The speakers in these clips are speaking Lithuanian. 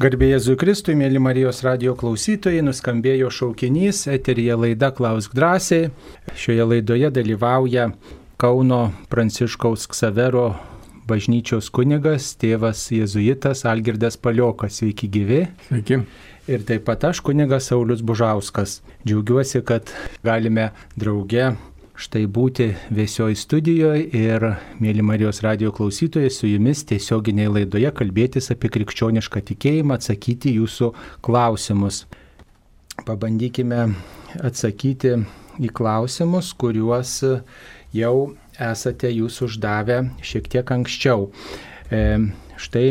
Garbėjai Jėzui Kristui, mėly Marijos radio klausytojai, nuskambėjo šaukinys, eterija laida Klausk drąsiai. Šioje laidoje dalyvauja Kauno Pranciškaus Ksavero bažnyčios kunigas, tėvas jėzuitas Algirdas Paliokas. Sveiki gyvi. Sveiki. Ir taip pat aš kunigas Saulis Bužauskas. Džiaugiuosi, kad galime drauge štai būti viesioj studijoje ir, mėly Marijos radio klausytojai, su jumis tiesioginėje laidoje kalbėtis apie krikščionišką tikėjimą, atsakyti jūsų klausimus. Pabandykime atsakyti į klausimus, kuriuos jau esate jūs uždavę šiek tiek anksčiau. E, štai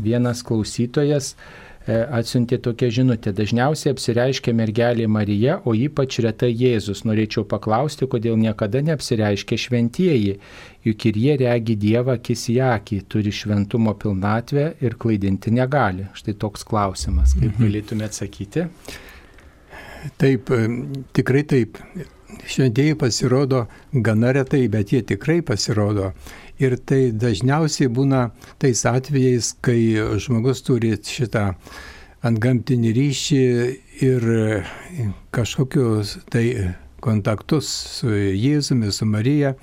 vienas klausytojas E, atsiuntė tokią žinutę. Dažniausiai apsireiškia mergelė Marija, o ypač retai Jėzus. Norėčiau paklausti, kodėl niekada neapsireiškia šventieji, juk ir jie regi Dievą akis į akį, turi šventumo pilnatvę ir klaidinti negali. Štai toks klausimas. Kaip mhm. galėtume atsakyti? Taip, e, tikrai taip. Šventieji pasirodo gana retai, bet jie tikrai pasirodo. Ir tai dažniausiai būna tais atvejais, kai žmogus turi šitą antgamtinį ryšį ir kažkokius tai kontaktus su Jėzumi, su Marija.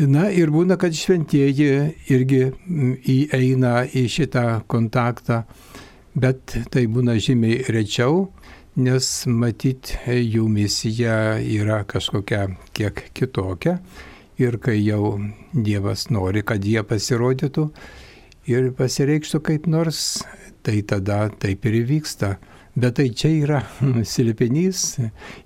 Na ir būna, kad šventieji irgi įeina į šitą kontaktą, bet tai būna žymiai rečiau, nes matyt jų misija yra kažkokia kiek kitokia ir kai jau Dievas nori, kad jie pasirodytų ir pasireikštų kaip nors, tai tada taip ir įvyksta. Bet tai čia yra silpinys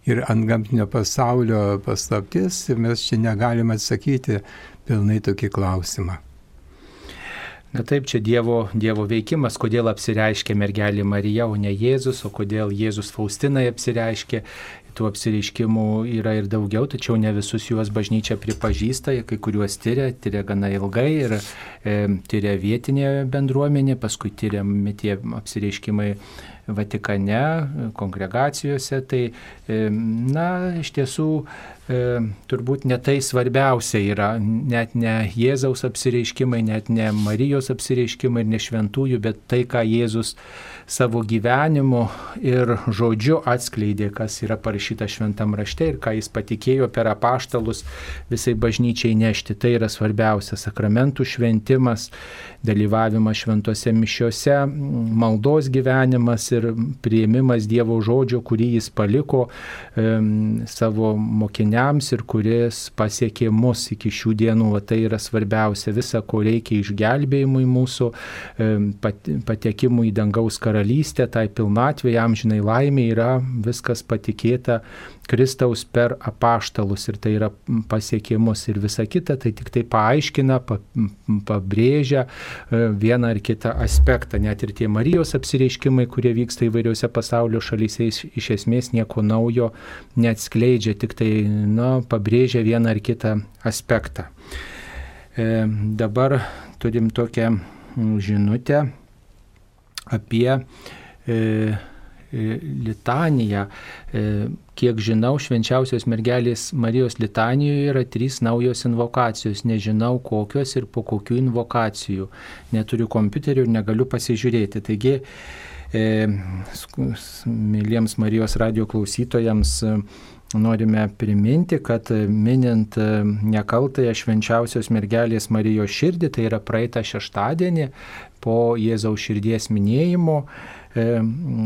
ir ant gamtinio pasaulio paslaptis ir mes čia negalime atsakyti pilnai tokį klausimą. Na taip, čia Dievo, dievo veikimas, kodėl apsireiškė mergelė Marija, o ne Jėzus, o kodėl Jėzus Faustinai apsireiškė tų apsireiškimų yra ir daugiau, tačiau ne visus juos bažnyčia pripažįsta, kai kuriuos tyria, tyria gana ilgai ir e, tyria vietinė bendruomenė, paskui tyriami tie apsireiškimai Vatikane, kongregacijose. Tai, e, na, iš tiesų, e, turbūt ne tai svarbiausia yra, net ne Jėzaus apsireiškimai, net ne Marijos apsireiškimai ir ne šventųjų, bet tai, ką Jėzus savo gyvenimu ir žodžiu atskleidė, kas yra parašyta šventam rašte ir ką jis patikėjo per apaštalus visai bažnyčiai nešti. Tai yra svarbiausia - sakramentų šventimas, dalyvavimas šventose mišiuose, maldos gyvenimas ir prieimimas Dievo žodžio, kurį jis paliko um, savo mokiniams ir kuris pasiekė mus iki šių dienų. O tai yra svarbiausia - visa, ko reikia išgelbėjimui mūsų, um, patekimui į dangaus karalystę karalystė, tai pilnatvė, amžinai laimė yra viskas patikėta Kristaus per apaštalus ir tai yra pasiekimus ir visa kita, tai tik tai paaiškina, pa, pabrėžia e, vieną ar kitą aspektą. Net ir tie Marijos apsireiškimai, kurie vyksta įvairiose pasaulio šalyse, iš esmės nieko naujo neatskleidžia, tik tai na, pabrėžia vieną ar kitą aspektą. E, dabar turim tokią žinutę apie e, e, litaniją. E, kiek žinau, švenčiausios mergelės Marijos litanijoje yra trys naujos invokacijos. Nežinau kokios ir po kokių invokacijų. Neturiu kompiuterių ir negaliu pasižiūrėti. Taigi, e, mėlyms Marijos radio klausytojams, norime priminti, kad minint nekaltąją švenčiausios mergelės Marijos širdį, tai yra praeitą šeštadienį po Jėzaus širdies minėjimo, e,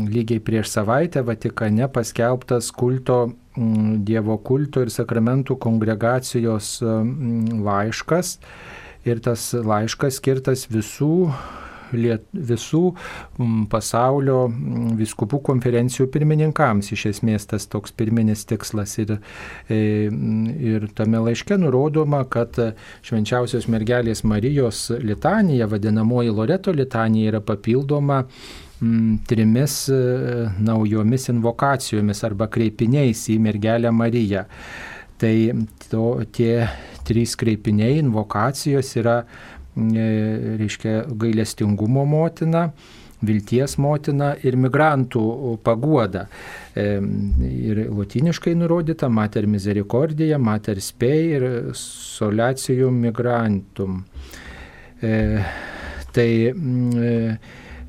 lygiai prieš savaitę Vatikane paskelbtas kulto, Dievo kulto ir sakramentų kongregacijos laiškas. Ir tas laiškas skirtas visų liet, visų pasaulio viskupų konferencijų pirmininkams. Iš esmės tas toks pirminis tikslas. Ir, e, ir tame laiške nurodoma, kad švenčiausios mergelės Marijos litanija, vadinamoji Loreto litanija, yra papildoma trimis e, naujomis invokacijomis arba kreipiniais į mergelę Mariją. Tai to, tie trys kreipiniai, invokacijos yra reiškia gailestingumo motina, vilties motina ir migrantų paguoda. E, ir latiniškai nurodyta Mater Misericordia, Mater Spei ir Solacijum Migrantum. E, tai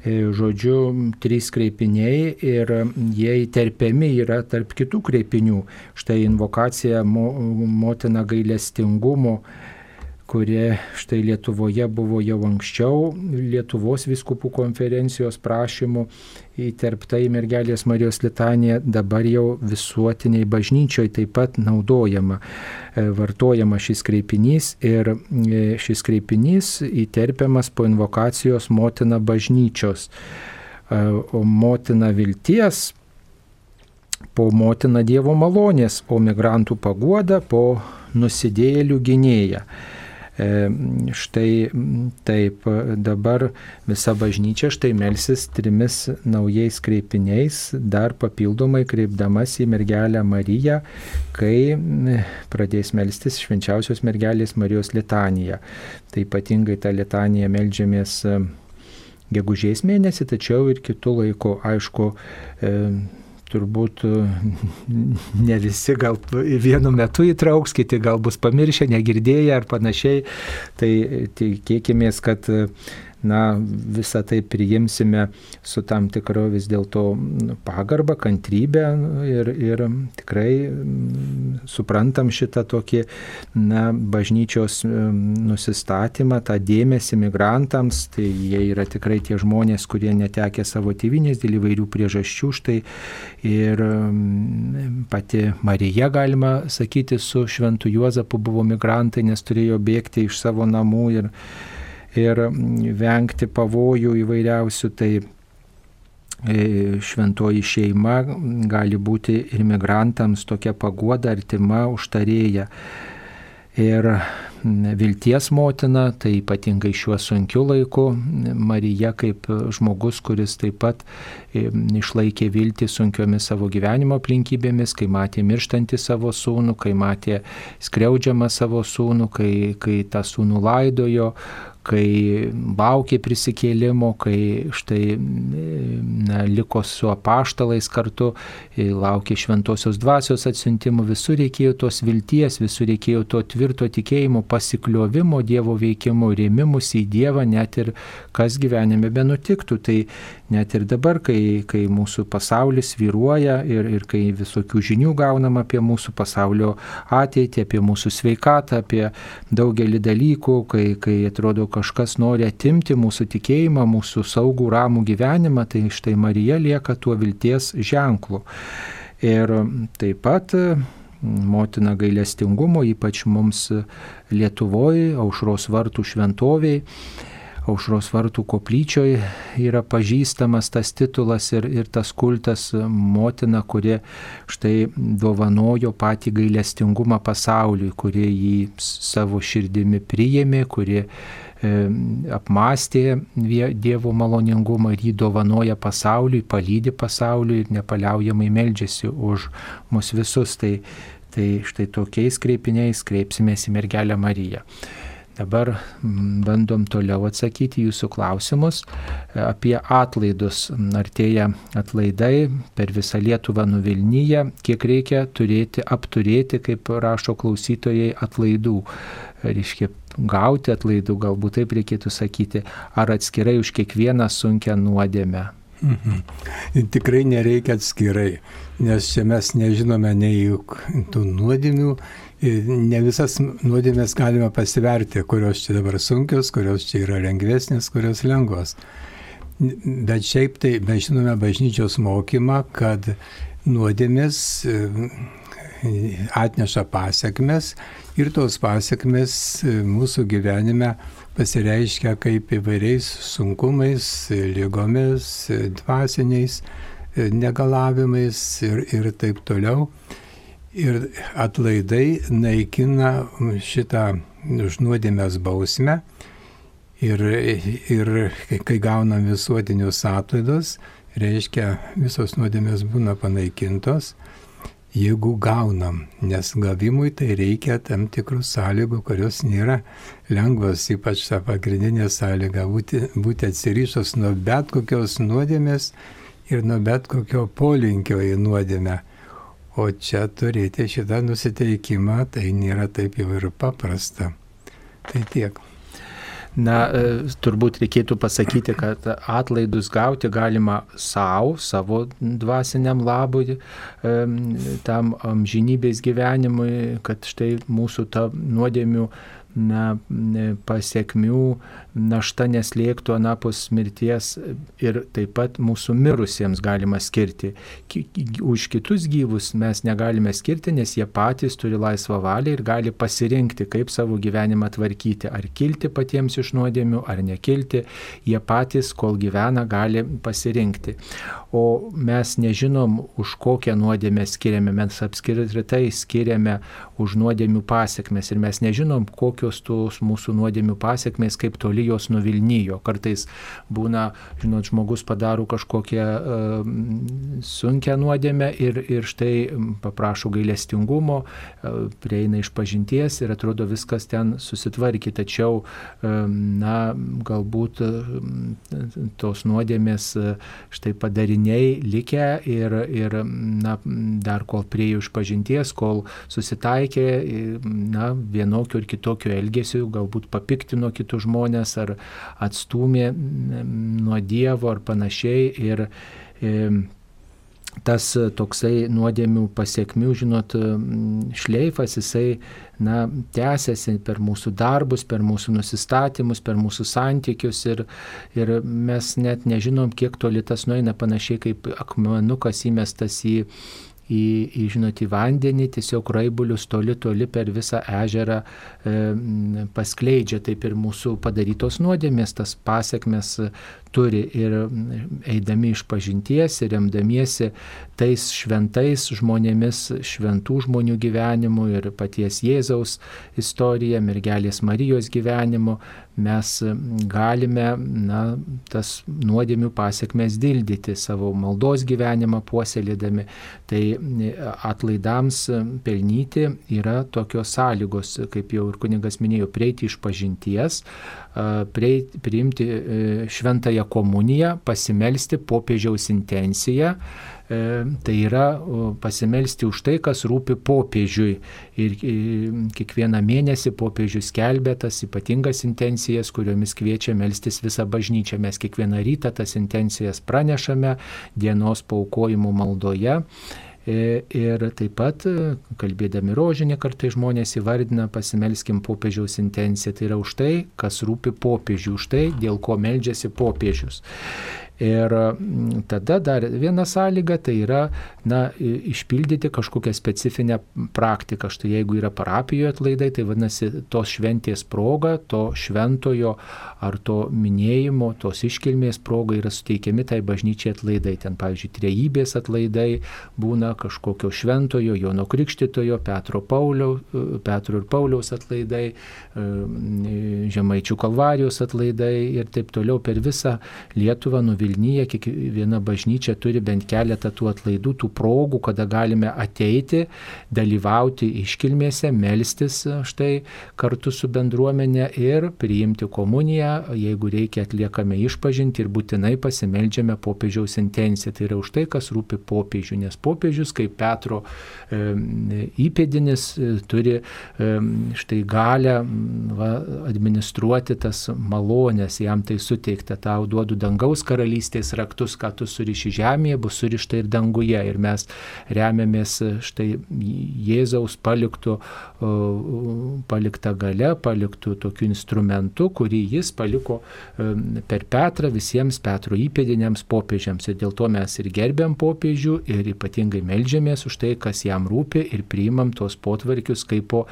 žodžiu, trys kreipiniai ir jie įterpiami yra tarp kitų kreipinių. Štai invokacija mo, motina gailestingumo kurie štai Lietuvoje buvo jau anksčiau Lietuvos viskupų konferencijos prašymų įterpta į mergelės Marijos litaniją, dabar jau visuotiniai bažnyčioje taip pat naudojama, e, vartojama šis kreipinys ir e, šis kreipinys įterpiamas po invokacijos motina bažnyčios. E, o motina vilties po motina Dievo malonės, o migrantų paguoda po nusidėjėlių gynėja. E, štai taip dabar visa bažnyčia štai melsis trimis naujais kreipiniais, dar papildomai kreipdamas į mergelę Mariją, kai pradės melstis švenčiausios mergelės Marijos litaniją. Tai ypatingai tą litaniją melžiamės e, gegužės mėnesį, tačiau ir kitų laikų, aišku, e, turbūt e, ne visi gal vienu metu įtrauks, kiti gal bus pamiršę, negirdėję ar panašiai. Tai tikėkime, kad na, visą tai priimsime su tam tikro vis dėlto pagarba, kantrybė ir, ir tikrai suprantam šitą tokį na, bažnyčios nusistatymą, tą dėmesį migrantams, tai jie yra tikrai tie žmonės, kurie netekė savo tėvinės dėl įvairių priežasčių, štai ir pati Marija, galima sakyti, su Šventu Juozapu buvo migrantai, nes turėjo bėgti iš savo namų ir ir vengti pavojų įvairiausių, tai e, šventoji šeima gali būti ir migrantams tokia pagoda, artima, užtarėja. Ir vilties motina, tai ypatingai šiuo sunkiu laiku, Marija kaip žmogus, kuris taip pat e, išlaikė viltį sunkiomis savo gyvenimo aplinkybėmis, kai matė mirštantį savo sūnų, kai matė skriaudžiamą savo sūnų, kai, kai tą sūnų laidojo, kai laukė prisikėlimo, kai štai na, liko su apaštalais kartu, laukė šventosios dvasios atsiuntimų, visur reikėjo tos vilties, visur reikėjo to tvirto tikėjimo, pasikliovimo Dievo veikimo, rėmimus į Dievą, net ir kas gyvenime benutiktų. Tai net ir dabar, kai, kai mūsų pasaulis vyruoja ir, ir kai visokių žinių gaunam apie mūsų pasaulio ateitį, apie mūsų sveikatą, apie daugelį dalykų, kai, kai atrodo, kažkas nori atimti mūsų tikėjimą, mūsų saugų ramų gyvenimą, tai štai Marija lieka tuo vilties ženklu. Ir taip pat motina gailestingumo, ypač mums Lietuvoje, aušros vartų šventoviai, aušros vartų koplyčioje yra pažįstamas tas titulas ir, ir tas kultas motina, kurie štai dovanojo patį gailestingumą pasauliui, kurie jį savo širdimi priėmė, kurie apmastė Dievo maloningumą ir jį dovanoja pasauliui, palydė pasauliui ir nepaliaujamai meldžiasi už mus visus. Tai, tai štai tokiais kreipiniais kreipsimės į mergelę Mariją. Dabar bandom toliau atsakyti jūsų klausimus e, apie atlaidus. Artėja atlaidai per visą Lietuvą nuvilnyje, kiek reikia turėti, apturėti, kaip rašo klausytojai, atlaidų. Reiškia, gauti atlaidų, galbūt taip reikėtų sakyti, ar atskirai už kiekvieną sunkę nuodėmę. Mhm. Tikrai nereikia atskirai, nes čia mes nežinome nei tų nuodėmių, ne visas nuodėmės galime pasiverti, kurios čia dabar sunkios, kurios čia yra lengvesnės, kurios lengvos. Bet šiaip tai mes žinome bažnyčios mokymą, kad nuodėmės e, atneša pasiekmes ir tos pasiekmes e, mūsų gyvenime pasireiškia kaip įvairiais sunkumais, lygomis, dvasiniais negalavimais ir, ir taip toliau. Ir atlaidai naikina šitą užnuodėmės bausmę. Ir, ir kai gaunam visuotinius atlaidus, reiškia visos nuodėmės būna panaikintos, jeigu gaunam, nes gavimui tai reikia tam tikrų sąlygų, kurios nėra lengvos, ypač ta pagrindinė sąlyga būti, būti atsirišus nuo bet kokios nuodėmės ir nuo bet kokio polinkio į nuodėmę. O čia turėti šitą nusiteikimą, tai nėra taip jau ir paprasta. Tai tiek. Na, turbūt reikėtų pasakyti, kad atlaidus gauti galima savo, savo dvasiniam labui, tam amžinybės gyvenimui, kad štai mūsų ta nuodėmių na, pasiekmių našta neslėgtų anapus mirties ir taip pat mūsų mirusiems galima skirti. Už kitus gyvus mes negalime skirti, nes jie patys turi laisvą valią ir gali pasirinkti, kaip savo gyvenimą tvarkyti, ar kilti patiems iš nuodėmių, ar nekilti. Jie patys, kol gyvena, gali pasirinkti. O mes nežinom, už kokią nuodėmę skiriame, mes apskritai skiriame už nuodėmių pasiekmes ir mes nežinom, kokios tos mūsų nuodėmių pasiekmes, kaip toli toli jos nuvilnyjo. Kartais būna, žinot, žmogus padaro kažkokią uh, sunkę nuodėmę ir, ir štai paprašo gailestingumo, uh, prieina iš pažinties ir atrodo viskas ten susitvarkė, tačiau, uh, na, galbūt uh, tos nuodėmės uh, štai padariniai likę ir, ir na, dar kol priejo iš pažinties, kol susitaikė, na, vienokio ir kitokio elgesio, galbūt papiktino kitus žmonės, žmonės ar atstumė nuo Dievo ar panašiai. Ir, ir tas toksai nuodėmių pasiekmių, žinot, šleifas, jisai, na, tęsiasi per mūsų darbus, per mūsų nusistatymus, per mūsų santykius ir, ir mes net nežinom, kiek toli tas nueina panašiai kaip akmenukas įmestas į į, į, žinot, į vandenį, tiesiog raibulius toli, toli per visą ežerą e, paskleidžia. Taip ir mūsų padarytos nuodėmės, tas pasiekmes turi ir eidami iš pažinties ir remdamiesi tais šventais žmonėmis, šventų žmonių gyvenimu ir paties Jėzaus istorija, mergelės Marijos gyvenimu, mes galime na, tas nuodėmių pasiekmes dildyti savo maldos gyvenimą puoselėdami. Tai atlaidams pelnyti yra tokios sąlygos, kaip jau ir kunigas minėjo, prieiti iš pažinties, priimti e, šventąją komuniją, pasimelsti popiežiaus intenciją E, tai yra pasimelsti už tai, kas rūpi popiežiui. Ir e, kiekvieną mėnesį popiežius skelbia tas ypatingas intencijas, kuriomis kviečia melstis visą bažnyčią. Mes kiekvieną rytą tas intencijas pranešame dienos paukojimų maldoje. E, ir taip pat, kalbėdami rožinį, kartai žmonės įvardina pasimelskim popiežiaus intenciją. Tai yra už tai, kas rūpi popiežiui, už tai, dėl ko meldžiasi popiežius. Ir mm, tada dar viena sąlyga tai yra na, išpildyti kažkokią specifinę praktiką. Štai jeigu yra parapijoje atlaidai, tai vadinasi tos šventės proga, to šventojo ar to minėjimo, tos iškilmės proga yra suteikiami tai bažnyčiai atlaidai. Ten, pavyzdžiui, trejybės atlaidai būna kažkokio šventojo, Jono Krikštitojo, Petro, Paulio, Petro ir Pauliaus atlaidai, Žemaičių kalvarijos atlaidai ir taip toliau per visą Lietuvą nuvilti Vilnyje kiekviena bažnyčia turi bent keletą tų atlaidų, tų progų, kada galime ateiti, dalyvauti iškilmėse, melstis štai kartu su bendruomenė ir priimti komuniją, jeigu reikia atliekame išpažinti ir būtinai pasimeldžiame popiežiaus intenciją. Tai yra už tai, kas rūpi popiežių, nes popiežius kaip Petro e, įpėdinis e, turi e, štai galę va, administruoti tas malonės, jam tai suteikta, tau duodu dangaus karalystės raktus, ką tu suriši žemėje, bus surišta ir danguje. Ir mes remiamės štai Jėzaus paliktų, paliktą gale, paliktų tokiu instrumentu, kurį jis paliko per Petrą visiems Petro įpėdiniams popiežiams. Ir dėl to mes ir gerbiam popiežių ir ypatingai melžiamės už tai, kas jam rūpi ir priimam tos potvarkius kaip po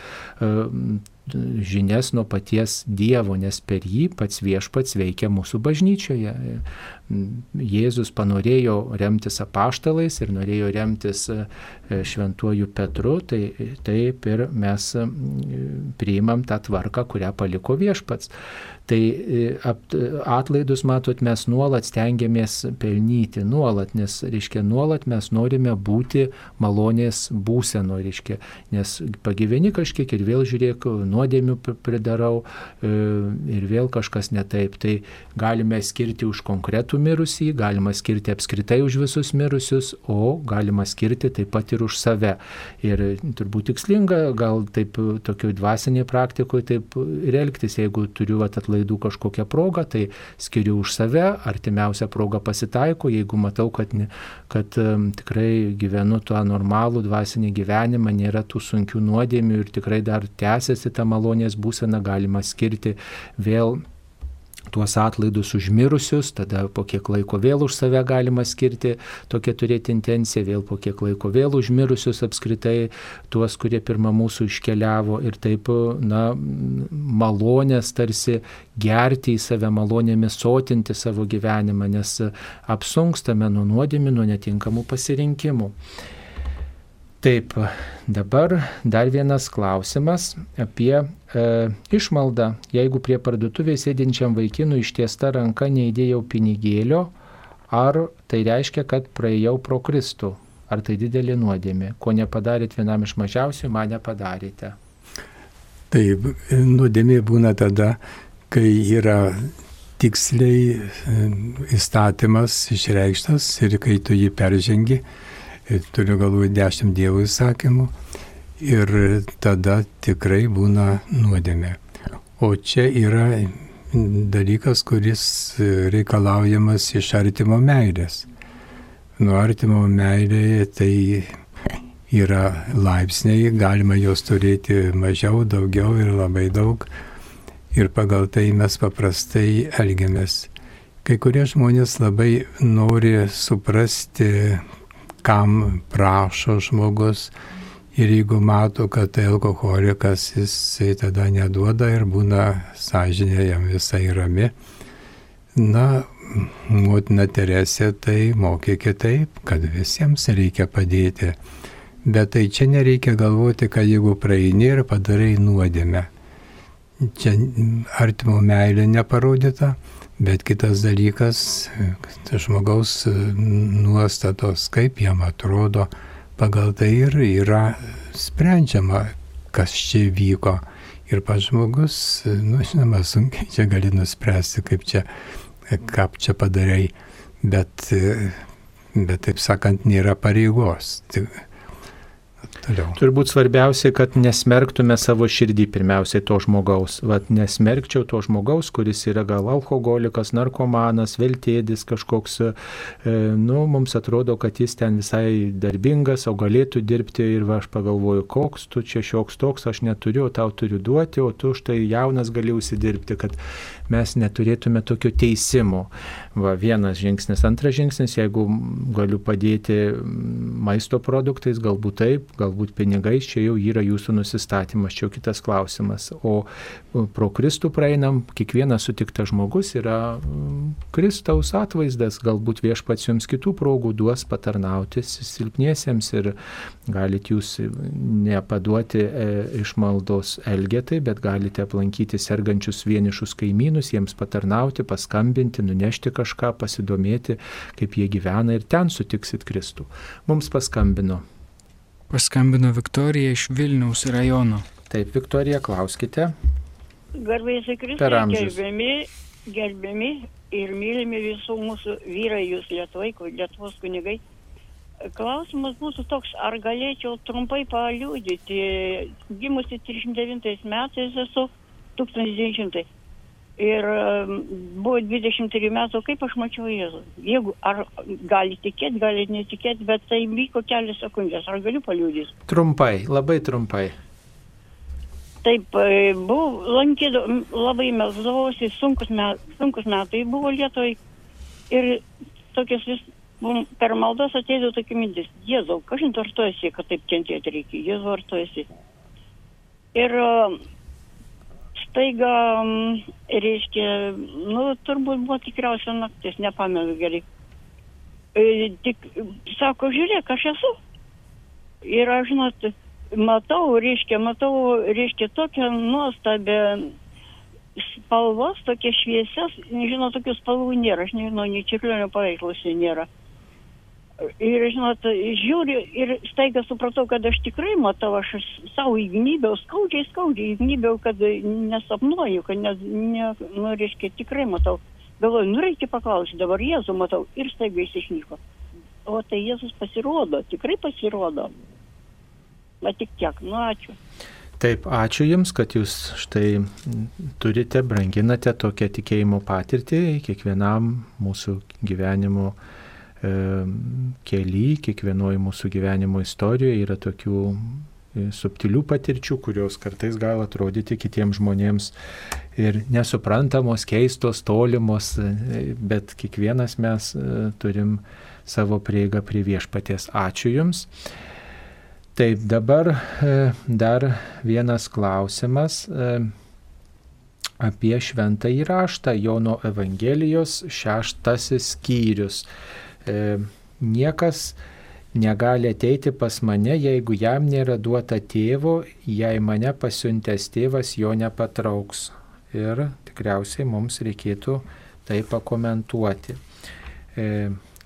žinias nuo paties Dievo, nes per jį pats viešpats veikia mūsų bažnyčioje. Jėzus panorėjo remtis apaštalais ir norėjo remtis e, šventuoju Petru, tai taip ir mes priimam tą tvarką, kurią paliko viešpats. Tai e, atlaidus, matot, mes nuolat stengiamės pelnyti, nuolat, nes, reiškia, nuolat mes norime būti malonės būseno, reiškia, nes pagyveni kažkiek ir vėl žiūrėk, nuodėmių pridarau e, ir vėl kažkas netaip. Tai galime skirti už konkretų mirusį, galima skirti apskritai už visus mirusius, o galima skirti taip pat ir už save. Ir turbūt tikslinga gal taip tokioj dvasiniai praktikoje taip ir elgtis, jeigu turiu atlaidų kažkokią progą, tai skiriu už save, artimiausia proga pasitaiko, jeigu matau, kad, ne, kad um, tikrai gyvenu tuo normalų dvasinį gyvenimą, nėra tų sunkių nuodėmių ir tikrai dar tęsiasi ta malonės būsena, galima skirti vėl tuos atlaidus užmirusius, tada po kiek laiko vėl už save galima skirti, tokia turėti intenciją, vėl po kiek laiko vėl užmirusius apskritai, tuos, kurie pirmą mūsų iškeliavo ir taip, na, malonės tarsi gerti į save malonėmis, sotinti savo gyvenimą, nes apsunkstame nuo nuodėmių, nuo netinkamų pasirinkimų. Taip, dabar dar vienas klausimas apie e, išmaldą. Jeigu prie parduotuvės sėdinčiam vaikinui ištiesta ranka neįdėjau pinigėlio, ar tai reiškia, kad praėjau pro Kristų? Ar tai didelė nuodėmė? Ko nepadarėt vienam iš mažiausių, mane padarėte. Taip, nuodėmė būna tada, kai yra tiksliai e, įstatymas išreikštas ir kai tu jį peržengi turiu galvoje dešimt dievų įsakymų ir tada tikrai būna nuodėmė. O čia yra dalykas, kuris reikalaujamas iš artimo meilės. Nuo artimo meilėje tai yra laipsniai, galima jos turėti mažiau, daugiau ir labai daug. Ir pagal tai mes paprastai elgiamės. Kai kurie žmonės labai nori suprasti, kam prašo žmogus. Ir jeigu mato, kad tai alkoholikas, jisai tada neduoda ir būna sąžinė jam visai rami. Na, motina Teresė tai mokė kitaip, kad visiems reikia padėti. Bet tai čia nereikia galvoti, kad jeigu praeini ir padarai nuodėmę. Čia artimo meilė neparodyta, Bet kitas dalykas, žmogaus nuostatos, kaip jam atrodo, pagal tai ir yra sprendžiama, kas čia vyko. Ir pats žmogus, nu, žinoma, sunkiai čia gali nuspręsti, kaip čia, ką čia padarai, bet, bet taip sakant, nėra pareigos. Tik, Toliau. Turbūt svarbiausia, kad nesmerktume savo širdį pirmiausiai to žmogaus. Vat nesmerkčiau to žmogaus, kuris yra gal alkoholikas, narkomanas, veltėdis kažkoks. E, nu, mums atrodo, kad jis ten visai darbingas, o galėtų dirbti ir va, aš pagalvoju, koks tu čia šioks toks, aš neturiu, tau turiu duoti, o tu štai jaunas gali užsidirbti, kad mes neturėtume tokio teisimo. Va, vienas žingsnis. Antras žingsnis, jeigu galiu padėti maisto produktais, galbūt taip, galbūt pinigais, čia jau yra jūsų nusistatymas, čia jau kitas klausimas. O pro Kristų praeinam, kiekvienas sutiktas žmogus yra Kristaus atvaizdas, galbūt viešpats jums kitų progų duos patarnauti silpniesiems ir galite jūs nepaduoti e, išmaldos elgetai, bet galite aplankyti sergančius vienišus kaimynus, jiems patarnauti, paskambinti, nunešti kažką, pasidomėti, kaip jie gyvena ir ten sutiksit Kristų. Mums paskambino. Paskambino Viktorija iš Vilniaus rajono. Taip, Viktorija, klauskite. Garbėsiu Kristai, gerbiami, gerbiami ir mylimi visų mūsų vyrai, jūs Lietuvai, Lietuvos kunigai. Klausimas mūsų toks, ar galėčiau trumpai paliūdyti, gimusi 39 metais esu 1900 ir buvo 23 metų, kaip aš mačiau Jėzų. Jeigu ar gali tikėti, gali netikėti, bet tai vyko kelias sekundės, ar galiu paliūdyti? Trumpai, labai trumpai. Taip, e, buvau lankydų, labai melzdavausi, sunkus, met, sunkus metai buvo Lietuvai ir tokias vis per maldas ateidavo tokia mintis, Jėzau, kažin ar tu esi, kad taip kentėti reikia, Jėzau, ar tu esi. Ir staiga, reiškia, nu, turbūt buvo tikriausia naktis, nepamenu gerai. E, tik, sako, žiūrėk, aš esu. Ir aš, žinot, matau, reiškia, matau, reiškia, tokią nuostabę spalvas, tokias šviesias, nežinau, tokių spalvų nėra, aš nežinau, nei čiurlionio paveiksluose nėra. Ir, žinot, žiūriu ir staiga supratau, kad aš tikrai matau, aš savo įgnybiau, skaudžiai, skaudžiai įgnybiau, kad nesapnuoju, kad ne, ne, nu, reiškia, tikrai matau. Galvoju, nu reikia paklausyti, dabar Jėzų matau ir staiga jis išnyko. O tai Jėzus pasirodo, tikrai pasirodo. Bet tik tiek, nu ačiū. Taip, ačiū Jums, kad Jūs štai turite, branginate tokią tikėjimo patirtį kiekvienam mūsų gyvenimo keli, kiekvienoje mūsų gyvenimo istorijoje yra tokių e, subtilių patirčių, kurios kartais gali atrodyti kitiems žmonėms ir nesuprantamos, keistos, tolimos, e, bet kiekvienas mes e, turim savo prieigą prie viešpaties. Ačiū Jums. Taip, dabar dar vienas klausimas apie šventą įraštą Jono Evangelijos šeštasis skyrius. E, niekas negali ateiti pas mane, jeigu jam nėra duota tėvo, jei mane pasiuntęs tėvas jo nepatrauks. Ir tikriausiai mums reikėtų tai pakomentuoti.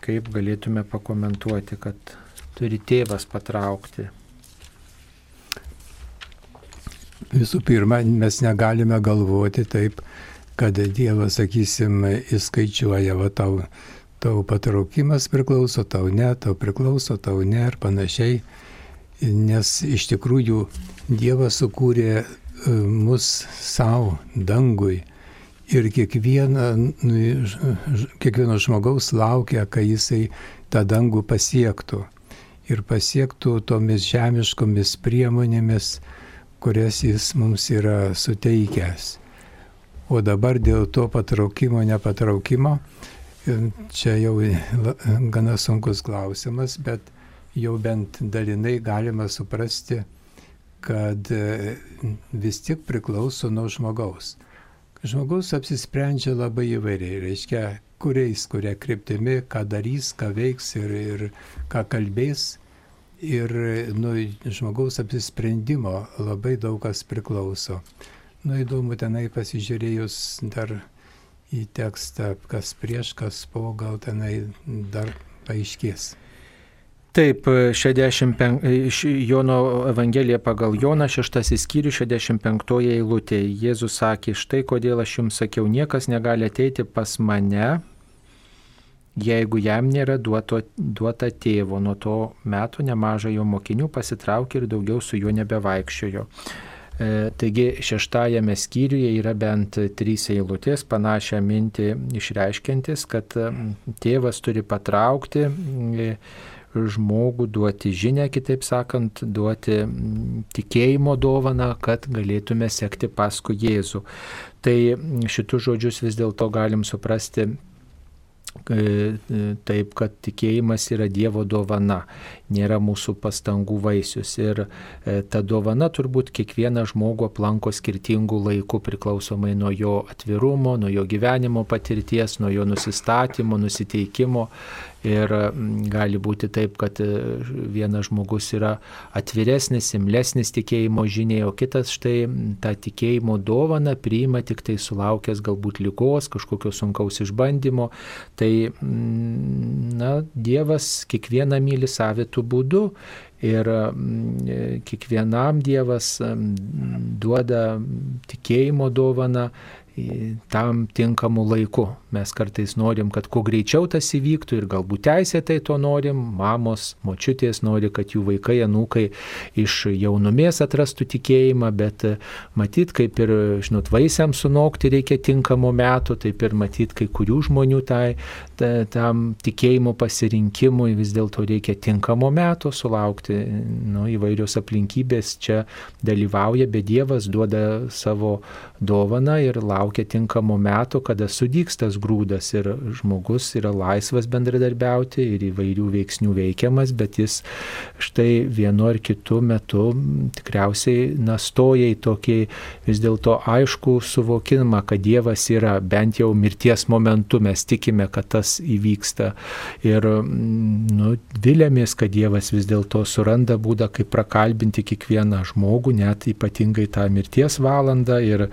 Kaip galėtume pakomentuoti, kad turi tėvas patraukti Visų pirma, mes negalime galvoti taip, kad Dievas, sakysim, įskaičiuoja, va tau, tau patraukimas priklauso, tau ne, tau priklauso, tau ne ir panašiai. Nes iš tikrųjų Dievas sukūrė e, mus savo dangui ir kiekviena, nu, kiekvieno žmogaus laukia, kai jisai tą dangų pasiektų. Ir pasiektų tomis žemiškomis priemonėmis, kurias jis mums yra suteikęs. O dabar dėl to patraukimo, nepatraukimo, čia jau gana sunkus klausimas, bet jau bent dalinai galima suprasti, kad e, vis tik priklauso nuo žmogaus. Žmogus apsisprendžia labai įvairiai, reiškia, kuriais, kuria kryptimi, ką darys, ką veiks ir, ir ką kalbės ir nuo žmogaus apsisprendimo labai daug kas priklauso. Nu įdomu tenai pasižiūrėjus dar į tekstą, kas prieš, kas po, gal tenai dar paaiškės. Taip, 65, Jono Evangelija pagal Joną 6 skyrių 65 eilutė. Jėzus sakė, štai kodėl aš jums sakiau, niekas negali ateiti pas mane, jeigu jam nėra duoto, duota tėvo. Nuo to meto nemažai jo mokinių pasitraukė ir daugiau su juo nebevaikščiojo. E, taigi šeštajame skyriuje yra bent trys eilutės panašią mintį išreiškintis, kad tėvas turi patraukti e, žmogų, duoti žinę, kitaip sakant, duoti tikėjimo dovaną, kad galėtume sekti paskui Jėzų. Tai šitus žodžius vis dėlto galim suprasti E, taip, kad tikėjimas yra Dievo dovana, nėra mūsų pastangų vaisius. Ir e, ta dovana turbūt kiekvieną žmogų aplanko skirtingų laikų priklausomai nuo jo atvirumo, nuo jo gyvenimo patirties, nuo jo nusistatymo, nusiteikimo. Ir gali būti taip, kad e, vienas žmogus yra atviresnis, imlesnis tikėjimo žiniai, o kitas štai tą tikėjimo dovaną priima tik tai sulaukęs galbūt lygos, kažkokio sunkaus išbandymo. Tai na, Dievas kiekvieną myli savitų būdų ir kiekvienam Dievas duoda tikėjimo dovaną tam tinkamu laiku. Mes kartais norim, kad kuo greičiau tas įvyktų ir galbūt teisėtai to norim. Mamos, močiutės nori, kad jų vaikai, anūkai iš jaunumės atrastų tikėjimą, bet e, matyt, kaip ir, žinot, vaisiams sunokti reikia tinkamo metų, taip ir matyt, kai kurių žmonių tai, ta, tam tikėjimo pasirinkimui vis dėlto reikia tinkamo metų sulaukti. Nu, įvairios aplinkybės čia dalyvauja, bet Dievas duoda savo dovaną ir laukia tinkamo metų, kada sudyks tas grūdas ir žmogus yra laisvas bendradarbiauti ir įvairių veiksnių veikiamas, bet jis štai vienu ar kitu metu tikriausiai nastoja į tokį vis dėlto aišku suvokimą, kad Dievas yra bent jau mirties momentu, mes tikime, kad tas įvyksta. Ir nu, vilėmės, kad Dievas vis dėlto suranda būdą, kaip prakalbinti kiekvieną žmogų, net ypatingai tą mirties valandą ir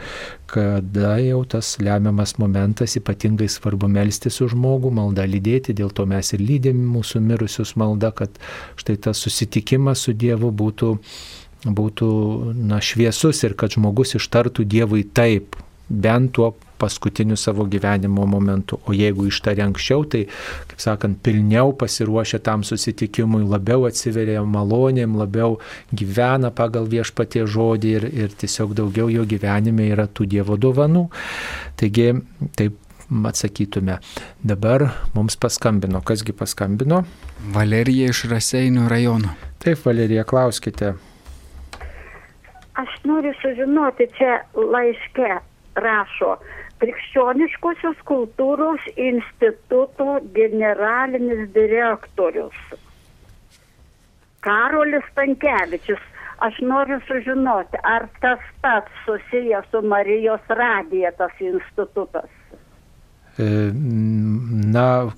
kada jau tas lemiamas momentas, ypatingai svarbu melstis už žmogų, maldą lydėti, dėl to mes ir lydėme mūsų mirusius maldą, kad štai tas susitikimas su Dievu būtų, būtų na, šviesus ir kad žmogus ištartų Dievui taip, bent tuo paskutiniu savo gyvenimo momentu. O jeigu ištarė anksčiau, tai, kaip sakant, pilniau pasiruošia tam susitikimui, labiau atsiveria malonėm, labiau gyvena pagal viešpatie žodį ir, ir tiesiog daugiau jo gyvenime yra tų Dievo dovanų. Taigi, taip atsakytume. Dabar mums paskambino. Kasgi paskambino? Valerija iš Raseinių rajono. Taip, Valerija, klauskite. Aš noriu sužinoti, čia laiške rašo, Krikščioniškosios kultūros instituto generalinis direktorius Karolis Tankievičius. Aš noriu sužinoti, ar tas pats susijęs su Marijos radija tas institutas. E, na,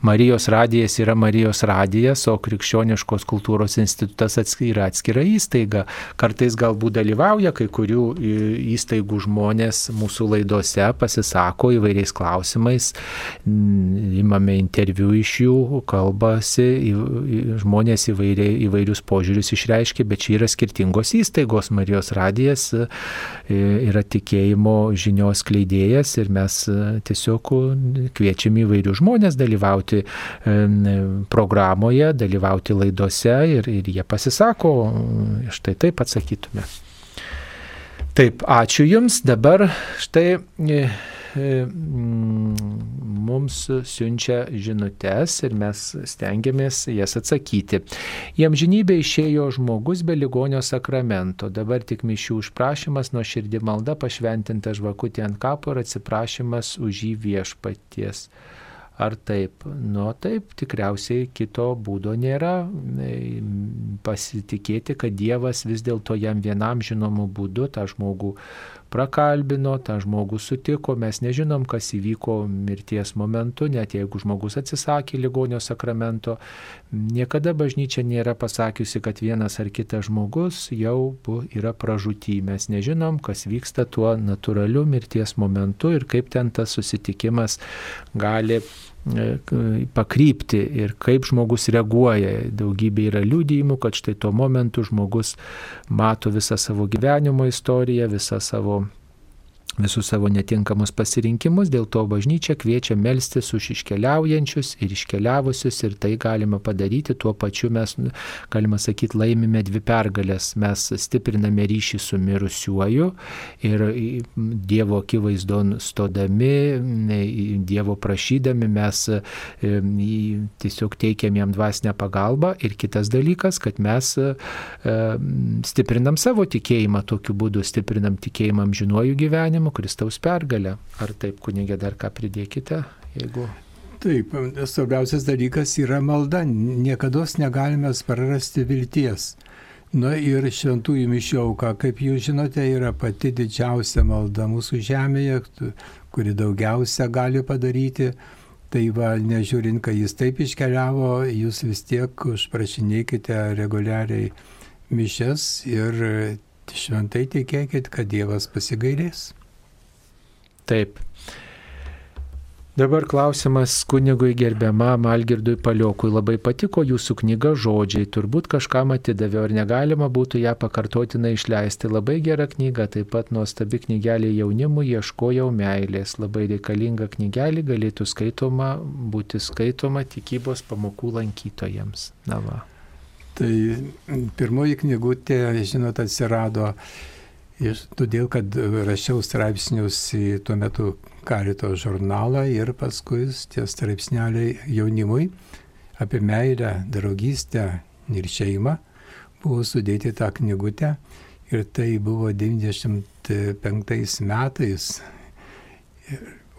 Marijos radijas yra Marijos radijas, o Krikščioniškos kultūros institutas yra atskira įstaiga. Kartais galbūt dalyvauja kai kurių įstaigų žmonės mūsų laidose, pasisako įvairiais klausimais, imame interviu iš jų, kalbasi, žmonės įvairiai, įvairius požiūrius išreiškia, bet čia yra skirtingos įstaigos. Marijos radijas e, yra tikėjimo žinios kleidėjas ir mes e, tiesiog sako, kviečiami įvairių žmonės dalyvauti programoje, dalyvauti laidose ir, ir jie pasisako, štai taip atsakytume. Taip, ačiū Jums. Dabar štai e, E, mm, mums siunčia žinutes ir mes stengiamės jas atsakyti. Jam žinybė išėjo žmogus be ligonio sakramento, dabar tik mišių užprašymas nuo širdį malda pašventinta žvakutė ant kapo ir atsiprašymas už jį viešpaties. Ar taip? Nu taip, tikriausiai kito būdo nėra. E, pasitikėti, kad Dievas vis dėlto jam vienam žinomu būdu tą žmogų prakalbino, tą žmogų sutiko, mes nežinom, kas įvyko mirties momentu, net jeigu žmogus atsisakė ligonio sakramento, niekada bažnyčia nėra pasakiusi, kad vienas ar kitas žmogus jau yra pražūty. Mes nežinom, kas vyksta tuo natūraliu mirties momentu ir kaip ten tas susitikimas gali pakrypti ir kaip žmogus reaguoja. Daugybė yra liūdėjimų, kad štai tuo momentu žmogus mato visą savo gyvenimo istoriją, visą savo visus savo netinkamus pasirinkimus, dėl to bažnyčia kviečia melstis už iškeliaujančius ir iškeliavusius ir tai galima padaryti, tuo pačiu mes, galima sakyti, laimime dvi pergalės. Mes stipriname ryšį su mirusiuoju ir Dievo akivaizdon stodami, Dievo prašydami mes tiesiog teikiam jam dvasinę pagalbą. Ir kitas dalykas, kad mes stiprinam savo tikėjimą. Tokiu būdu, stiprinam tikėjimą amžinuoju gyvenimu gyvenimu Kristaus pergalę. Ar taip, kunigė, dar ką pridėkite, jeigu... Taip, svarbiausias dalykas yra malda. Niekada negalime prarasti vilties. Na ir šventųjų mišiauka, kaip jūs žinote, yra pati didžiausia malda mūsų žemėje, kuri daugiausia gali padaryti. Tai va, nežiūrint, kad jis taip iškeliavo, jūs vis tiek užprašinėkite reguliariai mišes ir šventai tikėkit, kad Dievas pasigailės. Taip. Dabar klausimas kunigui gerbiamam Algirdui Paliokui. Labai patiko jūsų knyga žodžiai, turbūt kažkam atidavė, ar negalima būtų ją pakartotinai išleisti. Labai gera knyga, taip pat nuostabi knygelė jaunimui, ieškojau meilės. Labai reikalinga knygelė galėtų skaitoma, būti skaitoma tikybos pamokų lankytojams. Na va. Tai pirmoji knygutė, žinot, atsirado Ir todėl, kad rašiau straipsnius į tuo metu karito žurnalą ir paskui tie straipsneliai jaunimui apie meilę, draugystę ir šeimą buvo sudėti tą knygutę. Ir tai buvo 95 metais.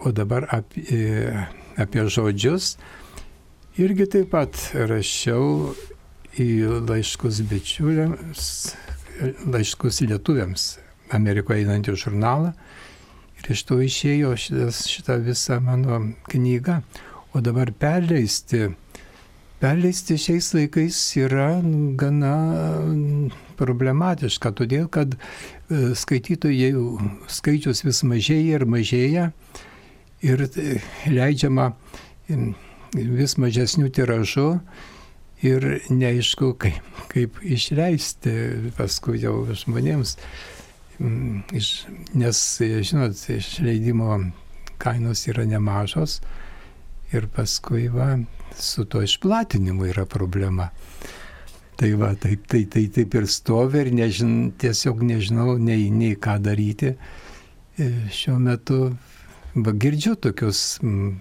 O dabar apie, apie žodžius. Irgi taip pat rašiau į laiškus bičiuliams, laiškus lietuviams Amerikoje einantį žurnalą. Ir iš to išėjo šitas, šita visa mano knyga. O dabar perleisti perleisti šiais laikais yra gana problematiška, todėl kad e, skaitytojų skaičius vis mažėja ir mažėja ir e, leidžiama vis mažesnių tiražų ir neaišku, kaip, kaip išleisti paskui jau žmonėms. Nes, žinot, išleidimo kainos yra nemažos ir paskui va, su to išplatinimu yra problema. Tai va, taip, tai, tai taip ir stovi ir nežin, tiesiog nežinau nei, nei ką daryti. E, šiuo metu va, girdžiu tokius m,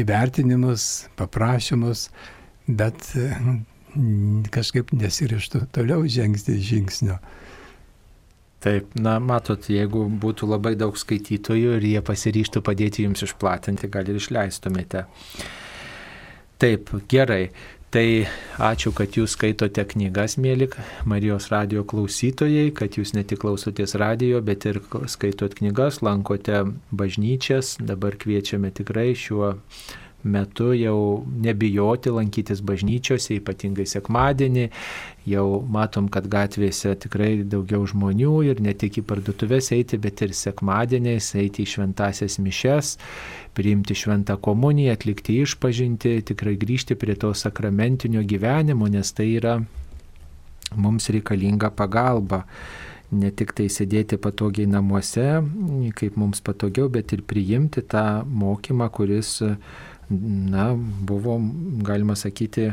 įvertinimus, paprašymus, bet m, kažkaip nesirištų toliau žengti žingsnio. Taip, na matot, jeigu būtų labai daug skaitytojų ir jie pasiryštų padėti jums išplatinti, gal ir išleistumėte. Taip, gerai. Tai ačiū, kad jūs skaitote knygas, mėly Marijos radio klausytojai, kad jūs ne tik klausotės radio, bet ir skaitot knygas, lankote bažnyčias. Dabar kviečiame tikrai šiuo metu jau nebijoti lankytis bažnyčiose, ypatingai sekmadienį. Jau matom, kad gatvėse tikrai daugiau žmonių ir ne tik į parduotuvės eiti, bet ir sekmadieniais eiti į šventasias mišes, priimti šventą komuniją, atlikti išpažinti, tikrai grįžti prie to sakramentinio gyvenimo, nes tai yra mums reikalinga pagalba ne tik tai sėdėti patogiai namuose, kaip mums patogiau, bet ir priimti tą mokymą, kuris na, buvo, galima sakyti,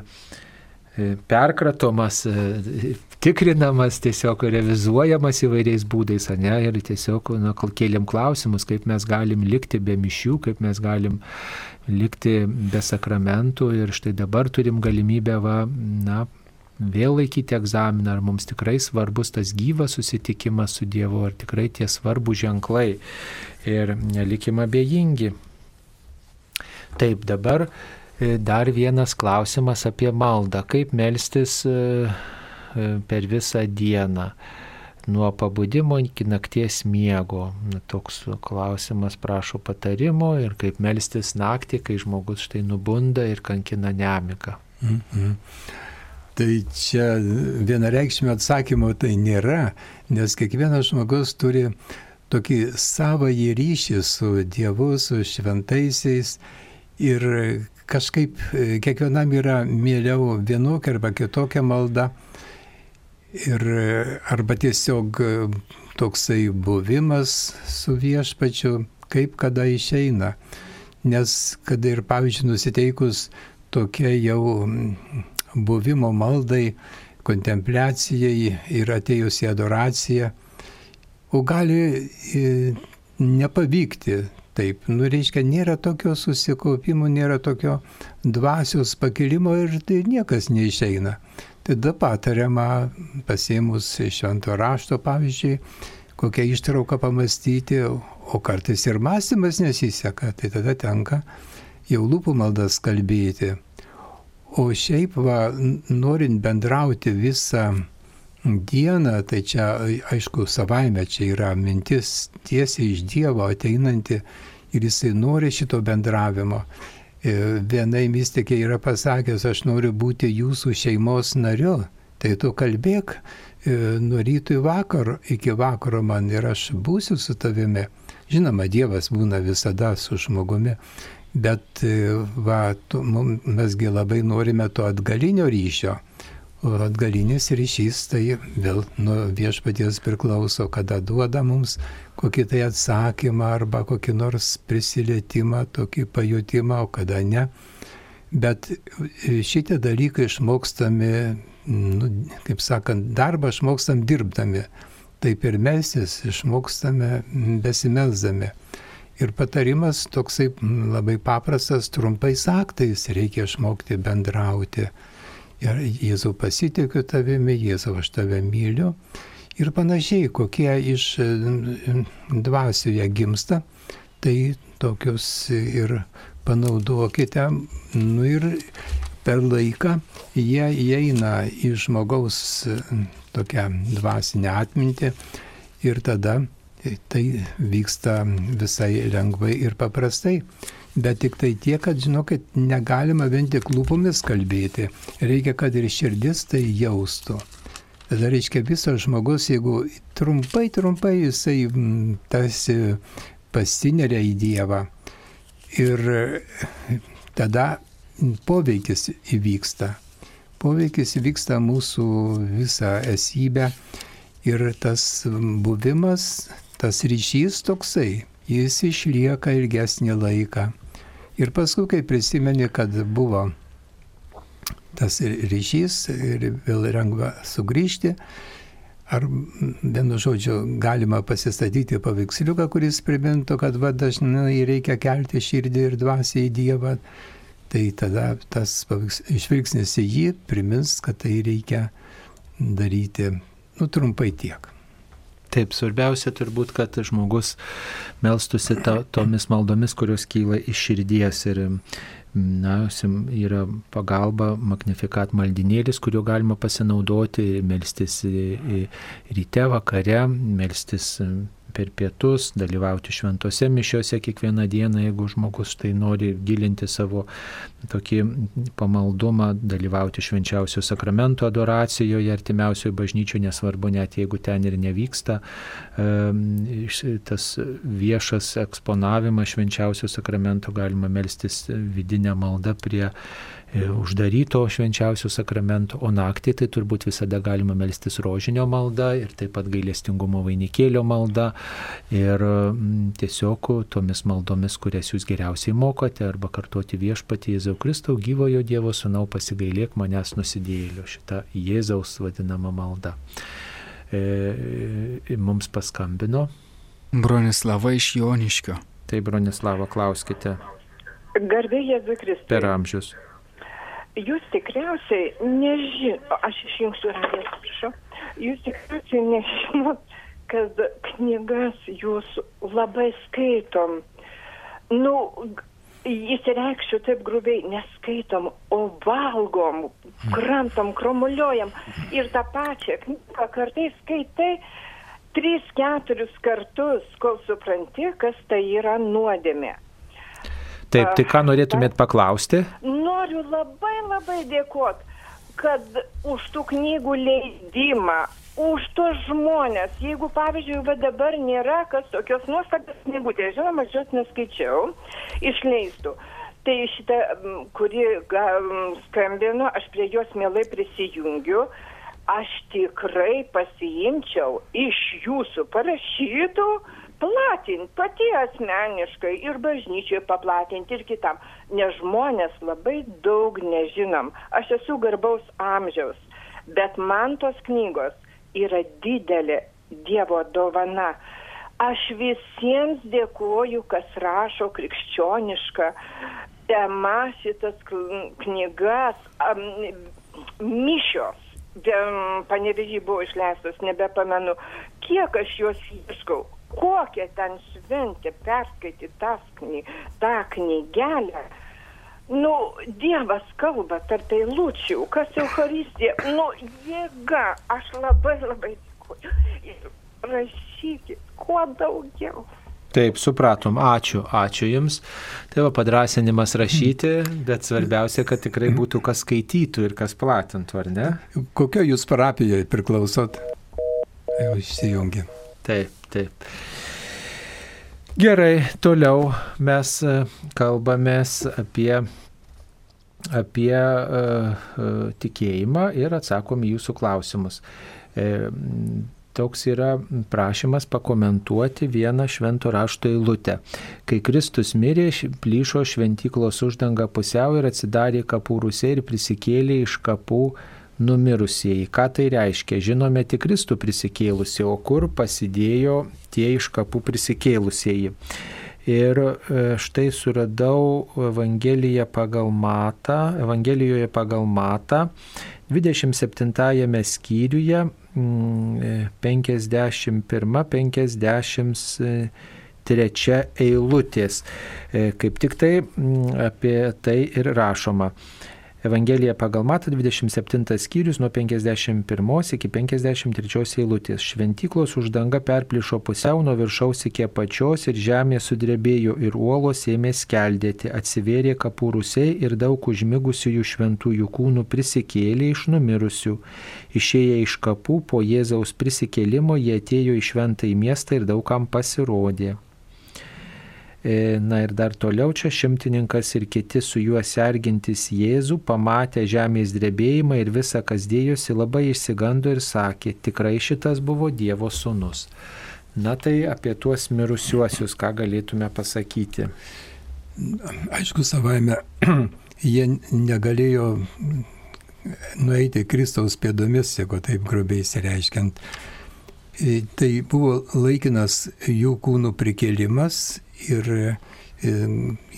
e, perkratomas, e, tikrinamas, tiesiog revizuojamas įvairiais būdais, ne, ir tiesiog, na, kėlėm klausimus, kaip mes galim likti be mišių, kaip mes galim likti be sakramentų ir štai dabar turim galimybę, va, na, vėl laikyti egzaminą, ar mums tikrai svarbus tas gyvas susitikimas su Dievu, ar tikrai tie svarbus ženklai ir nelikime abejingi. Taip, dabar e, dar vienas klausimas apie maldą. Kaip melstis e, e, per visą dieną nuo pabudimo iki nakties miego. Toks klausimas prašo patarimo ir kaip melstis naktį, kai žmogus štai nubunda ir kankina nemiga. Mm -hmm. Tai čia vienareikšmio atsakymo tai nėra, nes kiekvienas žmogus turi tokį savąjį ryšį su Dievu, su šventaisiais ir kažkaip e, kiekvienam yra mieliau vienokia arba kitokia malda. Ir arba tiesiog e, toksai buvimas su viešpačiu, kaip kada išeina. Nes kada ir, pavyzdžiui, nusiteikus tokia jau buvimo maldai, kontempliacijai ir atėjus į adoraciją, o gali e, nepavykti taip. Nu, reiškia, nėra tokio susikaupimo, nėra tokio dvasios pakilimo ir tai niekas neišeina. Tada patariama pasiemus švento rašto, pavyzdžiui, kokią ištrauką pamastyti, o kartais ir mąstymas nesiseka, tai tada tenka jau lūpų maldas kalbėti. O šiaip, va, norint bendrauti visą dieną, tai čia aišku savaime čia yra mintis tiesiai iš Dievo ateinanti ir jisai nori šito bendravimo. E, vienai mystikė yra pasakęs, aš noriu būti jūsų šeimos nariu, tai tu kalbėk e, nuo ryto į vakaro, iki vakaro man ir aš būsiu su tavimi. Žinoma, Dievas būna visada su žmogumi, bet e, va, tu, mesgi labai norime to atgalinio ryšio. O atgalinis ryšys tai vėl nuo viešpaties priklauso, kada duoda mums kokį tai atsakymą arba kokį nors prisilietimą, tokį pajutimą, o kada ne. Bet šitie dalykai išmokstami, nu, kaip sakant, darbą išmokstam dirbdami. Taip ir mestis išmokstame besimelsdami. Ir patarimas toksai labai paprastas, trumpais aktais reikia išmokti bendrauti ir Jėzau pasitikiu tavimi, Jėzau aš tave myliu. Ir panašiai, kokie iš dvasių jie gimsta, tai tokius ir panaudokite. Nu ir per laiką jie įeina į žmogaus tokią dvasinę atmintį ir tada Tai vyksta visai lengvai ir paprastai. Bet tik tai tiek, kad žinokit, negalima vien tik lūpomis kalbėti. Reikia, kad ir širdis tai jaustų. Tada reiškia visas žmogus, jeigu trumpai, trumpai jisai m, tarsi pasineria į Dievą. Ir tada poveikis įvyksta. Poveikis įvyksta mūsų visą esybę ir tas buvimas, tas ryšys toksai, jis išlieka ilgesnį laiką. Ir paskui, kai prisimeni, kad buvo tas ryšys ir vėl lengva sugrįžti, ar vienu žodžiu galima pasistatyti paveiksliuką, kuris primintų, kad va dažnai reikia kelti širdį ir dvasią į Dievą, tai tada tas žvilgsnis į jį primins, kad tai reikia daryti, nu trumpai tiek. Taip, svarbiausia turbūt, kad žmogus melstusi to, tomis maldomis, kurios kyla iš širdies ir na, yra pagalba magnifikat maldinėlis, kuriuo galima pasinaudoti, melstis ryte, vakare, melstis per pietus, dalyvauti šventose mišiuose kiekvieną dieną, jeigu žmogus tai nori gilinti savo tokį pamaldumą, dalyvauti švenčiausio sakramento adoracijoje, artimiausioje bažnyčioje, nesvarbu net jeigu ten ir nevyksta tas viešas eksponavimas švenčiausio sakramento, galima melstis vidinę maldą prie uždaryto švenčiausio sakramento, o naktį tai turbūt visada galima melstis rožinio malda ir taip pat gailestingumo vainikėlio malda ir tiesiog tomis maldomis, kurias jūs geriausiai mokote, arba kartuoti viešpatį Jėzau Kristau, gyvojo Dievo sunau pasigailėk manęs nusidėlio, šita Jėzaus vadinama malda. E, e mums paskambino. Bronislava iš Joniškio. Tai Bronislava, klauskite. Garbė Jėzui Kristui. Per amžius jūs tikriausiai nežinot, aš išjungsiu radiją, atsiprašau, jūs tikriausiai nežinot, kad knygas jūs labai skaitom. Nu, įsireikščiau taip grubiai, neskaitom, o valgom, kramtom, kromuliuojam. Ir tą pačią knygą kartais skaitai tris, keturis kartus, kol supranti, kas tai yra nuodėmė. Taip, tai ką norėtumėt paklausti? Noriu labai labai dėkoti, kad už tų knygų leidimą, už tos žmonės, jeigu pavyzdžiui, va dabar nėra kas tokios nuostabios knygutės, žinoma, aš jos neskaičiau, išleistų. Tai šitą, kuri skambino, aš prie jos mielai prisijungiu, aš tikrai pasiimčiau iš jūsų parašytų platinti pati asmeniškai ir bažnyčiai paplatinti ir kitam, nes žmonės labai daug nežinom. Aš esu garbaus amžiaus, bet man tos knygos yra didelė Dievo dovana. Aš visiems dėkoju, kas rašo krikščionišką tema šitas knygas, um, mišios. Panevežį buvo išleistos, nebepamenu, kiek aš juos ieškau kokia ten šventė perskaityti tas kny, tą knygelę. Nu, Dievas kalba tarp eilučių, kas Euharistija, nu, jėga, aš labai labai dėkuoju. Rašykit, kuo daugiau. Taip, supratom, ačiū, ačiū Jums. Tai va padrasinimas rašyti, bet svarbiausia, kad tikrai būtų kas skaitytų ir kas platintų, ar ne? Kokio Jūs parapijoje priklausot? Jau išsijungi. Taip. Taip. Gerai, toliau mes e, kalbamės apie, apie uh, uh, tikėjimą ir atsakom į jūsų klausimus. E, toks yra prašymas pakomentuoti vieną švento rašto eilutę. Kai Kristus mirė, plyšo šventyklos uždanga pusiau ir atsidarė kapų rusė ir prisikėlė iš kapų numirusieji. Ką tai reiškia? Žinome tik Kristų prisikėlusi, o kur pasidėjo tie iš kapų prisikėlusieji. Ir e, štai suradau Evangeliją pagal Matą, Evangelijoje pagal Matą, 27 skyriuje, 51-53 eilutės. E, kaip tik tai apie tai ir rašoma. Evangelija pagal Matą 27 skyrius nuo 51 iki 53 eilutės. Šventyklos uždanga perplyšo pusiau nuo viršaus iki apačios ir žemė sudrebėjo ir uolos ėmė skeldėti, atsivėrė kapūrusiai ir daug užmigusiųjų šventųjų kūnų prisikėlė iš numirusių. Išėję iš kapų po Jėzaus prisikėlimo jie atėjo į šventąjį miestą ir daugam pasirodė. E, na ir dar toliau čia šimtininkas ir kiti su juo sergintis Jėzų pamatė žemės drebėjimą ir visą, kas dėjosi, labai išsigando ir sakė, tikrai šitas buvo Dievo sūnus. Na tai apie tuos mirusiuosius, ką galėtume pasakyti. Aišku, savaime jie negalėjo nueiti Kristaus pėdomis, jeigu taip grubiai įsireiškiant. E, tai buvo laikinas jų kūnų prikėlimas ir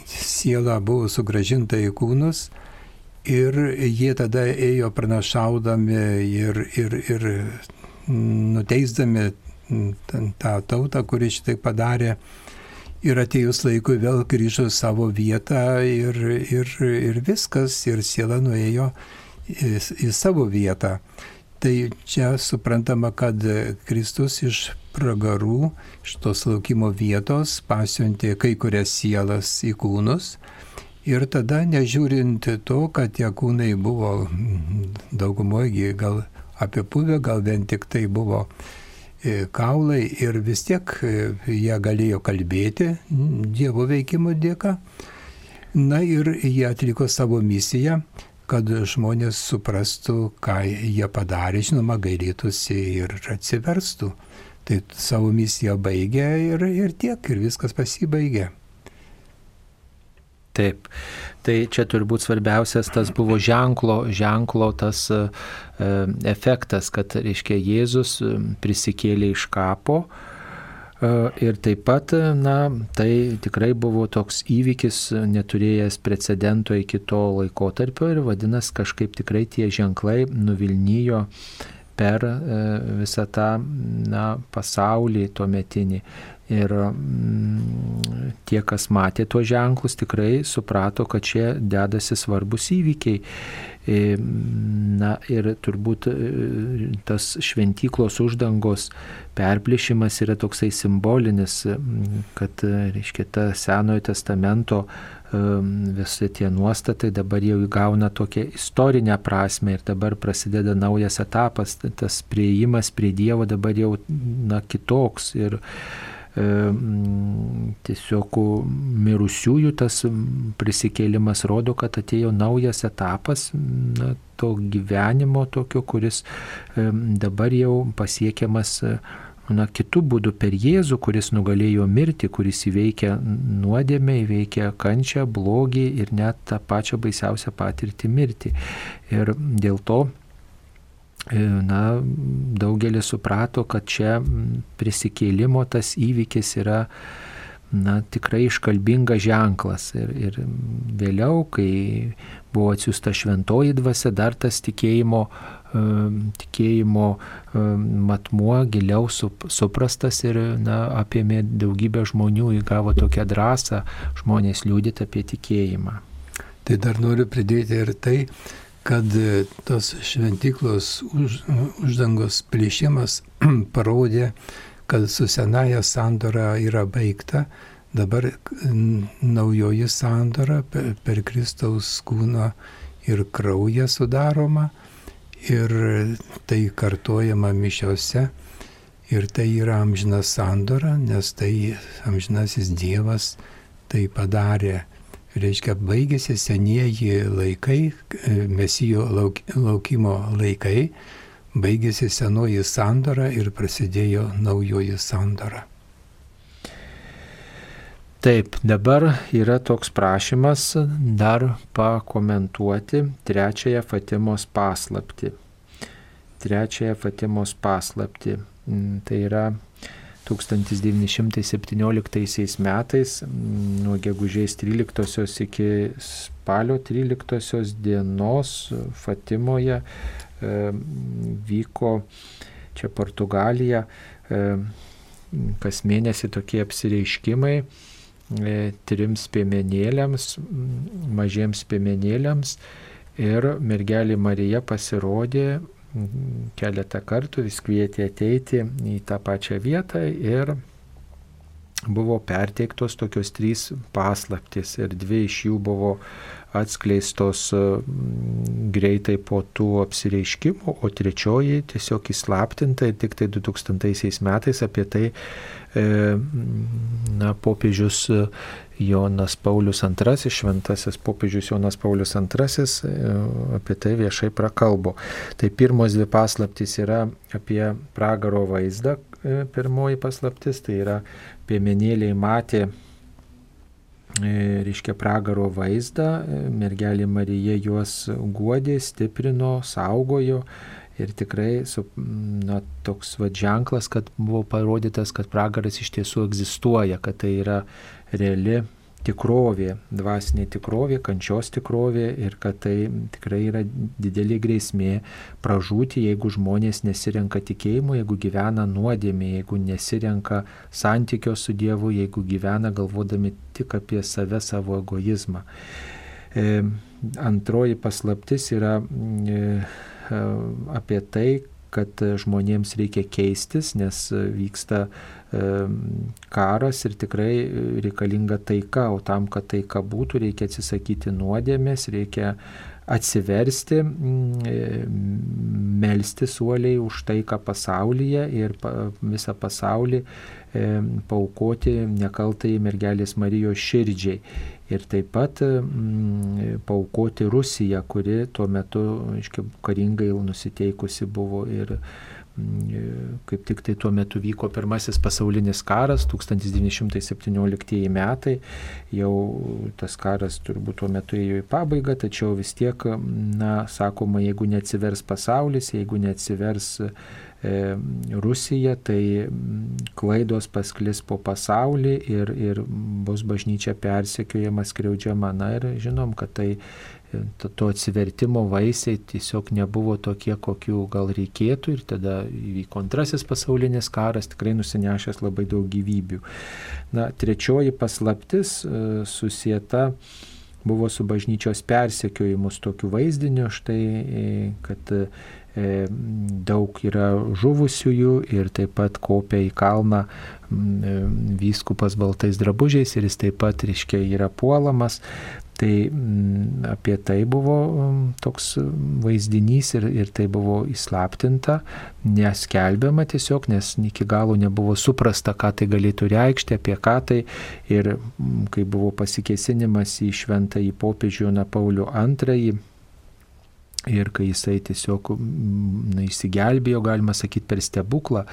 siela buvo sugražinta į kūnus ir jie tada ėjo pranašaudami ir, ir, ir nuteisdami tą tautą, kuri šitai padarė. Ir atėjus laikui vėl grįžo savo vietą ir, ir, ir viskas, ir siela nuėjo į, į savo vietą. Tai čia suprantama, kad Kristus iš pragarų, iš tos laukimo vietos pasiuntė kai kurias sielas į kūnus. Ir tada, nežiūrint to, kad tie kūnai buvo daugumoji gal apipuvę, gal vien tik tai buvo e, kaulai ir vis tiek e, jie galėjo kalbėti Dievo veikimo dėka. Na ir jie atliko savo misiją, kad žmonės suprastų, ką jie padarė, žinoma, gailėtųsi ir atsiverstų. Tai savo misiją baigė ir, ir tiek, ir viskas pasibaigė. Taip, tai čia turbūt svarbiausias tas buvo ženklo, ženklo tas e, efektas, kad, reiškia, Jėzus e, prisikėlė iš kapo e, ir taip pat, na, tai tikrai buvo toks įvykis, neturėjęs precedento iki to laikotarpio ir vadinasi, kažkaip tikrai tie ženklai nuvilnyjo per e, visą tą na, pasaulį tuo metinį. Ir mm, tie, kas matė tuos ženklus, tikrai suprato, kad čia dedasi svarbus įvykiai. E, na ir turbūt e, tas šventyklos uždangos perplišimas yra toksai simbolinis, kad, reiškia, ta Senojo testamento visi tie nuostatai dabar jau įgauna tokią istorinę prasme ir dabar prasideda naujas etapas, tas prieimas prie Dievo dabar jau na, kitoks ir e, tiesiog mirusiųjų tas prisikėlimas rodo, kad atėjo naujas etapas na, to gyvenimo tokio, kuris e, dabar jau pasiekiamas na, kitų būdų per Jėzų, kuris nugalėjo mirtį, kuris įveikia nuodėmę, įveikia kančią, blogį ir net tą pačią baisiausią patirtį mirtį. Ir dėl to e, na, daugelis suprato, kad čia prisikėlimo tas įvykis yra na, tikrai iškalbingas ženklas. Ir, ir vėliau, kai buvo atsiųsta šventoji dvasia, dar tas tikėjimo tikėjimo matmuo giliau suprastas ir na, apėmė daugybę žmonių, įgavo tokią drąsą žmonės liūdėti apie tikėjimą. Tai dar noriu pridėti ir tai, kad tos šventyklos už, uždangos plėšimas parodė, kad su senaja sandora yra baigta, dabar naujoji sandora per, per Kristaus kūną ir kraują sudaroma ir tai kartojama mišiose ir tai yra amžina sandora, nes tai amžinasis Dievas tai padarė. Reiškia, baigėsi senieji laikai, mesijo lauk, laukimo laikai, baigėsi senoji sandora ir prasidėjo naujoji sandora. Taip, dabar yra toks prašymas dar pakomentuoti trečiąją Fatimos paslapti. Trečiąją Fatimos paslapti. Mm, tai yra 1917 metais mm, nuo gegužės 13 iki spalio 13 dienos Fatimoje e, vyko čia Portugalija e, kas mėnesį tokie apsireiškimai trims piemenėliams, mažiems piemenėliams Ir mergelė Marija pasirodė keletą kartų, vis kvietė ateiti į tą pačią vietą ir buvo perteiktos tokios trys paslaptis ir dvi iš jų buvo atskleistos greitai po tų apsireiškimų, o trečioji tiesiog įslaptinta ir tik tai 2000 metais apie tai e, na, popiežius Jonas Paulius II, šventasis popiežius Jonas Paulius II e, apie tai viešai prakalbo. Tai pirmos dvi paslaptys yra apie pragaro vaizdą. E, pirmoji paslaptis tai yra piemenėliai matė e, reiškia pragaro vaizdą, mergelė Marija juos guodė, stiprino, saugojo. Ir tikrai su, na, toks va ženklas, kad buvo parodytas, kad pragaras iš tiesų egzistuoja, kad tai yra reali tikrovė, dvasinė tikrovė, kančios tikrovė ir kad tai tikrai yra didelė grėsmė pražūti, jeigu žmonės nesirenka tikėjimo, jeigu gyvena nuodėmė, jeigu nesirenka santykio su Dievu, jeigu gyvena galvodami tik apie save, savo egoizmą. E, antroji paslaptis yra e, e apie tai, kad žmonėms reikia keistis, nes vyksta karas ir tikrai reikalinga taika, o tam, kad taika būtų, reikia atsisakyti nuodėmės, reikia atsiversti, melsti suoliai už taiką pasaulyje ir visą pasaulį paukoti nekaltai mergelės Marijos širdžiai. Ir taip pat paukoti Rusiją, kuri tuo metu, aiškiai, karingai nusiteikusi buvo ir kaip tik tai tuo metu vyko pirmasis pasaulinis karas, 1917 metai, jau tas karas turbūt tuo metu ėjo į pabaigą, tačiau vis tiek, na, sakoma, jeigu neatsivers pasaulis, jeigu neatsivers e, Rusija, tai klaidos pasklis po pasaulį ir, ir bus bažnyčia persekiojama, skriaudžiama. Na ir žinom, kad tai to, to atsivertimo vaisiai tiesiog nebuvo tokie, kokių gal reikėtų ir tada įvyko antrasis pasaulinis karas, tikrai nusinešęs labai daug gyvybių. Na, trečioji paslaptis e, susieta buvo su bažnyčios persekiojimus tokiu vaizdiniu, štai, e, kad e, daug yra žuvusiųjų ir taip pat kopia į kalną vyskupas baltais drabužiais ir jis taip pat, reiškia, yra puolamas. Tai apie tai buvo toks vaizdinys ir, ir tai buvo įslaptinta, neskelbiama tiesiog, nes iki galo nebuvo suprasta, ką tai galėtų reikšti, apie ką tai. Ir kai buvo pasikesinimas į šventąjį popiežių Joną Paulių II, Ir kai jisai tiesiog na, įsigelbėjo, galima sakyti, per stebuklą,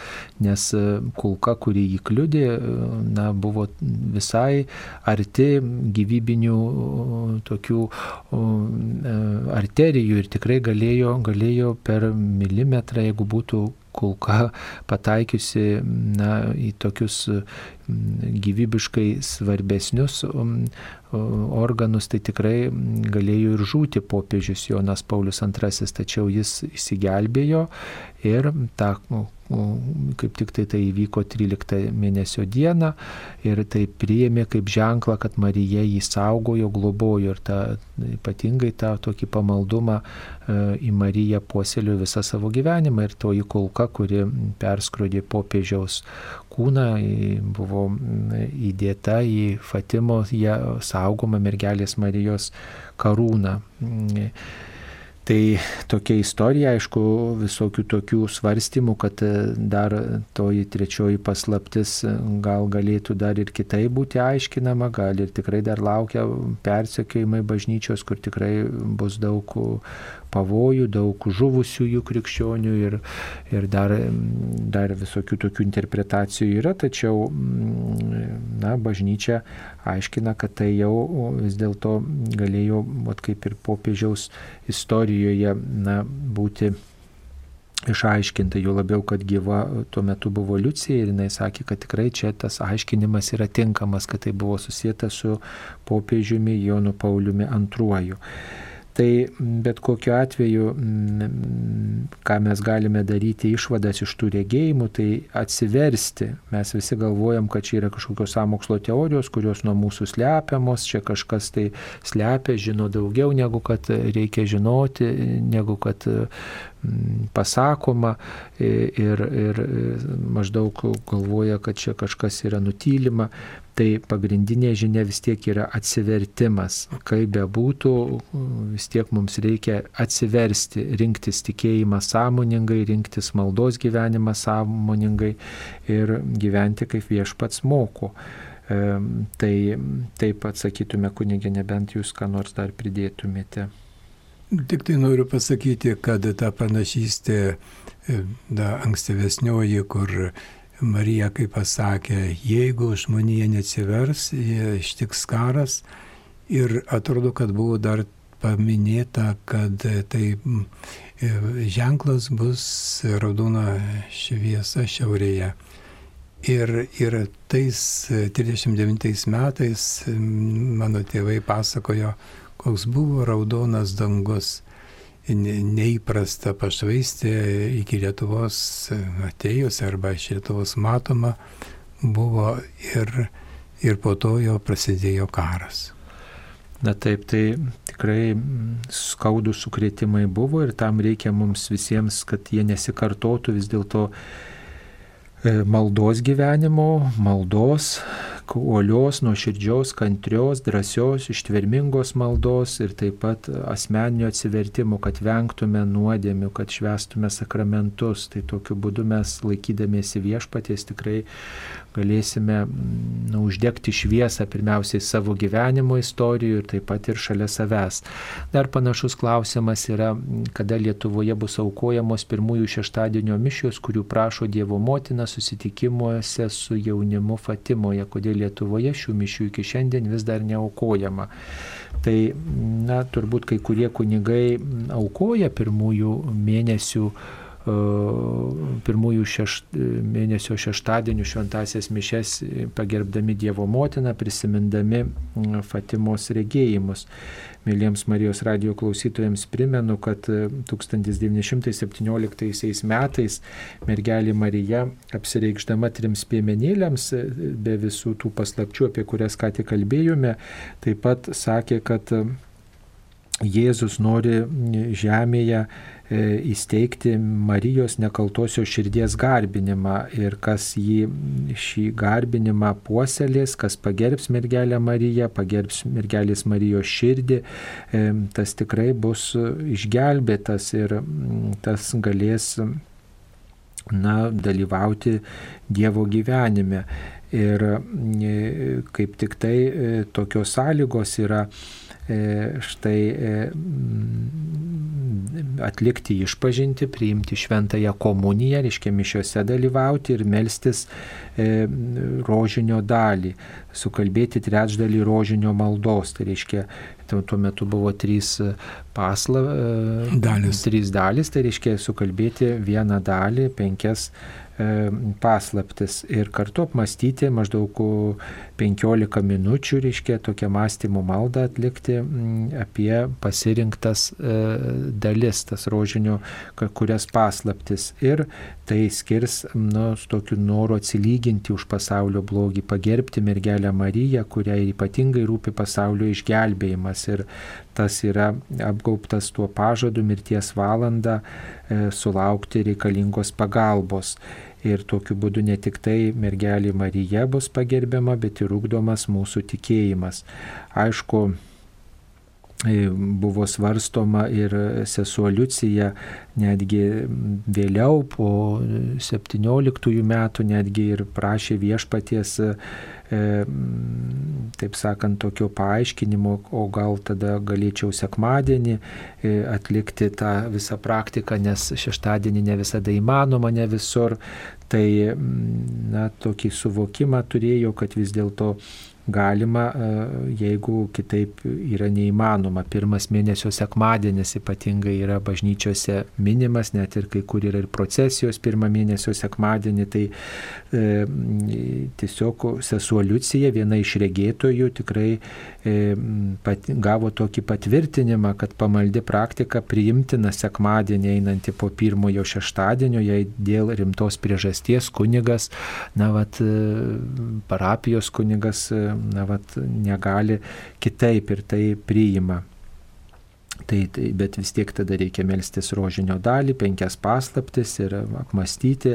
nes e, kulka, kuri jį kliudė, e, na, buvo visai arti gyvybinių tokių e, arterijų ir tikrai galėjo, galėjo per milimetrą, jeigu būtų kulka pataikiusi na, į tokius gyvybiškai svarbesnius organus, tai tikrai galėjo ir žūti popiežius Jonas Paulius II, tačiau jis įsigelbėjo ir tą kaip tik tai tai įvyko 13 mėnesio dieną ir tai priėmė kaip ženklą, kad Marija jį saugojo, globojo ir ta, ypatingai tą tokį pamaldumą e, į Mariją puoselio visą savo gyvenimą ir toji kulka, kuri perskrodė popiežiaus kūną, buvo įdėta į Fatimo, ją saugomą mergelės Marijos karūną. Tai tokia istorija, aišku, visokių tokių svarstymų, kad e, dar toji trečioji paslaptis e, gal galėtų dar ir kitai būti aiškinama, gal ir tikrai dar laukia persekiojimai bažnyčios, kur tikrai bus daug pavojų, daug žuvusiųjų krikščionių ir, ir dar, dar visokių tokių interpretacijų yra, tačiau na, bažnyčia aiškina, kad tai jau vis dėlto galėjo, vat, kaip ir popiežiaus istorijoje, na, būti išaiškinta, jo labiau, kad gyva tuo metu buvo Liucija ir jinai sakė, kad tikrai čia tas aiškinimas yra tinkamas, kad tai buvo susijęta su popiežiumi Jonu Pauliumi II. Tai bet kokiu atveju, ką mes galime daryti išvadas iš tų regėjimų, tai atsiversti. Mes visi galvojam, kad čia yra kažkokios samokslo teorijos, kurios nuo mūsų slepiamos, čia kažkas tai slepia, žino daugiau negu kad reikia žinoti, negu kad pasakoma ir, ir maždaug galvoja, kad čia kažkas yra nutylima, tai pagrindinė žinia vis tiek yra atsivertimas. Kaip bebūtų, vis tiek mums reikia atsiversti, rinktis tikėjimą sąmoningai, rinktis maldos gyvenimą sąmoningai ir gyventi kaip viešpats moko. Tai taip atsakytume kunigė, nebent jūs ką nors dar pridėtumėte. Tik tai noriu pasakyti, kad ta panašystė, da, ankstyvesnioji, kur Marija, kaip pasakė, jeigu žmonija neatsivers, ištiks karas ir atrodo, kad buvo dar paminėta, kad tai ženklas bus raudona šviesa šiaurėje. Ir, ir tais 39 metais mano tėvai pasakojo, koks buvo raudonas dangus. Neįprasta pašvaistė iki Lietuvos atėjus arba iš Lietuvos matoma buvo ir, ir po to jau prasidėjo karas. Na taip, tai tikrai skaudų sukrėtimai buvo ir tam reikia mums visiems, kad jie nesikartotų vis dėlto e, maldos gyvenimo, maldos, uolios, nuoširdžios, kantrios, drąsios, ištvermingos maldos ir taip pat asmeninio atsivertimo, kad vengtume nuodėmių, kad švestume sakramentus. Tai tokiu būdu mes laikydamiesi viešpaties tikrai galėsime nu, uždegti šviesą pirmiausiai savo gyvenimo istorijų ir taip pat ir šalia savęs. Dar panašus klausimas yra, kada Lietuvoje bus aukojamos pirmųjų šeštadienio mišios, kurių prašo Dievo motina susitikimuose su jaunimu Fatimoje, kodėl Lietuvoje šių mišių iki šiandien vis dar neaukojama. Tai, na, turbūt kai kurie kunigai aukoja pirmųjų mėnesių pirmųjų šešt, mėnesio šeštadienių šventasias mišes pagerbdami Dievo motiną, prisimindami Fatimos regėjimus. Mėlyjams Marijos radio klausytojams primenu, kad 1917 metais mergelė Marija, apsireikšdama trims piemenėliams, be visų tų paslapčių, apie kurias ką tik kalbėjome, taip pat sakė, kad Jėzus nori žemėje E, įsteigti Marijos nekaltosios širdies garbinimą ir kas jį šį garbinimą puoselės, kas pagerbs mergelę Mariją, pagerbs mergelės Marijos širdį, e, tas tikrai bus išgelbėtas ir tas galės na, dalyvauti Dievo gyvenime. Ir e, kaip tik tai tokios sąlygos yra E, štai e, atlikti išpažinti, priimti šventąją komuniją, reiškia mišiuose dalyvauti ir melstis e, rožinio dalį, sukalbėti trečdalį rožinio maldos. Tai reiškia, tuo metu buvo trys pasla, dalis. trys dalis, tai reiškia sukalbėti vieną dalį, penkias E, paslaptis ir kartu apmastyti maždaug 15 minučių, reiškia tokią mąstymo maldą atlikti apie pasirinktas e, dalis, tas rožinio, kurias paslaptis. Ir tai skirs nu, tokiu noru atsilyginti už pasaulio blogį, pagerbti mergelę Mariją, kuriai ypatingai rūpi pasaulio išgelbėjimas. Ir tas yra apgauptas tuo pažadu mirties valandą e, sulaukti reikalingos pagalbos ir tokiu būdu ne tik tai mergelė Marija bus pagerbiama, bet ir ugdomas mūsų tikėjimas. Aišku, buvo svarstoma ir sesuo Liucija netgi vėliau po 17 metų netgi ir prašė viešpaties E, taip sakant, tokio paaiškinimo, o gal tada galėčiau sekmadienį e, atlikti tą visą praktiką, nes šeštadienį ne visada įmanoma, ne visur. Tai, na, tokį suvokimą turėjau, kad vis dėlto galima, e, jeigu kitaip yra neįmanoma. Pirmas mėnesio sekmadienis ypatingai yra bažnyčiose minimas, net ir kai kur yra ir procesijos pirmą mėnesio sekmadienį, tai e, tiesiog sesuo Liucija, viena iš regėtojų, tikrai e, pat, gavo tokį patvirtinimą, kad pamaldi praktika priimtina sekmadienį einanti po pirmojo šeštadienio, jei dėl rimtos priežasties kunigas, na, vat, parapijos kunigas, na, vat, negali kitaip ir tai priima. Tai, tai, bet vis tiek tada reikia melstis rožinio dalį, penkias paslaptis ir apmastyti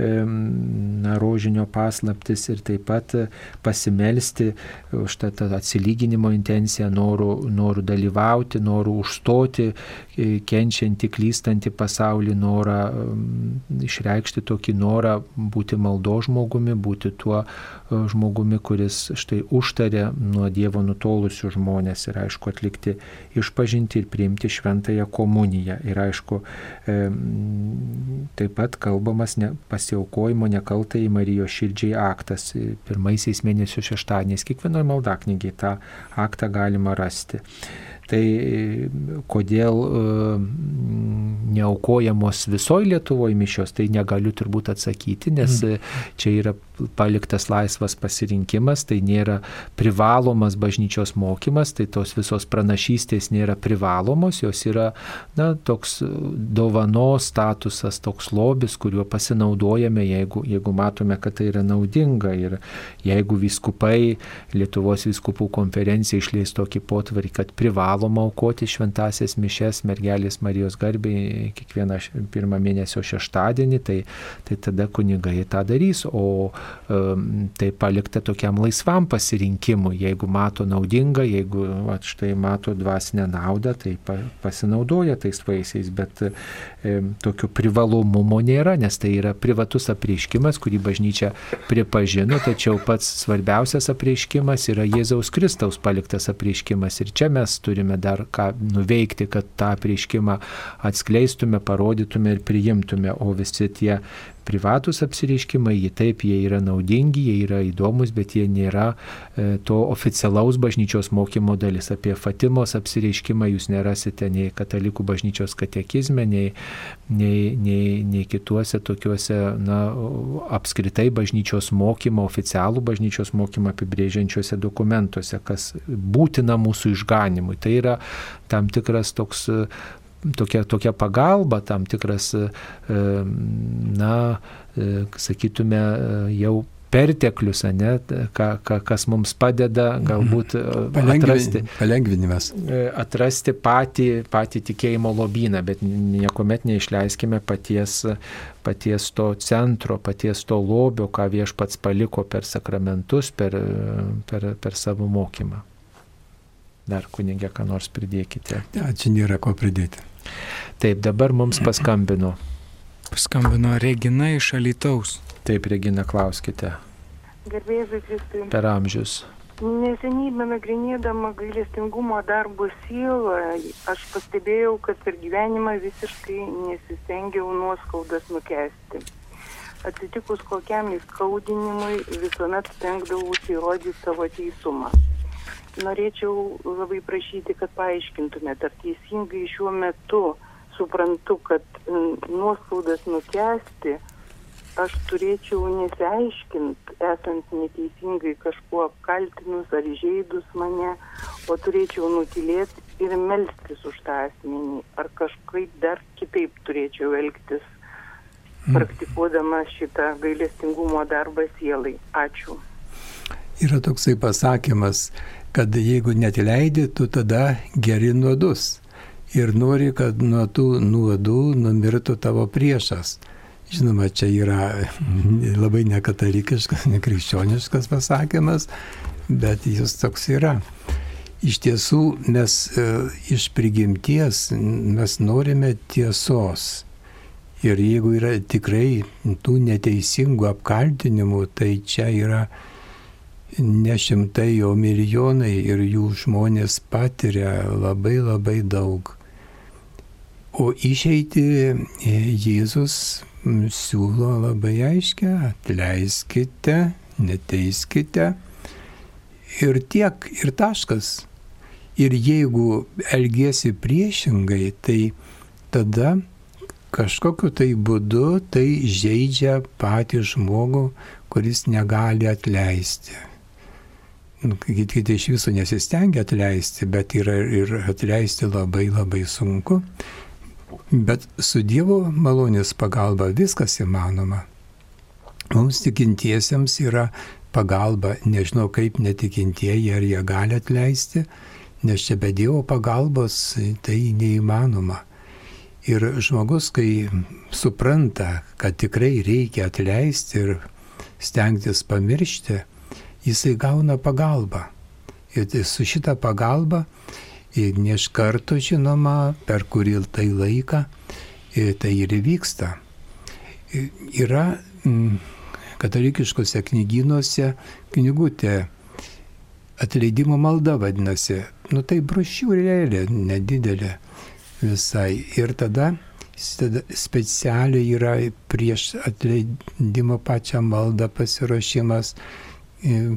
na, rožinio paslaptis ir taip pat pasimelsti už tą, tą atsilyginimo intenciją, norų, norų dalyvauti, norų užstoti e, kenčiantį, klystantį pasaulį, norą išreikšti tokį norą būti maldo žmogumi, būti tuo e, žmogumi, kuris štai užtarė nuo Dievo nutolusių žmonės ir aišku atlikti išpažinti ir priimti šventąją komuniją. Ir aišku, taip pat kalbamas ne, pasiaukojimo nekaltai Marijos širdžiai aktas. Pirmaisiais mėnesio šeštadieniais kiekvienoje maldaknygiai tą aktą galima rasti. Tai kodėl neaukojamos visoje Lietuvoje mišios, tai negaliu turbūt atsakyti, nes mm. čia yra paliktas laisvas pasirinkimas, tai nėra privalomas bažnyčios mokymas, tai tos visos pranašystės nėra privalomos, jos yra na, toks dovanos statusas, toks lobis, kuriuo pasinaudojame, jeigu, jeigu matome, kad tai yra naudinga. Ir jeigu viskupai, Lietuvos viskupų konferencija išleis tokį potvarį, kad privaloma aukoti šventasias mišes mergelės Marijos garbiai kiekvieną pirmą mėnesio šeštadienį, tai, tai tada kunigai tą darys, o tai palikta tokiam laisvam pasirinkimui. Jeigu mato naudinga, jeigu at, štai mato dvasinę naudą, tai pasinaudoja tais vaisiais, bet e, tokio privalomumo nėra, nes tai yra privatus apreiškimas, kurį bažnyčia pripažino, tačiau pats svarbiausias apreiškimas yra Jėzaus Kristaus paliktas apreiškimas. Ir čia mes turime dar ką nuveikti, kad tą apreiškimą atskleistume, parodytume ir priimtume, o visi tie privatus apsireiškimai, jie taip, jie yra naudingi, jie yra įdomus, bet jie nėra e, to oficialaus bažnyčios mokymo dalis. Apie Fatimos apsireiškimą jūs nerasite nei katalikų bažnyčios katekizme, nei, nei, nei, nei kituose tokiuose, na, apskritai bažnyčios mokymo, oficialų bažnyčios mokymą apibrėžiančiuose dokumentuose, kas būtina mūsų išganimui. Tai yra tam tikras toks tokia, tokia pagalba, tam tikras, e, na, e, sakytume, e, jau perteklius, ne, ka, ka, kas mums padeda galbūt atrasti, palengvinimas. Atrasti patį, patį tikėjimo lobyną, bet niekuomet neišleiskime paties, paties to centro, paties to lobio, ką viešpats paliko per sakramentus, per, per, per savo mokymą. Dar kunigė, ką nors pridėkite. Ne, čia nėra ko pridėti. Taip, dabar mums paskambino. Paskambino Regina iš Alitaus. Taip, Regina, klauskite. Gerbėjai Kristui. Per amžius. Neseniai benagrinėdama gailestingumo darbo sielą, aš pastebėjau, kad per gyvenimą visiškai nesistengiau nuoskaudas nukesti. Atsitikus kokiam įskaudinimui, visuomet stengdavausi įrodyti savo teisumą norėčiau labai prašyti, kad paaiškintumėte, ar teisingai šiuo metu suprantu, kad nuoskaudas nukesti aš turėčiau nesiaiškint, esant neteisingai kažkuo apkaltinus ar įžeidus mane, o turėčiau nutilėti ir melstis už tą asmenį, ar kažkaip dar kitaip turėčiau elgtis, hmm. praktikuodama šitą gailestingumo darbą sielai. Ačiū. Yra toksai pasakymas, kad jeigu netileidi, tu tada geri nuodus. Ir nori, kad nuo tų nuodų numirtų tavo priešas. Žinoma, čia yra labai nekatalikiškas, nekrikščioniškas pasakymas, bet jis toks yra. Iš tiesų, mes e, iš prigimties mes norime tiesos. Ir jeigu yra tikrai tų neteisingų apkaltinimų, tai čia yra ne šimtai, o milijonai ir jų žmonės patiria labai labai daug. O išeiti e, Jėzus siūlo labai aiškę, atleiskite, neteiskite Ir tiek, ir taškas. Ir jeigu elgiesi priešingai, tai tada kažkokiu tai būdu tai žaidžia patį žmogų, kuris negali atleisti. Nu, kiti iš viso nesistengia atleisti, bet yra ir atleisti labai labai sunku. Bet su Dievo malonės pagalba viskas įmanoma. Mums tikintiesiems yra pagalba, nežinau kaip netikintieji, ar jie gali atleisti, nes čia be Dievo pagalbos tai neįmanoma. Ir žmogus, kai supranta, kad tikrai reikia atleisti ir stengtis pamiršti, jisai gauna pagalbą. Ir tai su šita pagalba ir ne iš karto žinoma, per kurį tai laiką tai ir įvyksta. Yra mm, katalikiškose knygynuose knygutė atleidimo malda vadinasi. Nu tai brošiūrėlė nedidelė visai. Ir tada specialiai yra prieš atleidimo pačią maldą pasiruošimas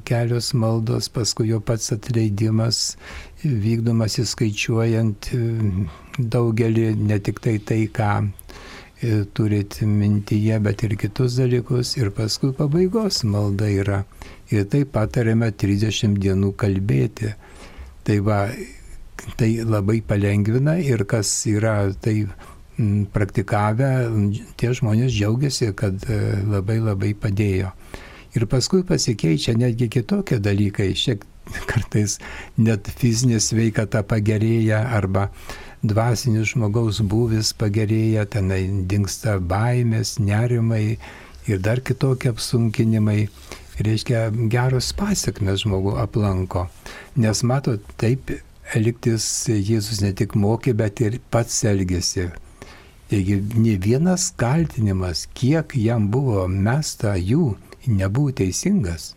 kelios maldos, paskui jo pats atleidimas vykdomas įskaičiuojant e, daugelį, ne tik tai tai, ką e, turit mintyje, bet ir kitus dalykus. Ir paskui pabaigos malda yra. Ir tai patarėme 30 dienų kalbėti. Tai va, tai labai palengvina ir kas yra tai praktikavę, tie žmonės džiaugiasi, kad e, labai labai padėjo. Ir paskui pasikeičia netgi kitokie dalykai, šiek kartais net fizinė sveikata pagerėja arba dvasinis žmogaus būvis pagerėja, tenai dinksta baimės, nerimai ir dar kitokie apsunkinimai. Reiškia, geros pasiekmes žmogų aplanko. Nes matot, taip elgtis Jėzus ne tik mokė, bet ir pats elgėsi. Taigi ne vienas kaltinimas, kiek jam buvo mesta jų, nebuvo teisingas.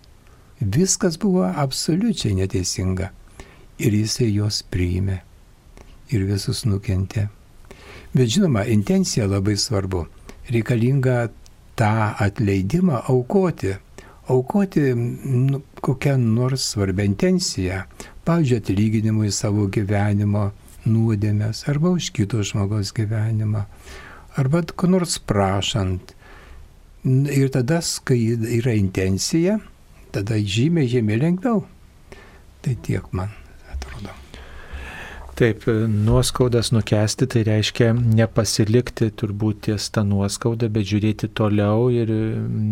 Viskas buvo absoliučiai neteisinga. Ir jisai juos priėmė. Ir visus nukentė. Bet žinoma, intencija labai svarbu. Reikalinga tą atleidimą aukoti. Aukoti nu, kokią nors svarbią intenciją. Pavyzdžiui, atlyginimui savo gyvenimo nuodėmės arba už kito žmogaus gyvenimą. Arba ko nors prašant Ir tada, kai yra intencija, tada žymiai, žymiai lengviau. Tai tiek man. Taip, nuoskaudas nukesti tai reiškia nepasilikti turbūt ties tą nuoskaudą, bet žiūrėti toliau ir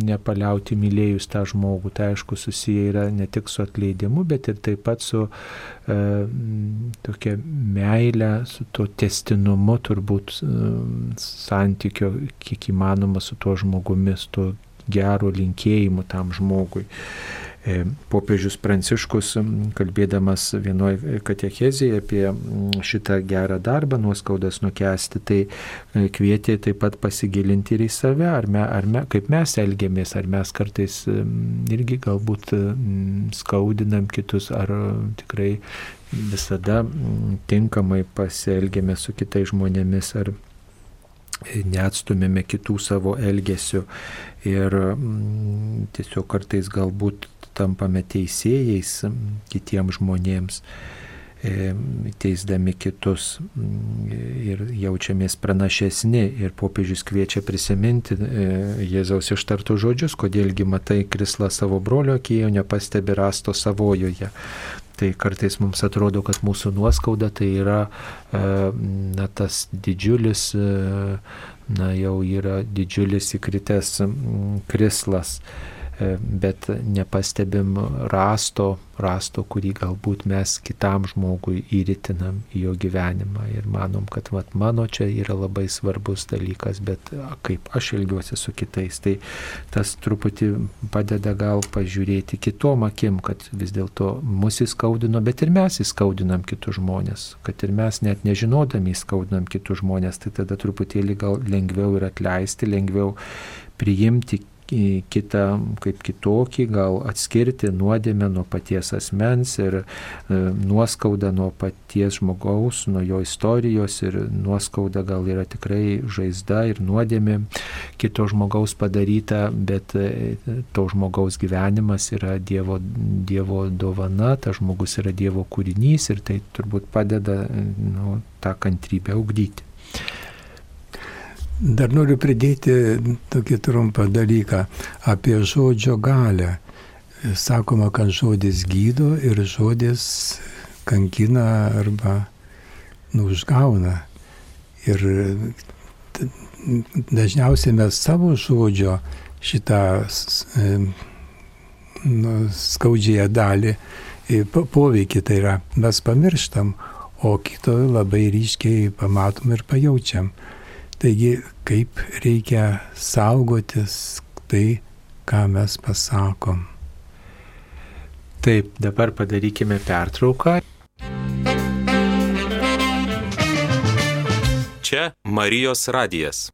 nepaliauti mylėjus tą žmogų. Tai aišku susiję yra ne tik su atleidimu, bet ir taip pat su e, tokia meilė, su tuo testinumu turbūt e, santykio, kiek įmanoma su tuo žmogumi, su tuo gero linkėjimu tam žmogui. E, popiežius Pranciškus, kalbėdamas vienoje katechezėje apie šitą gerą darbą, nuoskaudas nukesti, tai e, kvietė taip pat pasigilinti ir į save, ar, me, ar me, kaip mes elgiamės, ar mes kartais irgi galbūt skaudinam kitus, ar tikrai visada tinkamai pasielgiame su kitais žmonėmis, ar neatstumėme kitų savo elgesių. Ir tiesiog kartais galbūt tampame teisėjais kitiems žmonėms, e, teisdami kitus ir jaučiamės pranašesni. Ir popiežius kviečia prisiminti e, Jėzaus ištartų žodžius, kodėlgi matai krislą savo brolio akėje, nepastebi rasto savojoje. Tai kartais mums atrodo, kad mūsų nuoskauda tai yra e, na, tas didžiulis, na jau yra didžiulis įkritęs krislas bet nepastebim rasto, rasto, kurį galbūt mes kitam žmogui įritinam į jo gyvenimą. Ir manom, kad vat, mano čia yra labai svarbus dalykas, bet kaip aš elgiuosi su kitais, tai tas truputį padeda gal pažiūrėti kitom akim, kad vis dėlto mus įskaudino, bet ir mes įskaudinam kitus žmonės, kad ir mes net nežinodami įskaudinam kitus žmonės, tai tada truputėlį gal lengviau ir atleisti, lengviau priimti kitą kaip kitokį, gal atskirti nuodėmę nuo paties asmens ir e, nuoskaudą nuo paties žmogaus, nuo jo istorijos ir nuoskauda gal yra tikrai žaizda ir nuodėmė kito žmogaus padaryta, bet e, to žmogaus gyvenimas yra Dievo, dievo dovana, tas žmogus yra Dievo kūrinys ir tai turbūt padeda nu, tą kantrybę ugdyti. Dar noriu pridėti tokį trumpą dalyką apie žodžio galę. Sakoma, kad žodis gydo ir žodis kankina arba nužgauna. Ir dažniausiai mes savo žodžio šitą nu, skaudžiąją dalį poveikį tai yra mes pamirštam, o kito labai ryškiai pamatom ir pajaučiam. Taigi, kaip reikia saugotis tai, ką mes pasakom. Taip, dabar padarykime pertrauką. Čia Marijos radijas.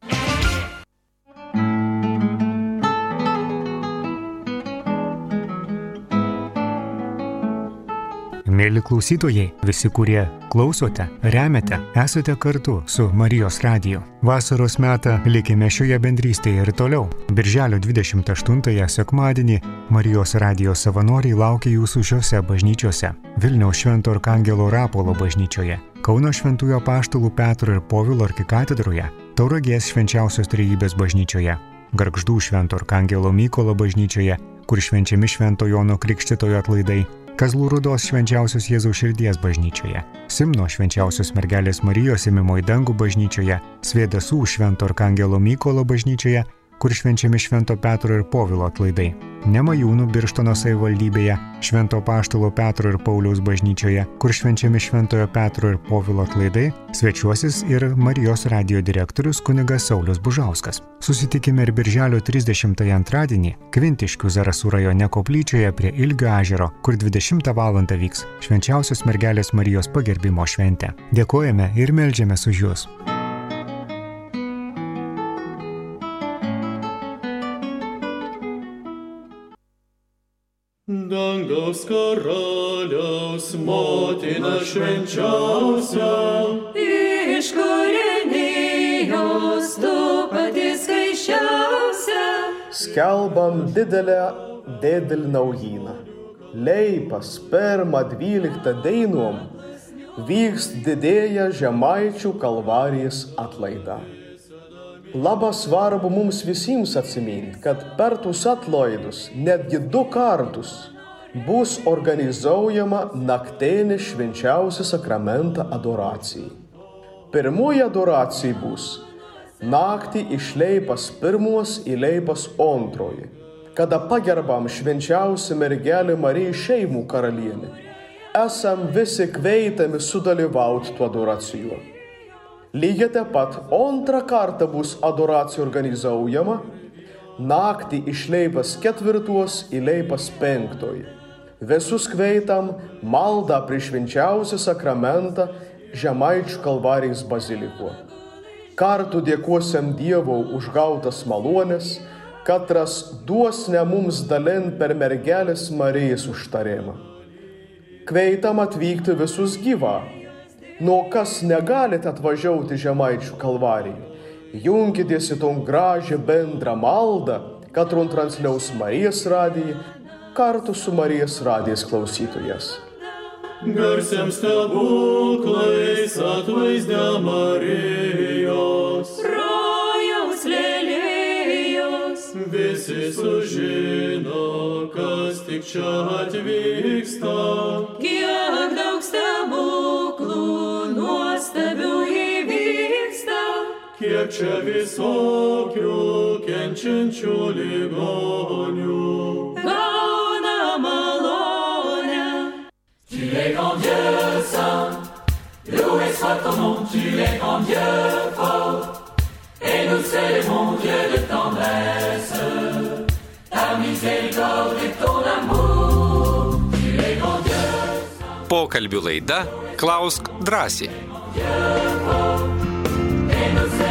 Mėly klausytojai, visi, kurie klausote, remiate, esate kartu su Marijos radiju. Vasaros metą likime šioje bendrystėje ir toliau. Birželio 28-ąją sekmadienį Marijos radijos savanoriai laukia jūsų šiuose bažnyčiose - Vilniaus Švento Arkangelo Rapolo bažnyčioje, Kauno Šventųjų Paštalų Petro ir Povilo arkikatedroje, Tauragės švenčiausios trejybės bažnyčioje, Gargždų Švento Arkangelo Mykolo bažnyčioje, kur švenčiami Švento Jono Krikštitojo atlaidai Kazlų Rudos švenčiausios Jėzaus širdies bažnyčioje, Simno švenčiausios mergelės Marijos įmimo į dangų bažnyčioje, Sviedasų švento Arkangelo Mykolo bažnyčioje kur švenčiami Švento Petro ir Povilo atlaidai. Nemajūnų Birštono savivaldybėje, Švento Paštalo Petro ir Pauliaus bažnyčioje, kur švenčiami Šventojo Petro ir Povilo atlaidai, svečiuosis ir Marijos radio direktorius kunigas Saulis Bužauskas. Susitikime ir Birželio 30 antradienį Kvintiškių Zarasų rajone koplyčioje prie Ilgio ežero, kur 20 val. vyks švenčiausios mergelės Marijos pagerbimo šventė. Dėkojame ir melžiamės už Jūs. Dangaus karaliaus motina švenčiausia. Iš kūrinijos tu pati skaičiausia. Skelbam didelę dėdėl naujieną. Leipas pirmą dvyliktą dainom vyks didėja žemaičių kalvarijas atlaida. Labai svarbu mums visiems atsiminti, kad per tuos atlaidus netgi du kartus bus organizuojama naktinė švenčiausia sakramenta adoracija. Pirmoji adoracija bus naktį išleipas pirmos įleipas antroji, kada pagerbam švenčiausią mergelę Mariją šeimų karalienę. Esam visi kveitami sudalyvauti tuo adoracijuo. Lygiai taip pat antrą kartą bus adoracija organizuojama, naktį išleipas ketvirtos įleipas penktoji. Visus kveitam maldą prieš švenčiausią sakramentą Žemaičių kalvarijos baziliko. Kartu dėkosiam Dievo už gautas malonės, katras duos ne mums dalin per mergelės Marijas užtarimą. Kveitam atvykti visus gyvą nuo kas negalite atvažiuoti žemaičių kalvarijai. Junkitės į tom gražią bendrą maldą, katron transliaus Marijos radiją, kartu su Marijos radijas klausytojas. Garsiam stebuklais atvaizdę Marijos. Rojaus lėlėjos. Visi sužino, kas tik čia atvyksta. Kiek daug stebuklų nuostabių įvyksta. Kiek čia visokių kenčiančių ligonių. Gauna es grand Dieu saint, loué soit ton nom, tu es grand Dieu fort. Et nous célébrons Dieu de tendresse, ta miséricorde et ton amour. Tu es grand Dieu. Klausk drąsiai. Et nous célébrons Dieu de tendresse, ta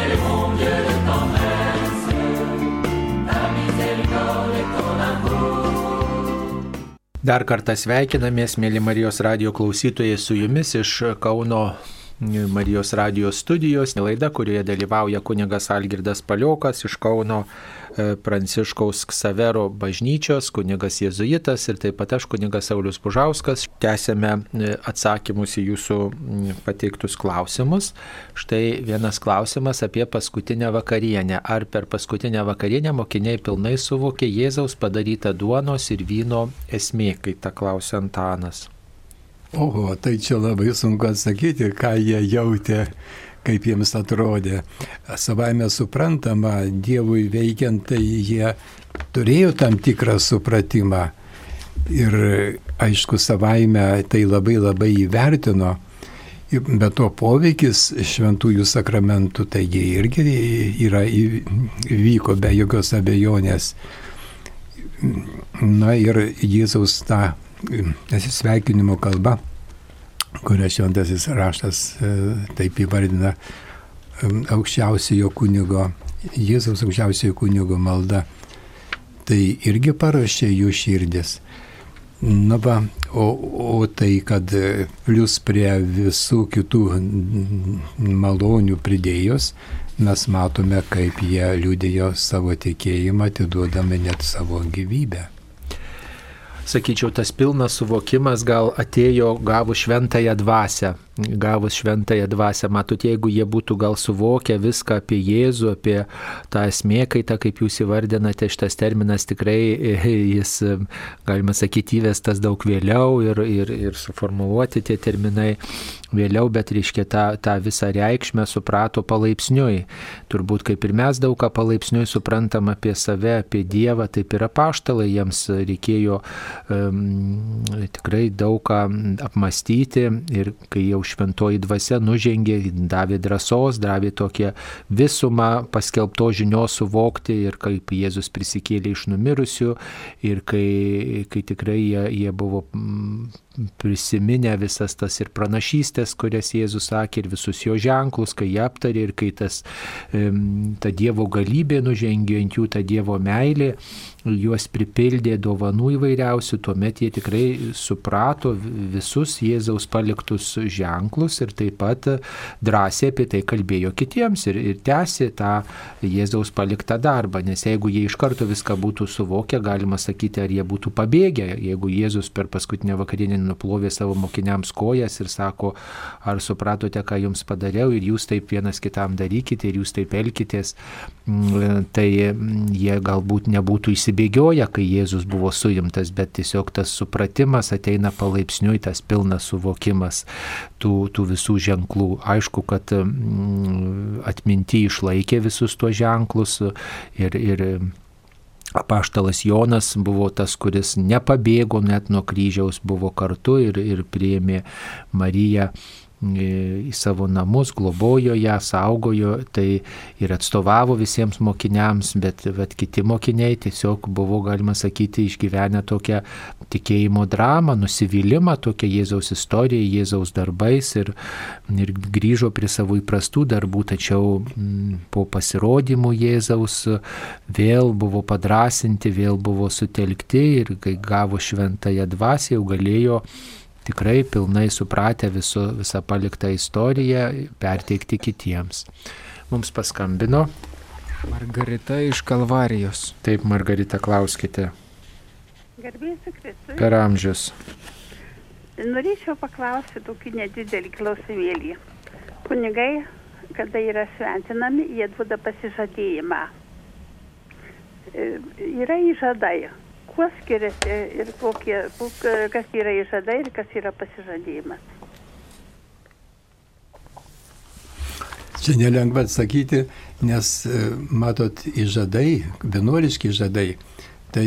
Dar kartą sveikinamės, mėly Marijos radio klausytojai, su jumis iš Kauno Marijos radijos studijos, laida, kurioje dalyvauja kunigas Algirdas Paliokas iš Kauno e, Pranciškaus Ksavero bažnyčios, kunigas Jėzuitas ir taip pat aš kunigas Saulis Pužauskas. Tęsėme e, atsakymus į jūsų pateiktus klausimus. Štai vienas klausimas apie paskutinę vakarienę. Ar per paskutinę vakarienę mokiniai pilnai suvokė Jėzaus padarytą duonos ir vyno esmė, kai tą klausė Antanas? Oho, tai čia labai sunku atsakyti, ką jie jautė, kaip jiems atrodė. Savaime suprantama, Dievui veikiant, tai jie turėjo tam tikrą supratimą. Ir aišku, savaime tai labai labai įvertino. Bet to poveikis šventųjų sakramentų, taigi irgi yra įvyko be jokios abejonės. Na ir Jėzaus tą nesisveikinimo kalba, kurią šventasis raštas e, taip įvardina aukščiausiojo kunigo, Jėzaus aukščiausiojo kunigo malda, tai irgi parašė jų širdis. Na va, o, o tai, kad plus prie visų kitų malonių pridėjus, mes matome, kaip jie liūdėjo savo tikėjimą, atiduodami net savo gyvybę sakyčiau, tas pilnas suvokimas gal atėjo gavus šventąją dvasę. Gavus šventąją dvasę, matot, jeigu jie būtų gal suvokę viską apie Jėzų, apie tą esmėkaitą, kaip jūs įvardinate, šitas terminas tikrai jis, galima sakyti, įvestas daug vėliau ir, ir, ir suformuoluoti tie terminai vėliau, bet reiškia tą, tą visą reikšmę suprato palaipsniui. Turbūt kaip ir mes daug ką palaipsniui suprantam apie save, apie Dievą, taip ir apaštalai, jiems reikėjo um, tikrai daug ką apmastyti ir kai jau šventoji dvasia nužengė, davė drąsos, davė tokią visumą paskelbto žinios suvokti ir kaip Jėzus prisikėlė iš numirusių ir kai, kai tikrai jie, jie buvo prisiminę visas tas ir pranašystės, kurias Jėzus sakė, ir visus jo ženklus, kai jie aptarė ir kai tas, ta Dievo galybė nužengė ant jų, ta Dievo meilė, juos pripildė dovanų įvairiausių, tuomet jie tikrai suprato visus Jėzaus paliktus ženklus ir taip pat drąsiai apie tai kalbėjo kitiems ir, ir tęsė tą Jėzaus paliktą darbą, nes jeigu jie iš karto viską būtų suvokę, galima sakyti, ar jie būtų pabėgę, jeigu Jėzus per paskutinę vakarienę nuplovė savo mokiniams kojas ir sako, ar supratote, ką jums padariau ir jūs taip vienas kitam darykite ir jūs taip elkitės, mm, tai mm, jie galbūt nebūtų įsibėgioja, kai Jėzus buvo suimtas, bet tiesiog tas supratimas ateina palaipsniui, tas pilnas suvokimas tų, tų visų ženklų. Aišku, kad mm, atminti išlaikė visus tuos ženklus ir, ir Apaštalas Jonas buvo tas, kuris nepabėgo net nuo kryžiaus, buvo kartu ir, ir priėmė Mariją į savo namus, globojo ją, saugojo, tai ir atstovavo visiems mokiniams, bet, bet kiti mokiniai tiesiog buvo, galima sakyti, išgyvenę tokią tikėjimo dramą, nusivylimą, tokią Jėzaus istoriją, Jėzaus darbais ir, ir grįžo prie savo įprastų darbų, tačiau m, mm, po pasirodymų Jėzaus vėl buvo padrasinti, vėl buvo sutelkti ir kai gavo šventąją dvasę, jau galėjo tikrai pilnai supratę visu, visą paliktą istoriją, perteikti kitiems. Mums paskambino. Margarita iš Kalvarijos. Taip, Margarita, klauskite. Garbėsiu Kristui. Per amžius. Norėčiau paklausti tokį nedidelį klausimėlį. Kunigai, kada yra šventinami, jie duoda pasižadėjimą. E, yra įžadai kuo skiriasi ir kokie, kas yra įžadai ir kas yra pasižadėjimas. Čia nelengva atsakyti, nes e, matot, įžadai, vienuoliški įžadai, tai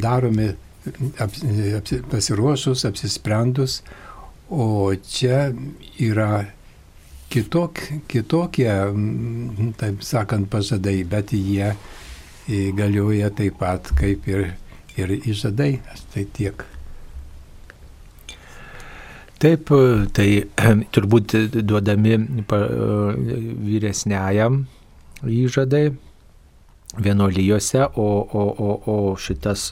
daromi ap, ap, pasiruošus, apsisprendus, o čia yra kitok, kitokie, taip sakant, pažadai, bet jie galioja taip pat kaip ir ir įžadai, tai tiek. Taip, tai turbūt duodami vyresniajam įžadai, vienolyjose, o, o, o, o šitas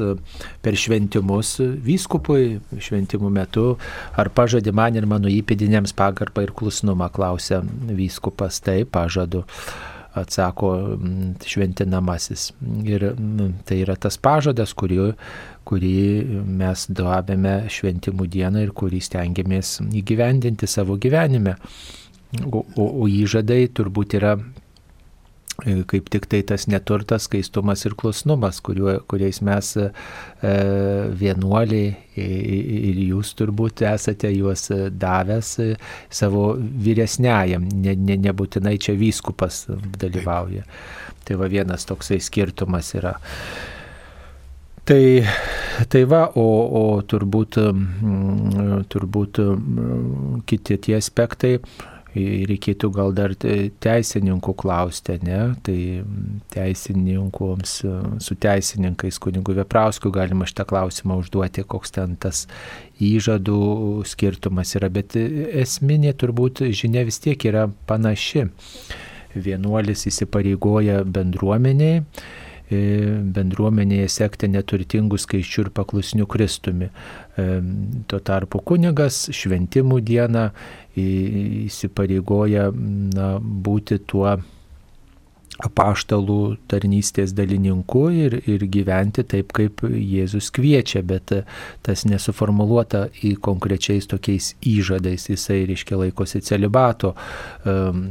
per šventimus vyskupui šventimų metu, ar pažadi man ir mano įpėdinėms pagarbą ir klusnumą, klausia vyskupas, taip, pažadu atsako šventinamasis. Ir tai yra tas pažadas, kurį, kurį mes duobėme šventimų dieną ir kurį stengiamės įgyvendinti savo gyvenime. O, o, o įžadai turbūt yra kaip tik tai tas neturtas, skaistumas ir klusnumas, kuriuo, kuriais mes e, vienuoliai ir jūs turbūt esate juos davęs savo vyresniajam, ne, ne, nebūtinai čia vyskupas dalyvauja. Tai va vienas toksai skirtumas yra. Tai, tai va, o, o turbūt, turbūt kiti tie aspektai, reikėtų gal dar teisininkų klausti, ne? Tai teisininkoms, su teisininkais kunigu Veprausku galima šitą klausimą užduoti, koks ten tas įžadų skirtumas yra, bet esminė turbūt žinia vis tiek yra panaši. Vienuolis įsipareigoja bendruomeniai e, bendruomenėje sekti neturtingų skaičių ir paklusnių Kristumi. Tuo tarpu kunigas šventimų dieną įsipareigoja na, būti tuo apaštalų tarnystės dalininku ir, ir gyventi taip, kaip Jėzus kviečia, bet tas nesuformuoluota į konkrečiais tokiais įžadais, jisai, reiškia, laikosi celibato um,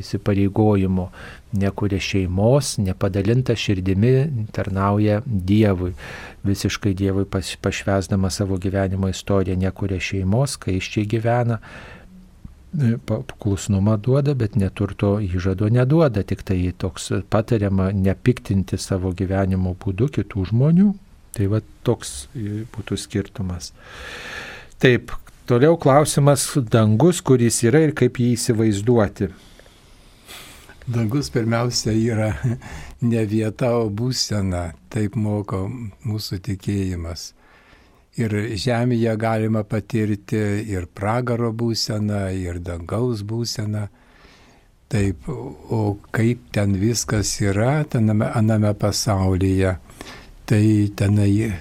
įsipareigojimo, nekuria šeimos, nepadalinta širdimi, tarnauja Dievui. Visiškai Dievui pašvesdama savo gyvenimo istoriją, nekuria šeimos, kai iš čia gyvena E, klusnumą duoda, bet neturto įžado neduoda, tik tai toks patariama nepiktinti savo gyvenimo būdu kitų žmonių. Tai va toks būtų skirtumas. Taip, toliau klausimas dangus, kuris yra ir kaip jį įsivaizduoti. Dangus pirmiausia yra ne vieta, o būsena, taip moko mūsų tikėjimas ir žemėje galima patirti ir pragaro būseną, ir dangaus būseną. Taip, o kaip ten viskas yra, tename aname pasaulyje, tai tenai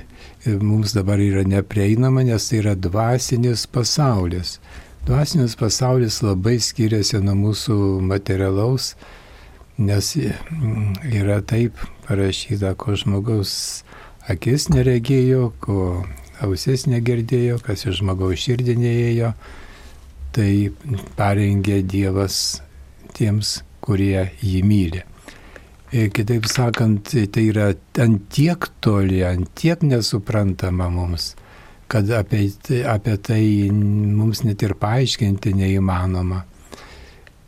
mums dabar yra neprieinama, nes tai yra dvasinis pasaulis. Dvasinis pasaulis labai skiriasi nuo mūsų materialaus, nes yra taip parašyta, ko žmogaus akis neregėjo, ko ausis negirdėjo, kas iš žmogaus širdį neėjo, tai parengė Dievas tiems, kurie jį myli. Ir kitaip sakant, tai yra ant tiek toli, ant tiek nesuprantama mums, kad apie, apie tai mums net ir paaiškinti neįmanoma.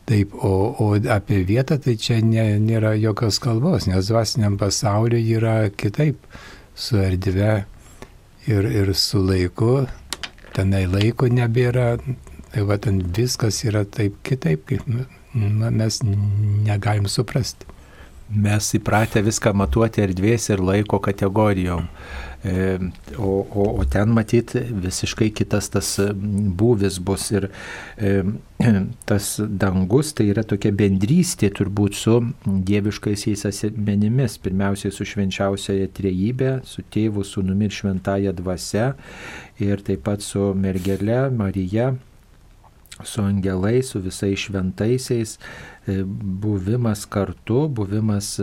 Taip, o, o apie vietą tai čia nė, nėra jokios kalbos, nes dvasiniam pasauliu yra kitaip su erdve ir, ir su laiku, tenai laiko nebėra, tai va ten viskas yra taip kitaip, kaip mes negalim suprasti. Mes įpratę viską matuoti erdvės ir laiko kategorijom. E, o, o, o ten matyti visiškai kitas tas būvis bus ir e, tas dangus tai yra tokia bendrystė turbūt su dieviškaisiais asmenimis, pirmiausiai su švenčiausiaja trejybė, su tėvu, sūnumi ir šventaja dvasia ir taip pat su mergele Marija su angelais, su visais šventaisiais, e, buvimas kartu, buvimas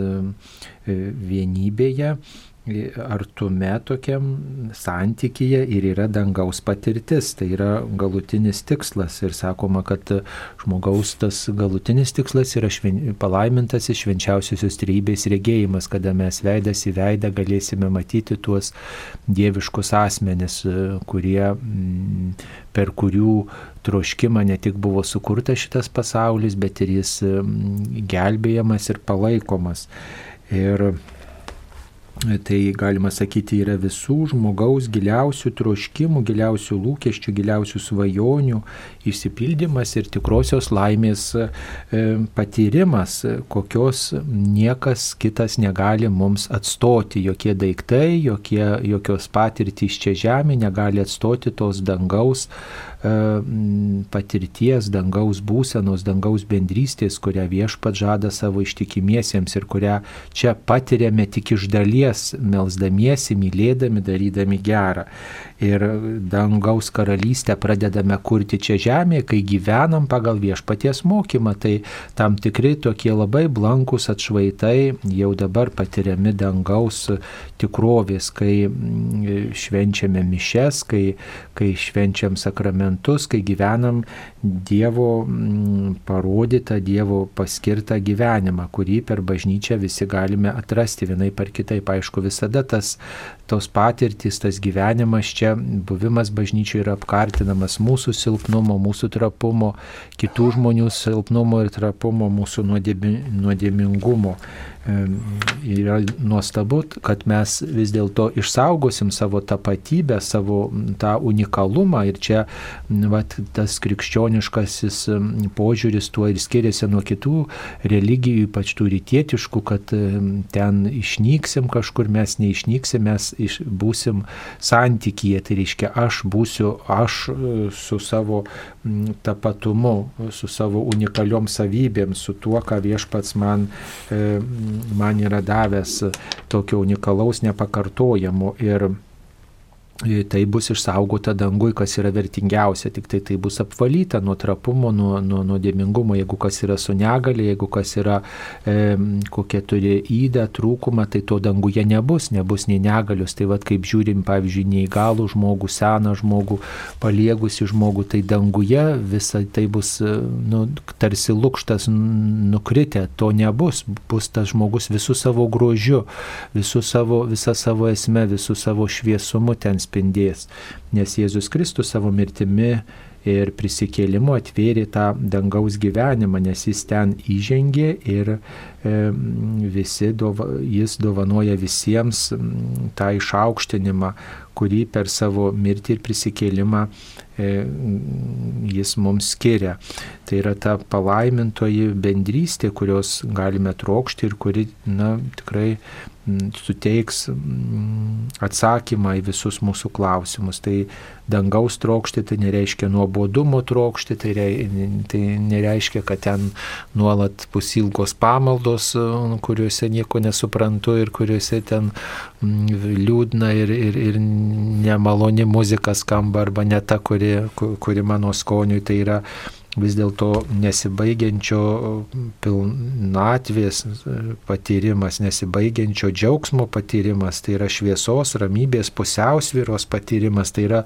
vienybėje artume tokiam santykyje ir yra dangaus patirtis, tai yra galutinis tikslas ir sakoma, kad žmogaus tas galutinis tikslas yra šven, palaimintas iš švenčiausiosios trybės regėjimas, kada mes veidas į veidą galėsime matyti tuos dieviškus asmenis, kurie mm, per kurių troškimą ne tik buvo sukurtas šitas pasaulis, bet ir jis mm, gelbėjamas ir palaikomas. Ir Tai galima sakyti yra visų žmogaus giliausių troškimų, giliausių lūkesčių, giliausių svajonių išsipildymas ir tikrosios laimės e, patyrimas, kokios niekas kitas negali mums atstoti. Jokie daiktai, jokie, jokios patirtys čia žemė negali atstoti tos dangaus patirties, dangaus būsenos, dangaus bendrystės, kurią viešpat žada savo ištikimiesiems ir kurią čia patiriame tik iš dalies, melzdamiesi, mylėdami, darydami gerą ir dangaus karalystę pradedame kurti čia žemėje, kai gyvenam pagal viešpaties mokymą. Tai tam tikri tokie labai blankus atšvaitai jau dabar patiriami dangaus tikrovės, kai mm, švenčiame mišes, kai, kai švenčiam sakramentus, kai gyvenam Dievo mm, parodytą, Dievo paskirtą gyvenimą, kurį per bažnyčią visi galime atrasti vienai par kitaip. Aišku, visada tas, tos patirtys, tas gyvenimas čia, buvimas bažnyčioje yra apkartinamas mūsų silpnumo, mūsų trapumo, kitų žmonių silpnumo ir trapumo, mūsų nuodėmingumo yra nuostabu, kad mes vis dėlto išsaugosim savo tapatybę, savo tą unikalumą ir čia vat, tas krikščioniškasis požiūris tuo ir skiriasi nuo kitų religijų, ypač tų rytietiškų, kad ten išnyksim kažkur, mes neišnyksim, mes iš, būsim santykyje, tai reiškia aš būsiu aš e, su savo tapatumu, su savo unikaliom savybėm, su tuo, ką viešpats man, e, man yra davęs tokio unikalaus, nepakartojamo. Ir tai bus išsaugota dangui, kas yra vertingiausia, tik tai tai bus apvalyta nuo trapumo, nuo, nuo nuodėmingumo, jeigu kas yra su negali, jeigu kas yra e, kokia turi įdą, trūkumą, tai to danguje nebus, nebus nei negalius. Tai vad kaip žiūrim, pavyzdžiui, neįgalų žmogų, seną žmogų, paliegusi žmogų, tai danguje visai tai bus nu, tarsi lūkštas nukritę, to nebus, bus tas žmogus visų savo grožiu, visų savo, visą savo esmę, visų savo šviesumu ten spindės, nes Jėzus Kristus savo mirtimi ir prisikėlimu atvėrė tą dangaus gyvenimą, nes jis ten įžengė ir visi, jis dovanoja visiems tą išaukštinimą, kurį per savo mirtį ir prisikėlimą e, jis mums skiria. Tai yra ta palaimintoji bendrystė, kurios galime trokšti ir kuri, na, tikrai suteiks atsakymą į visus mūsų klausimus. Tai dangaus trokšti tai nereiškia nuobodumo trokšti, tai, rei, tai nereiškia, kad ten nuolat bus ilgos pamaldos, kuriuose nieko nesuprantu ir kuriuose ten liūdna ir, ir, ir nemaloni muzika skamba arba ne ta, kuri, kuri mano skoniui. Tai yra vis dėlto nesibaigiančio pilnatvės patyrimas, nesibaigiančio džiaugsmo patyrimas, tai yra šviesos, ramybės, pusiausvyros patyrimas, tai yra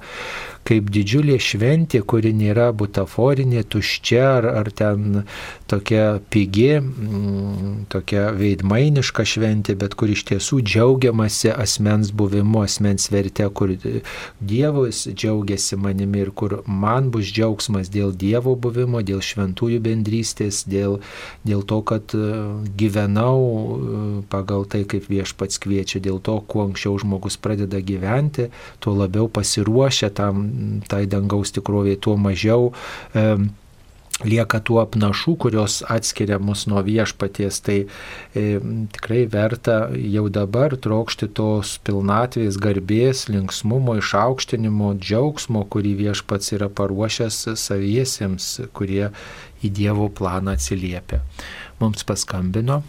kaip didžiulė šventė, kuri nėra butaforinė, tuščia ar, ar ten tokia pigi, mm, tokia veidmainiška šventė, bet kur iš tiesų džiaugiamasi asmens buvimu, asmens verte, kur Dievas džiaugiasi manimi ir kur man bus džiaugsmas dėl Dievo buvimo, dėl šventųjų bendrystės, dėl, dėl to, kad e, gyvenau e, pagal tai, kaip viešpats kviečia, dėl to, kuo anksčiau žmogus pradeda gyventi, tuo labiau pasiruošia tam tai dangaus tikroviai, tuo mažiau e, lieka tų apnašų, kurios atskiria mus nuo viešpaties. Tai e, tikrai verta jau dabar trokšti tos pilnatvės, garbės, linksmumo, išaukštinimo, džiaugsmo, kurį viešpats yra paruošęs saviesiems, kurie į Dievo planą atsiliepia. Mums paskambino.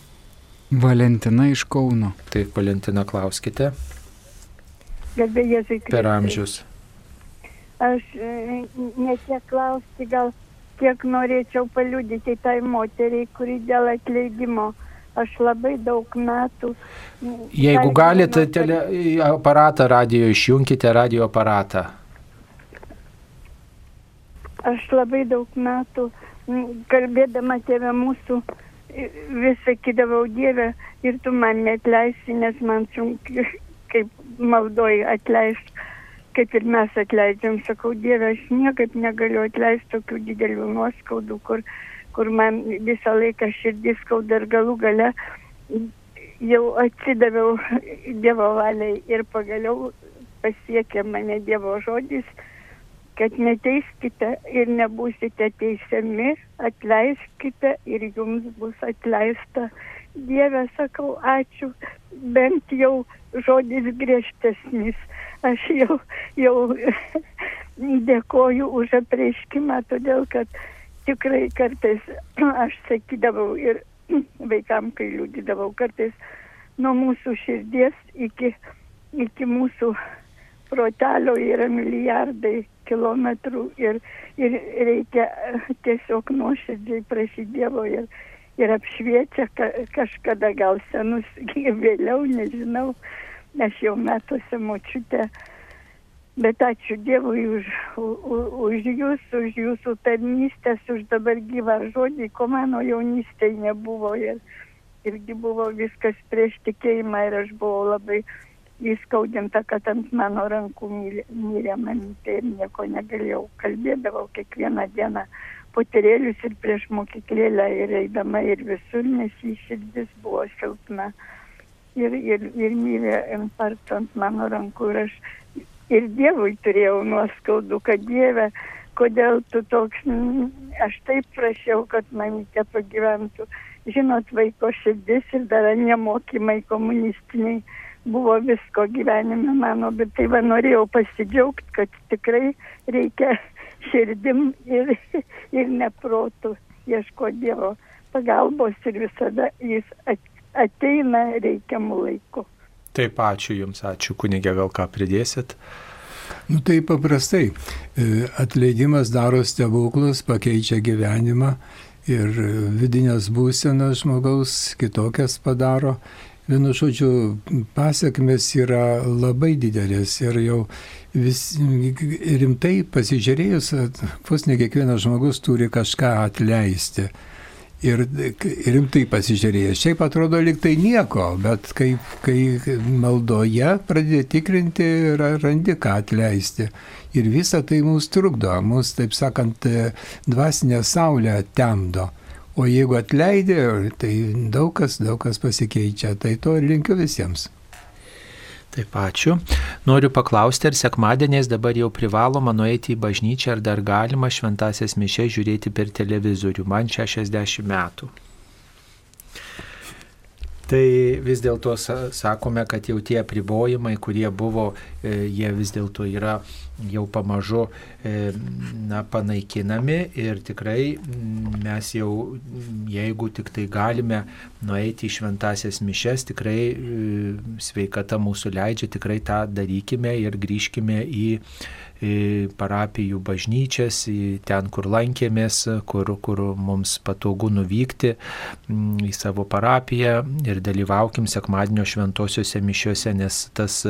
Valentina iš Kauno. Taip, Valentina, klauskite. Garbėjai Jėzui. Per amžius. Aš e, netiek klausti, gal kiek norėčiau paliudyti tai moteriai, kuri dėl atleidimo. Aš labai daug metų. Jeigu galite, tele, aparatą radio išjungkite radio aparatą. Aš labai daug metų, kalbėdama tėvę mūsų, vis sakydavau Dievę ir tu man netleisi, nes man sunku, kaip maldoji atleisti kaip ir mes atleidžiam, sakau, Dieve, aš niekaip negaliu atleisti tokių didelių nuoskaudų, kur, kur man visą laiką širdis skauda ir galų gale jau atsidaviau Dievo valiai ir pagaliau pasiekė mane Dievo žodis, kad neteiskite ir nebūsite teisiami, atleiskite ir jums bus atleista. Dieve, sakau, ačiū, bent jau žodis griežtesnis aš jau, jau dėkoju už apreiškimą, todėl kad tikrai kartais aš sakydavau ir vaikam, kai liūdydavau, kartais nuo mūsų širdies iki, iki mūsų protelio yra milijardai kilometrų ir, ir reikia tiesiog nuoširdžiai prašyti Dievo ir, ir apšviečia ka, kažkada gal senus, vėliau nežinau, aš jau metuose močiutę, bet ačiū Dievui už, už, už jūs, už jūsų tarnystės, už dabar gyvą žodį, ko mano jaunystėje nebuvo ir irgi buvo viskas prieš tikėjimą ir aš buvau labai įskaudinta, kad ant mano rankų mirė mamytė ir nieko negalėjau. Kalbėdavau kiekvieną dieną poterėlius ir prieš mokyklėlę ir eidama ir visur, nes jį širdis buvo silpna. Ir, ir, ir mirė infarkto ant mano rankų ir aš ir Dievui turėjau nuoskaudų, kad Dieve, kodėl tu toks, aš taip prašiau, kad mamytė pagyventų. Žinot, vaiko širdis ir dar nemokymai komunistiniai buvo visko gyvenime mano, bet tai va norėjau pasidžiaugti, kad tikrai reikia širdim ir, ir neprotų ieško Dievo pagalbos ir visada jis ateina reikiamų laikų. Taip, ačiū Jums, ačiū kunigė, gal ką pridėsit? Nu tai paprastai, atleidimas daro stebuklus, pakeičia gyvenimą ir vidinės būsenas žmogaus kitokias padaro Vienu žodžiu, pasiekmes yra labai didelės ir jau vis rimtai pasižiūrėjus, vos ne kiekvienas žmogus turi kažką atleisti. Ir rimtai pasižiūrėjęs. Šiaip atrodo liktai nieko, bet kai, kai maldoje pradedi tikrinti, randi ką atleisti. Ir visa tai mums trukdo, mums, taip sakant, dvasinė saulė temdo. O jeigu atleidė, tai daug kas, daug kas pasikeičia. Tai to ir linkiu visiems. Taip, ačiū. Noriu paklausti, ar sekmadieniais dabar jau privaloma nueiti į bažnyčią, ar dar galima šventasias mišes žiūrėti per televizorių. Man 60 metų. Tai vis dėlto sakome, kad jau tie apribojimai, kurie buvo, e, jie vis dėlto yra jau pamažu e, na, panaikinami ir tikrai mes jau, jeigu tik tai galime nueiti į šventasias mišes, tikrai e, sveikata mūsų leidžia, tikrai tą darykime ir grįžkime į parapijų bažnyčias, ten, kur lankėmės, kur, kur mums patogu nuvykti mm, į savo parapiją ir dalyvaukim sekmadienio šventosiuose mišiuose, nes tas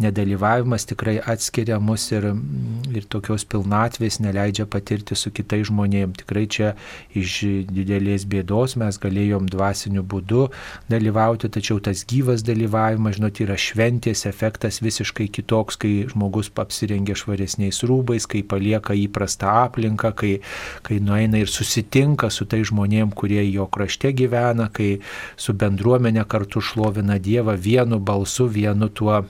nedalyvavimas tikrai atskiria mus ir, mm, ir tokios pilnatvės neleidžia patirti su kitais žmonėmis. Tikrai čia iš didelės bėdos mes galėjom dvasiniu būdu dalyvauti, tačiau tas gyvas dalyvavimas, žinot, yra šventės efektas visiškai kitoks, kai žmogus apsirengia švaresnis švaresniais rūbais, kai palieka įprastą aplinką, kai, kai nueina ir susitinka su tai žmonėm, kurie jo krašte gyvena, kai su bendruomenė kartu šlovina Dievą vienu balsu, vienu tuo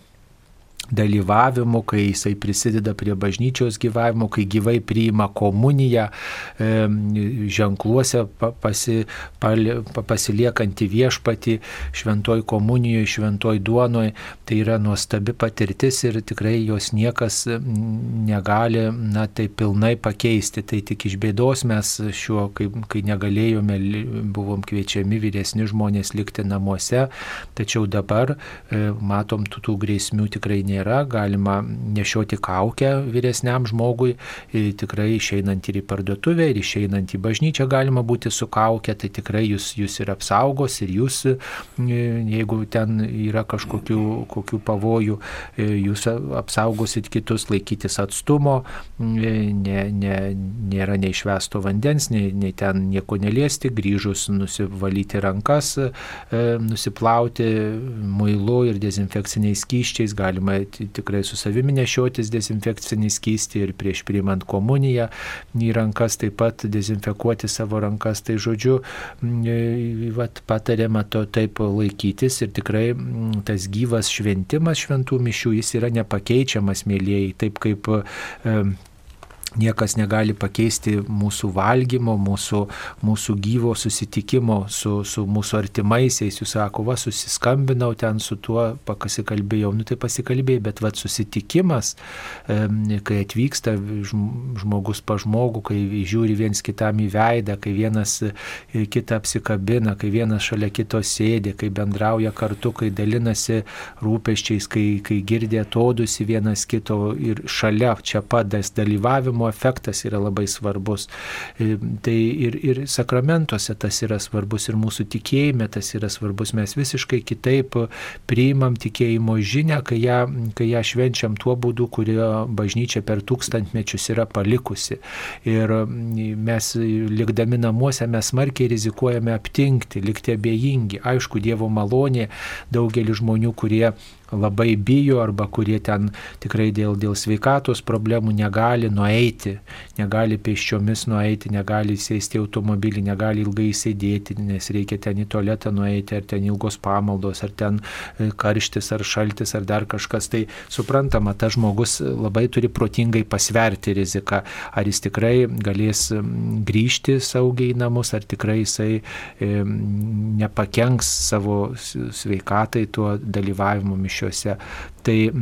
dalyvavimu, kai jisai prisideda prie bažnyčios gyvavimo, kai gyvai priima komuniją, ženkluose pasi, pasiliekantį viešpatį, šventoj komunijoje, šventoj duonoje, tai yra nuostabi patirtis ir tikrai jos niekas negali, na, tai pilnai pakeisti. Tai tik iš bėdos mes šiuo, kai, kai negalėjome, buvom kviečiami vyresni žmonės likti namuose, tačiau dabar e, matom, tų, tų grėsmių tikrai nėra nėra, galima nešioti kaukę vyresniam žmogui, tikrai išeinant ir į parduotuvę, ir išeinant į bažnyčią galima būti su kauke, tai tikrai jūs, jūs ir apsaugos, ir jūs, jeigu ten yra kažkokių kokių pavojų, jūs apsaugosit kitus laikytis atstumo, ne, ne, nėra neišvesto vandens, nei, nei ten nieko neliesti, grįžus nusivalyti rankas, nusiplauti muilu ir dezinfekciniais skyščiais, galima tikrai su savimi nešiotis dezinfekcinį skystį ir prieš priimant komuniją į rankas taip pat dezinfekuoti savo rankas. Tai žodžiu, e, vat, patariama to taip laikytis ir tikrai tas gyvas šventimas šventų mišių jis yra nepakeičiamas, mėlyjei, taip kaip e, Niekas negali pakeisti mūsų valgymo, mūsų, mūsų gyvo susitikimo su, su mūsų artimaisiais. Jūs sako, va, susiskambinau ten su tuo, pasikalbėjau, nu tai pasikalbėjai, bet va, susitikimas, kai atvyksta žmogus pa žmogų, kai žiūri viens kitam į veidą, kai vienas kitą apsikabina, kai vienas šalia kito sėdi, kai bendrauja kartu, kai dalinasi rūpeščiais, kai, kai girdė atodusi vienas kito ir šalia čia padas dalyvavimo šventumo efektas yra labai svarbus. E, tai ir, ir sakramentuose tas yra svarbus, ir mūsų tikėjime tas yra svarbus. Mes visiškai kitaip priimam tikėjimo žinę, kai ją, kai ją švenčiam tuo būdu, kurio bažnyčia per tūkstantmečius yra palikusi. Ir mes likdami namuose mes smarkiai rizikuojame aptinkti, likti abejingi. Aišku, Dievo malonė daugelį žmonių, kurie labai bijo arba kurie ten tikrai dėl, dėl sveikatos problemų negali nueiti, negali pėsčiomis nueiti, negali sėsti automobilį, negali ilgai sėdėti, nes reikia ten į tualetą nueiti, ar ten ilgos pamaldos, ar ten e, karštis, ar šaltis, ar dar kažkas. Tai suprantama, tas žmogus labai turi protingai pasverti riziką, ar jis tikrai galės grįžti saugiai į namus, ar tikrai jisai e, nepakenks savo sveikatai tuo dalyvavimu mišiuose mišiuose. Tai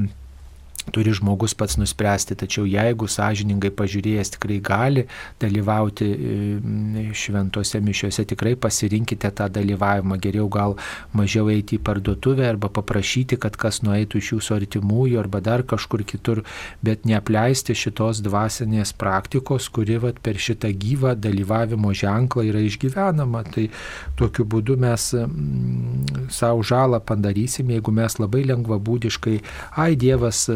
turi žmogus pats nuspręsti, tačiau jeigu sąžiningai pažiūrėjęs tikrai gali dalyvauti e, šventose mišiuose, tikrai pasirinkite tą dalyvavimą. Geriau gal mažiau eiti į parduotuvę arba paprašyti, kad kas nueitų iš jūsų artimųjų arba dar kažkur kitur, bet neapleisti šitos dvasinės praktikos, kuri vat, per šitą gyvą dalyvavimo ženklą yra išgyvenama. Tai tokiu būdu mes mm, savo žalą padarysim, jeigu mes labai lengvabūdiškai, ai Dievas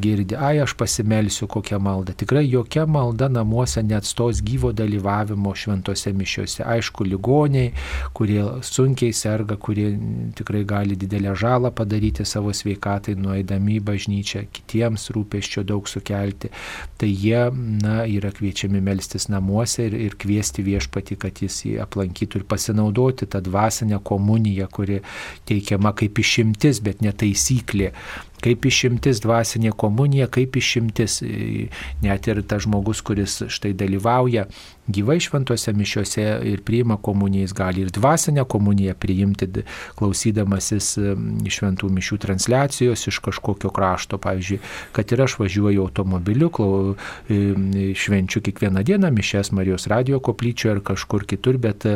girdi, ai aš pasimelsiu kokią maldą. Tikrai jokia malda namuose neatstos gyvo dalyvavimo šventose mišiuose. Aišku, ligoniai, kurie sunkiai serga, kurie tikrai gali didelę žalą padaryti savo sveikatai, nueidami į bažnyčią, kitiems rūpeščio daug sukelti, tai jie na, yra kviečiami melstis namuose ir, ir kviesti viešpati, kad jis jį aplankytų ir pasinaudoti tą dvasinę komuniją, kuri teikiama kaip išimtis, bet ne taisyklė kaip išimtis dvasinė komunija, kaip išimtis. Net ir tas žmogus, kuris štai dalyvauja gyvai šventose mišiuose ir priima komuniją, jis gali ir dvasinę komuniją priimti, klausydamasis šventų mišių transliacijos iš kažkokio krašto. Pavyzdžiui, kad ir aš važiuoju automobiliu, klau, švenčiu kiekvieną dieną mišes Marijos radio koplyčioje ar kažkur kitur, bet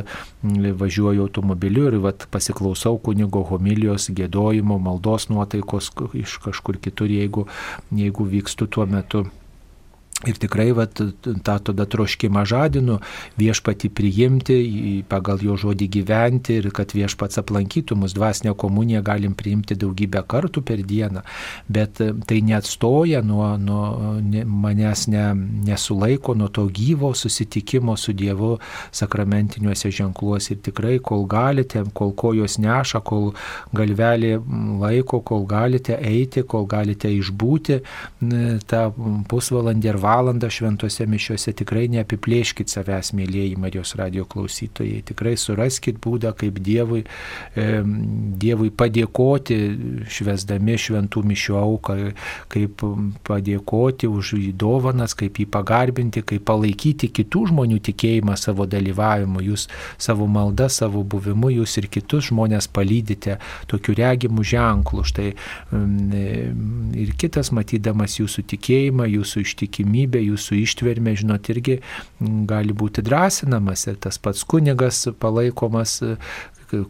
važiuoju automobiliu ir vat, pasiklausau kunigo homilijos, gėdojimo, maldos nuotaikos iš kažkur kitur, jeigu, jeigu vykstu tuo metu Ir tikrai vat, tą tada troškimą žadinu viešpati priimti, pagal jo žodį gyventi ir kad viešpats aplankytų mus. Dvasinę komuniją galim priimti daugybę kartų per dieną, bet e, tai neatstoja nuo, nuo manęs ne, nesulaiko nuo to gyvo susitikimo su Dievu sakramentiniuose ženkluose. Ir tikrai kol galite, kol kojos neša, kol galvelė laiko, kol galite eiti, kol galite išbūti tą pusvalandį ar valandą valandą šventose mišiuose tikrai neapiplėškit savęs, mėlyjeji Marijos radio klausytojai. Tikrai suraskit būdą, kaip Dievui, e, Dievui padėkoti, švesdami šventų mišių auką, kaip padėkoti už dovanas, kaip jį pagarbinti, kaip palaikyti kitų žmonių tikėjimą savo dalyvavimu. Jūs savo maldą, savo buvimu, jūs ir kitus žmonės palydite tokiu regimu ženklu. Štai ir kitas matydamas jūsų tikėjimą, jūsų ištikimybę, ramybė, jūsų ištvermė, žinot, irgi gali būti drąsinamas ir tas pats kunigas palaikomas,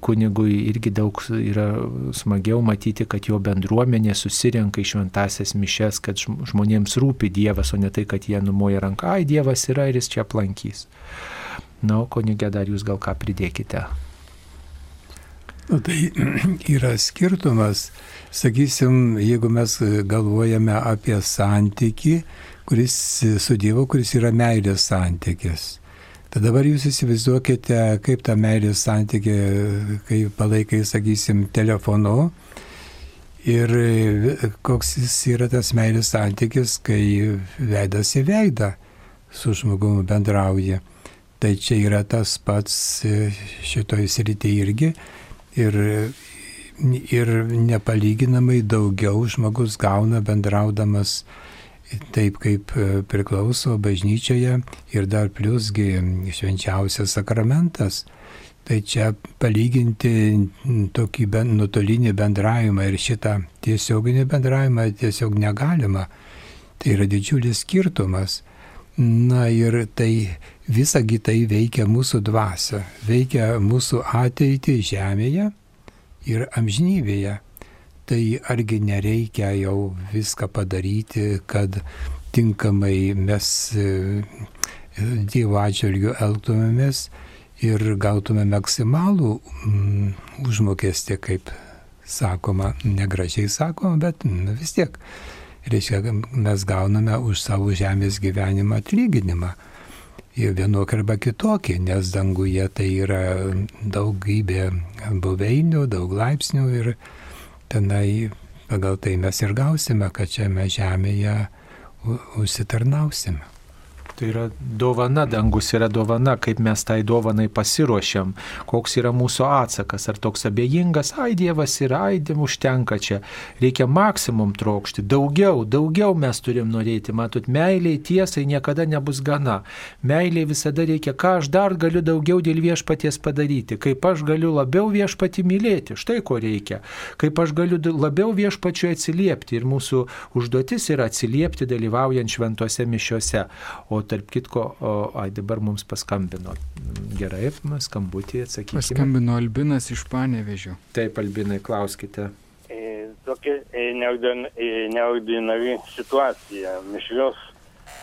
kunigui irgi daug yra smagiau matyti, kad jo bendruomenė susirenka į šventasias mišes, kad žmonėms rūpi Dievas, o ne tai, kad jie numoja ranką, ai Dievas yra ir jis čia aplankys. Na, nu, kunigė, dar jūs gal ką pridėkite. Nu, tai yra skirtumas, sakysim, jeigu mes galvojame apie santyki, kuris su Dievu, kuris yra meilės santykis. Tad dabar jūs įsivaizduokite, kaip tą meilės santykį, kai palaikai, sakysim, telefonu ir koks jis yra tas meilės santykis, kai veidas į veidą su žmogumi bendrauja. Tai čia yra tas pats šitoj srityje irgi. Ir, ir nepalyginamai daugiau žmogus gauna bendraudamas taip kaip e, priklauso bažnyčioje ir dar plusgi švenčiausias sakramentas. Tai čia palyginti tokį ben, nutolinį bendravimą ir šitą tiesioginį bendravimą tiesiog negalima. Tai yra didžiulis skirtumas. Na ir tai visagi tai veikia mūsų dvasę, veikia mūsų ateitį žemėje ir amžinybėje. Tai argi nereikia jau viską padaryti, kad tinkamai mes e, Dievo atžvilgiu elgtumėmės ir gautume maksimalų mm, užmokestį, kaip sakoma, negražiai sakoma, bet nu, vis tiek. Reiškia, mes gauname už savo žemės gyvenimą atlyginimą. Ir vienokį arba kitokį, nes danguje tai yra daugybė buveinių, daug laipsnių ir tenai pagal tai mes ir gausime, kad čia mes žemėje užsitarnausime. Tai yra dovana, dangus yra dovana, kaip mes tai dovanai pasiruošiam, koks yra mūsų atsakas, ar toks abejingas, ai Dievas yra, ai Dievam užtenka čia, reikia maksimum trokšti, daugiau, daugiau mes turim norėti, matot, meiliai tiesai niekada nebus gana, meiliai visada reikia, ką aš dar galiu daugiau dėl viešpaties padaryti, kaip aš galiu labiau viešpati mylėti, štai ko reikia, kaip aš galiu labiau viešpačiui atsiliepti? Ir mūsų užduotis yra atsiliepti dalyvaujant šventose mišiuose. O tarp kitko, o, ai dabar mums paskambino. Gerai, skambutį atsakykime. Paskambino Albinas iš Panevežio. Taip, Albinai, klauskite. E, tokia e, neordinari situacija. Mišrios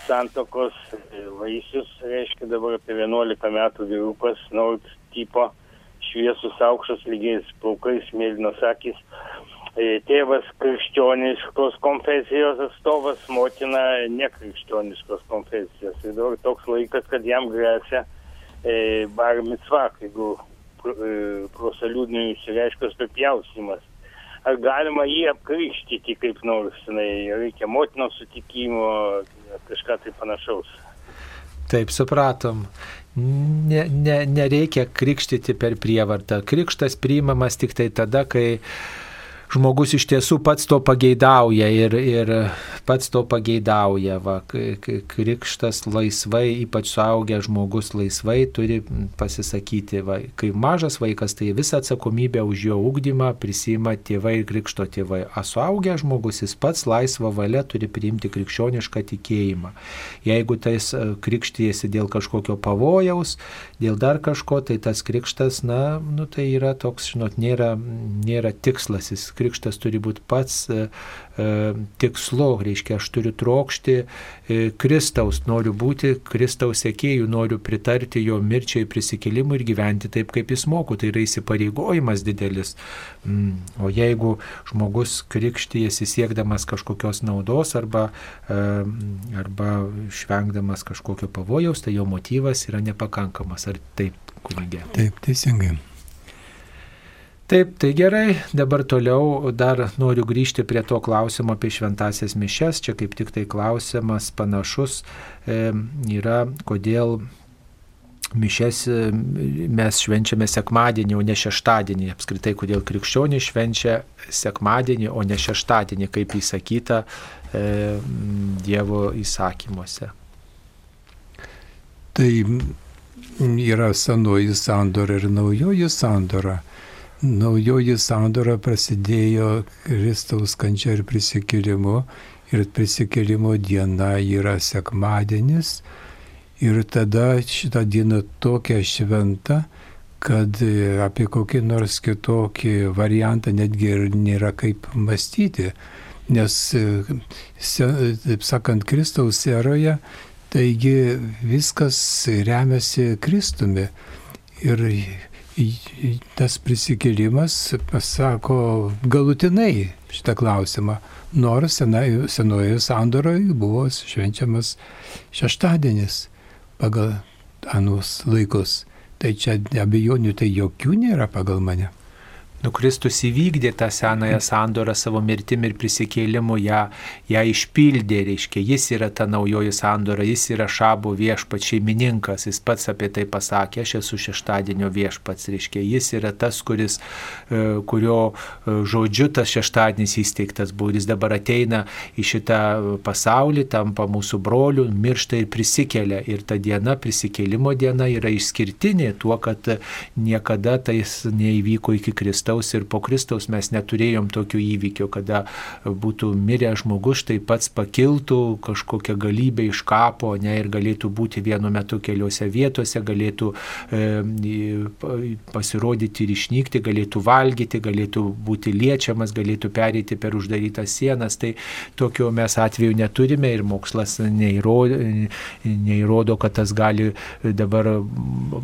santokos e, vaisius, reiškia dabar apie 11 metų vyrukas, Nord tipo, šviesus aukštas lygiais plaukais, mėlynos akis E, tėvas krikščioniškos konfesijos atstovas, motina nekrikščioniškos konfesijos. Ir dabar toks laikas, kad jam grėsia e, bar mitzva, jeigu e, prosaliūdinių išsireiškos apjausimas. Ar galima jį apkrikštyti kaip nors, jinai, reikia motinos sutikimo, kažką tai panašaus. Taip, supratom. Ne, ne, nereikia krikštyti per prievartą. Krikštas priimamas tik tai tada, kai žmogus iš tiesų pats to pageidauja ir, ir pats to pageidauja. Va, krikštas laisvai, ypač suaugęs žmogus laisvai turi pasisakyti. Va, kai mažas vaikas, tai visą atsakomybę už jo ugdymą prisima tėvai ir krikšto tėvai. O suaugęs žmogus jis pats laisvą valią turi priimti krikščionišką tikėjimą. Jeigu tais e, krikštyjasi dėl kažkokio pavojaus, dėl dar kažko, tai tas krikštas, na, nu, tai yra toks, žinot, nėra, nėra tikslas. Jis krikštas turi būti pats e, e, tikslu, reiškia, aš turiu trokšti e, Kristaus, noriu būti Kristaus sėkėjų, noriu pritarti jo mirčiai prisikelimui ir gyventi taip, kaip jis moko. Tai yra įsipareigojimas didelis. Mm. O jeigu žmogus krikštyjasi siekdamas kažkokios naudos arba, arba švengdamas kažkokio pavojaus, tai jo motyvas yra nepakankamas. Ar taip, kunigė? Taip, teisingai. Taip, tai gerai, dabar toliau dar noriu grįžti prie to klausimo apie šventasias mišes. Čia kaip tik tai klausimas panašus e, yra, kodėl mišes e, mes švenčiame sekmadienį, o ne šeštadienį. Apskritai, kodėl krikščionys švenčia sekmadienį, o ne šeštadienį, kaip įsakyta e, Dievo įsakymuose. Tai yra senoji sandora ir naujoji sandora naujoji sandora prasidėjo Kristaus kančia ir prisikėlimu. Ir prisikėlimo diena yra sekmadienis. Ir tada šitą dieną tokia šventa, kad apie kokį nors kitokį variantą netgi ir nėra kaip mąstyti, nes, taip sakant, Kristaus eroje, taigi viskas remiasi Kristumi. Ir tas prisikėlimas pasako galutinai šitą klausimą, nors senoje sandoroje buvo švenčiamas šeštadienis pagal anus laikus. Tai čia abejonių tai jokių nėra pagal mane. Nu, Kristus įvykdė tą senąją sandorą savo mirtimi ir prisikėlimu, ją, ją išpildė, reiškia, jis yra ta naujoji sandora, jis yra šabo viešpats šeimininkas, jis pats apie tai pasakė, aš esu šeštadienio viešpats, reiškia, jis yra tas, kuris, e, kurio e, žodžiu tas šeštadienis įsteigtas buvo, jis dabar ateina į šitą pasaulį, tampa mūsų brolių, miršta ir prisikelia. Ir ta diena, prisikėlimo diena yra išskirtinė tuo, kad niekada tai neįvyko iki Kristaus. Kristaus ir po Kristaus mes neturėjom tokių įvykių, kada būtų miręs žmogus, tai pats pakiltų kažkokią galybę iš kapo ne, ir galėtų būti vienu metu keliose vietose, galėtų e, pasirodyti ir išnykti, galėtų valgyti, galėtų būti liečiamas, galėtų pereiti per uždarytas sienas. Tai tokio mes atveju neturime ir mokslas neįrodo, neįrodo kad tas gali dabar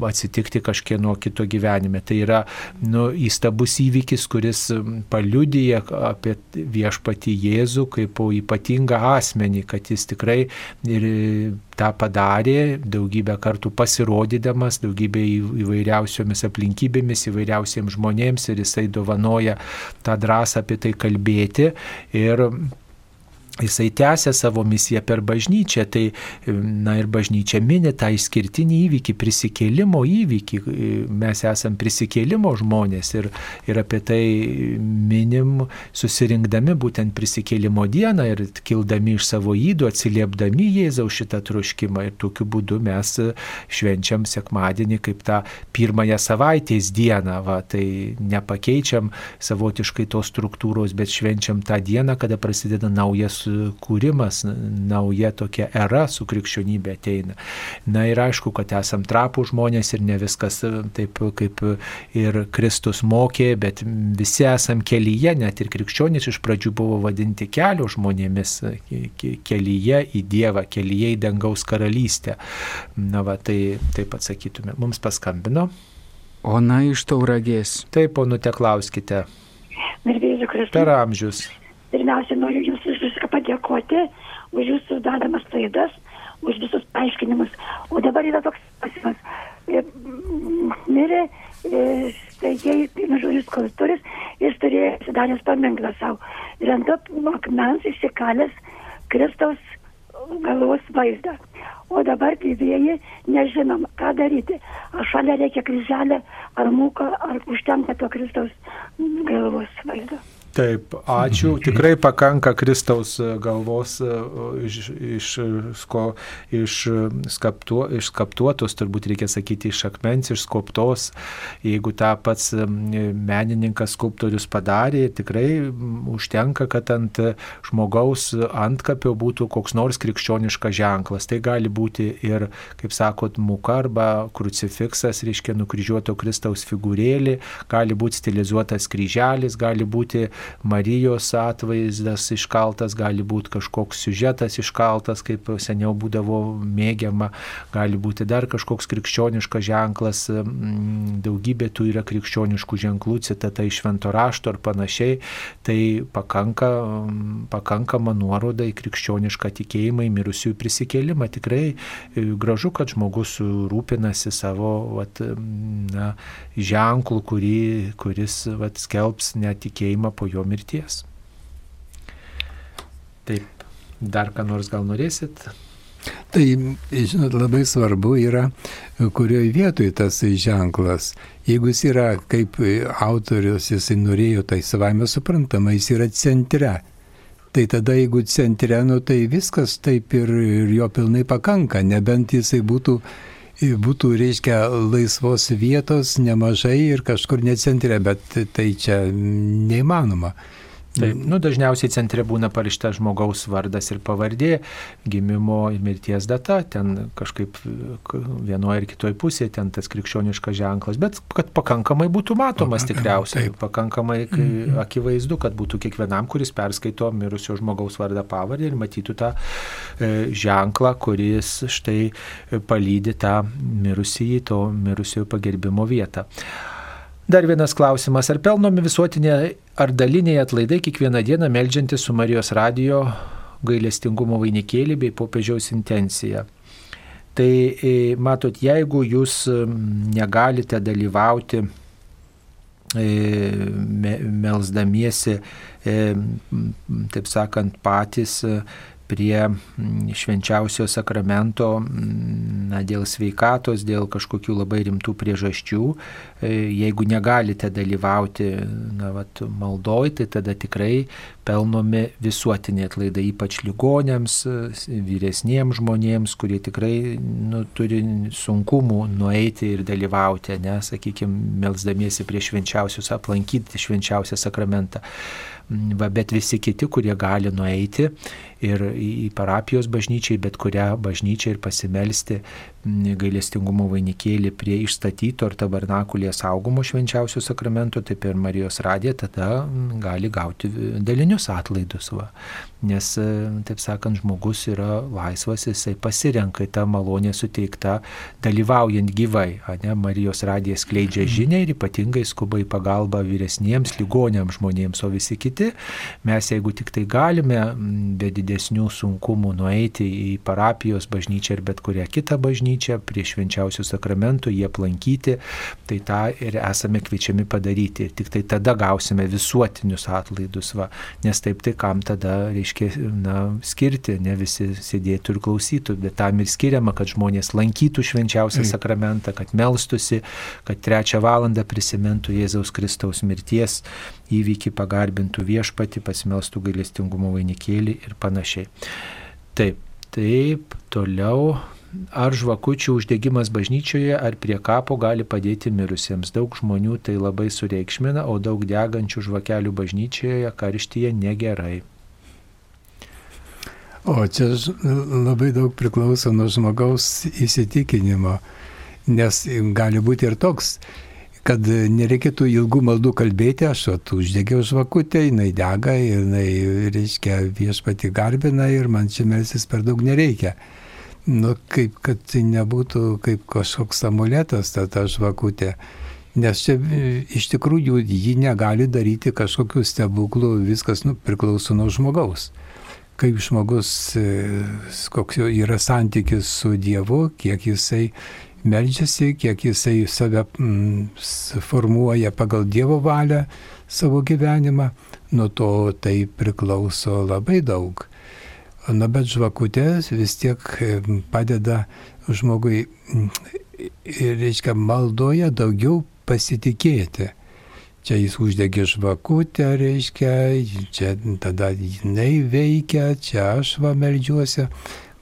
atsitikti kažkieno kito gyvenime. Tai yra nu, įstabus svarbus įvykis, kuris paliudyja apie viešpatį Jėzų kaip ypatingą asmenį, kad jis tikrai ir tą padarė, daugybę kartų pasirodydamas, daugybę įvairiausiomis aplinkybėmis, įvairiausiems žmonėms ir jisai dovanoja tą drąsą apie tai kalbėti. Ir Jisai tęsia savo misiją per bažnyčią, tai, na ir bažnyčia mini tą išskirtinį įvykį, prisikėlimo įvykį. Mes esame prisikėlimo žmonės ir, ir apie tai minim susirinkdami būtent prisikėlimo dieną ir kildami iš savo įdų, atsiliepdami Jėzaus šitą troškimą. Ir tokiu būdu mes švenčiam sekmadienį kaip tą pirmąją savaitės dieną. Va, tai nepakeičiam savotiškai tos struktūros, bet švenčiam tą dieną, kada prasideda naujas kūrimas, nauja tokia era su krikščionybė ateina. Na ir aišku, kad esam trapų žmonės ir ne viskas taip, kaip ir Kristus mokė, bet visi esam kelyje, net ir krikščionys iš pradžių buvo vadinti kelio žmonėmis, kelyje į Dievą, kelyje į dangaus karalystę. Na va, tai taip atsakytume. Mums paskambino. Ona iš tauragės. Taip, ponute, klauskite. Per amžius. Pirmiausia, noriu Jums padėkoti, už Jūsų dadomas laidas, už visus paaiškinimus. O dabar yra toks pasimas. E, mirė e, staigiai, vienu žodžiu, skulptorius, jis turėjo atsidaręs paminklą savo. Ir ant to akmens išsikalęs Kristaus galvos vaizdą. O dabar gyvėjai nežinom, ką daryti. Ar šalia reikia kryželę, ar mūką, ar užtenka to Kristaus galvos vaizdo. Taip, ačiū. Tikrai pakanka Kristaus e, galvos e, iš, iš, sko, iš, skaptuo, iš skaptuotos, turbūt reikia sakyti, iš akmens, iš skoptos. Jeigu tą pats e, menininkas, skulptorius padarė, tikrai užtenka, kad ant žmogaus antkapio būtų koks nors krikščioniškas ženklas. Tai gali būti ir, kaip sakot, muka arba krucifiksas, reiškia nukryžiuoto Kristaus figūrėlį, gali būti stilizuotas kryželis, gali būti Marijos atvaizdas iškaltas, gali būti kažkoks siužetas iškaltas, kaip seniau būdavo mėgiama, gali būti dar kažkoks krikščioniškas ženklas, daugybė tų yra krikščioniškų ženklų, citata iš švento rašto ar panašiai, tai pakanka, pakankama nuoroda į krikščionišką tikėjimą, į mirusiųjų prisikėlimą. Tikrai e, gražu, kad žmogus rūpinasi savo vat, na, ženklų, kurį, kuris vat, skelbs netikėjimą po jo jo mirties. Taip, dar ką nors gal norėsit? Tai, žinot, labai svarbu yra, kurioje vietoje tas ženklas. Jeigu jis yra kaip autorius, jisai norėjo, tai savame suprantama, jis yra centre. Tai tada, jeigu centre, nu, tai viskas taip ir, ir jo pilnai pakanka, nebent jisai būtų būtų, reiškia, laisvos vietos nemažai ir kažkur necentre, bet tai čia neįmanoma. Taip, nu, dažniausiai centre būna parašta žmogaus vardas ir pavardė, gimimo ir mirties data, ten kažkaip vienoje ir kitoje pusėje ten tas krikščioniškas ženklas, bet kad pakankamai būtų matomas tikriausiai, taip. pakankamai -hmm. akivaizdu, kad būtų kiekvienam, kuris perskaito mirusio žmogaus vardą pavardę ir matytų tą e, ženklą, kuris štai palydė tą mirusį, to mirusiojo pagerbimo vietą. Dar vienas klausimas. Ar pelnomi visuotiniai ar daliniai atlaidai kiekvieną dieną melžiantis su Marijos radio gailestingumo vainikėlį bei popiežiaus intenciją? Tai e, matot, jeigu jūs negalite dalyvauti melzdamiesi, taip sakant, patys prie mm, švenčiausio sakramento mm, na, dėl sveikatos, dėl kažkokių labai rimtų priežasčių. E, jeigu negalite dalyvauti na, vat, maldoj, tai tada tikrai pelnomi visuotiniai atlaidai, ypač ligonėms, vyresniems žmonėms, kurie tikrai nu, turi sunkumų nueiti ir dalyvauti, nes, sakykime, melzdamiesi prie švenčiausius, aplankyti švenčiausią sakramentą. Va, bet visi kiti, kurie gali nueiti ir į parapijos bažnyčiai, bet kurią bažnyčią ir pasimelsti gailestingumo vainikėlį prie išstatyto ar tabernakulėje saugomo švenčiausio sakramento, tai per Marijos radiją tada gali gauti dalinius atlaidus. Va. Nes, e, taip sakant, žmogus yra laisvas, jisai pasirenka tą malonę suteikta dalyvaujant gyvai. Ne? Marijos radija skleidžia žinę ir ypatingai skuba į pagalbą vyresniems, ligonėms žmonėms, o visi kiti, mes jeigu tik tai galime be didesnių sunkumų nueiti į parapijos bažnyčią ir bet kurią kitą bažnyčią, prie švenčiausių sakramentų, jie aplankyti, tai tą ir esame kviečiami padaryti. Tik tai tada gausime visuotinius atlaidus, va. nes taip tai kam tada reiškia na, skirti, ne visi sėdėtų ir klausytų, bet tam ir skiriama, kad žmonės lankytų švenčiausią mm. sakramentą, kad melstusi, kad trečią valandą prisimintų Jėzaus Kristaus mirties įvykį, pagarbintų viešpati, pasimelstų gailestingumo vainikėlį ir panašiai. Taip, taip, toliau ar žvakučių uždegimas bažnyčioje ar prie kapo gali padėti mirusiems. Daug žmonių tai labai sureikšmina, o daug degančių žvakelių bažnyčioje karštyje negerai. O čia labai daug priklauso nuo žmogaus įsitikinimo, nes gali būti ir toks, kad nereikėtų ilgų maldų kalbėti, aš tu uždegiau žvakutę, jinai dega, jinai, reiškia, viešpati garbina ir man čia melsis per daug nereikia nu, kaip kad tai nebūtų kaip kažkoks amuletas ta, ta žvakutė. Nes čia iš tikrųjų ji negali daryti kažkokių stebuklų, viskas nu, priklauso nuo žmogaus. Kaip žmogus, e, koks jo yra santykis su Dievu, kiek jisai melžiasi, kiek jisai save mm, formuoja pagal Dievo valią savo gyvenimą, nuo to tai priklauso labai daug. Na bet žvakutės vis tiek e, padeda žmogui, reiškia, maldoje daugiau pasitikėti. Čia jis uždegė žvakutę, reiškia, čia tada jinai veikia, čia aš va melžiuosi,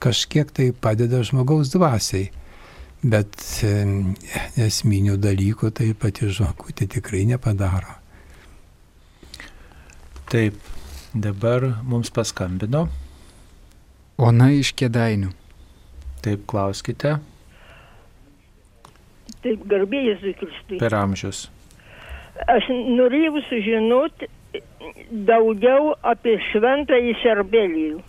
kažkiek tai padeda žmogaus dvasiai. Bet esminių dalykų tai pati žvakutė tikrai nepadaro. Taip, dabar mums paskambino Ona iš kėdainių. Taip, klauskite. Taip, garbėjai Kristui. Per amžius. Aš norėjau sužinoti daugiau apie šventąjį Serbelijų.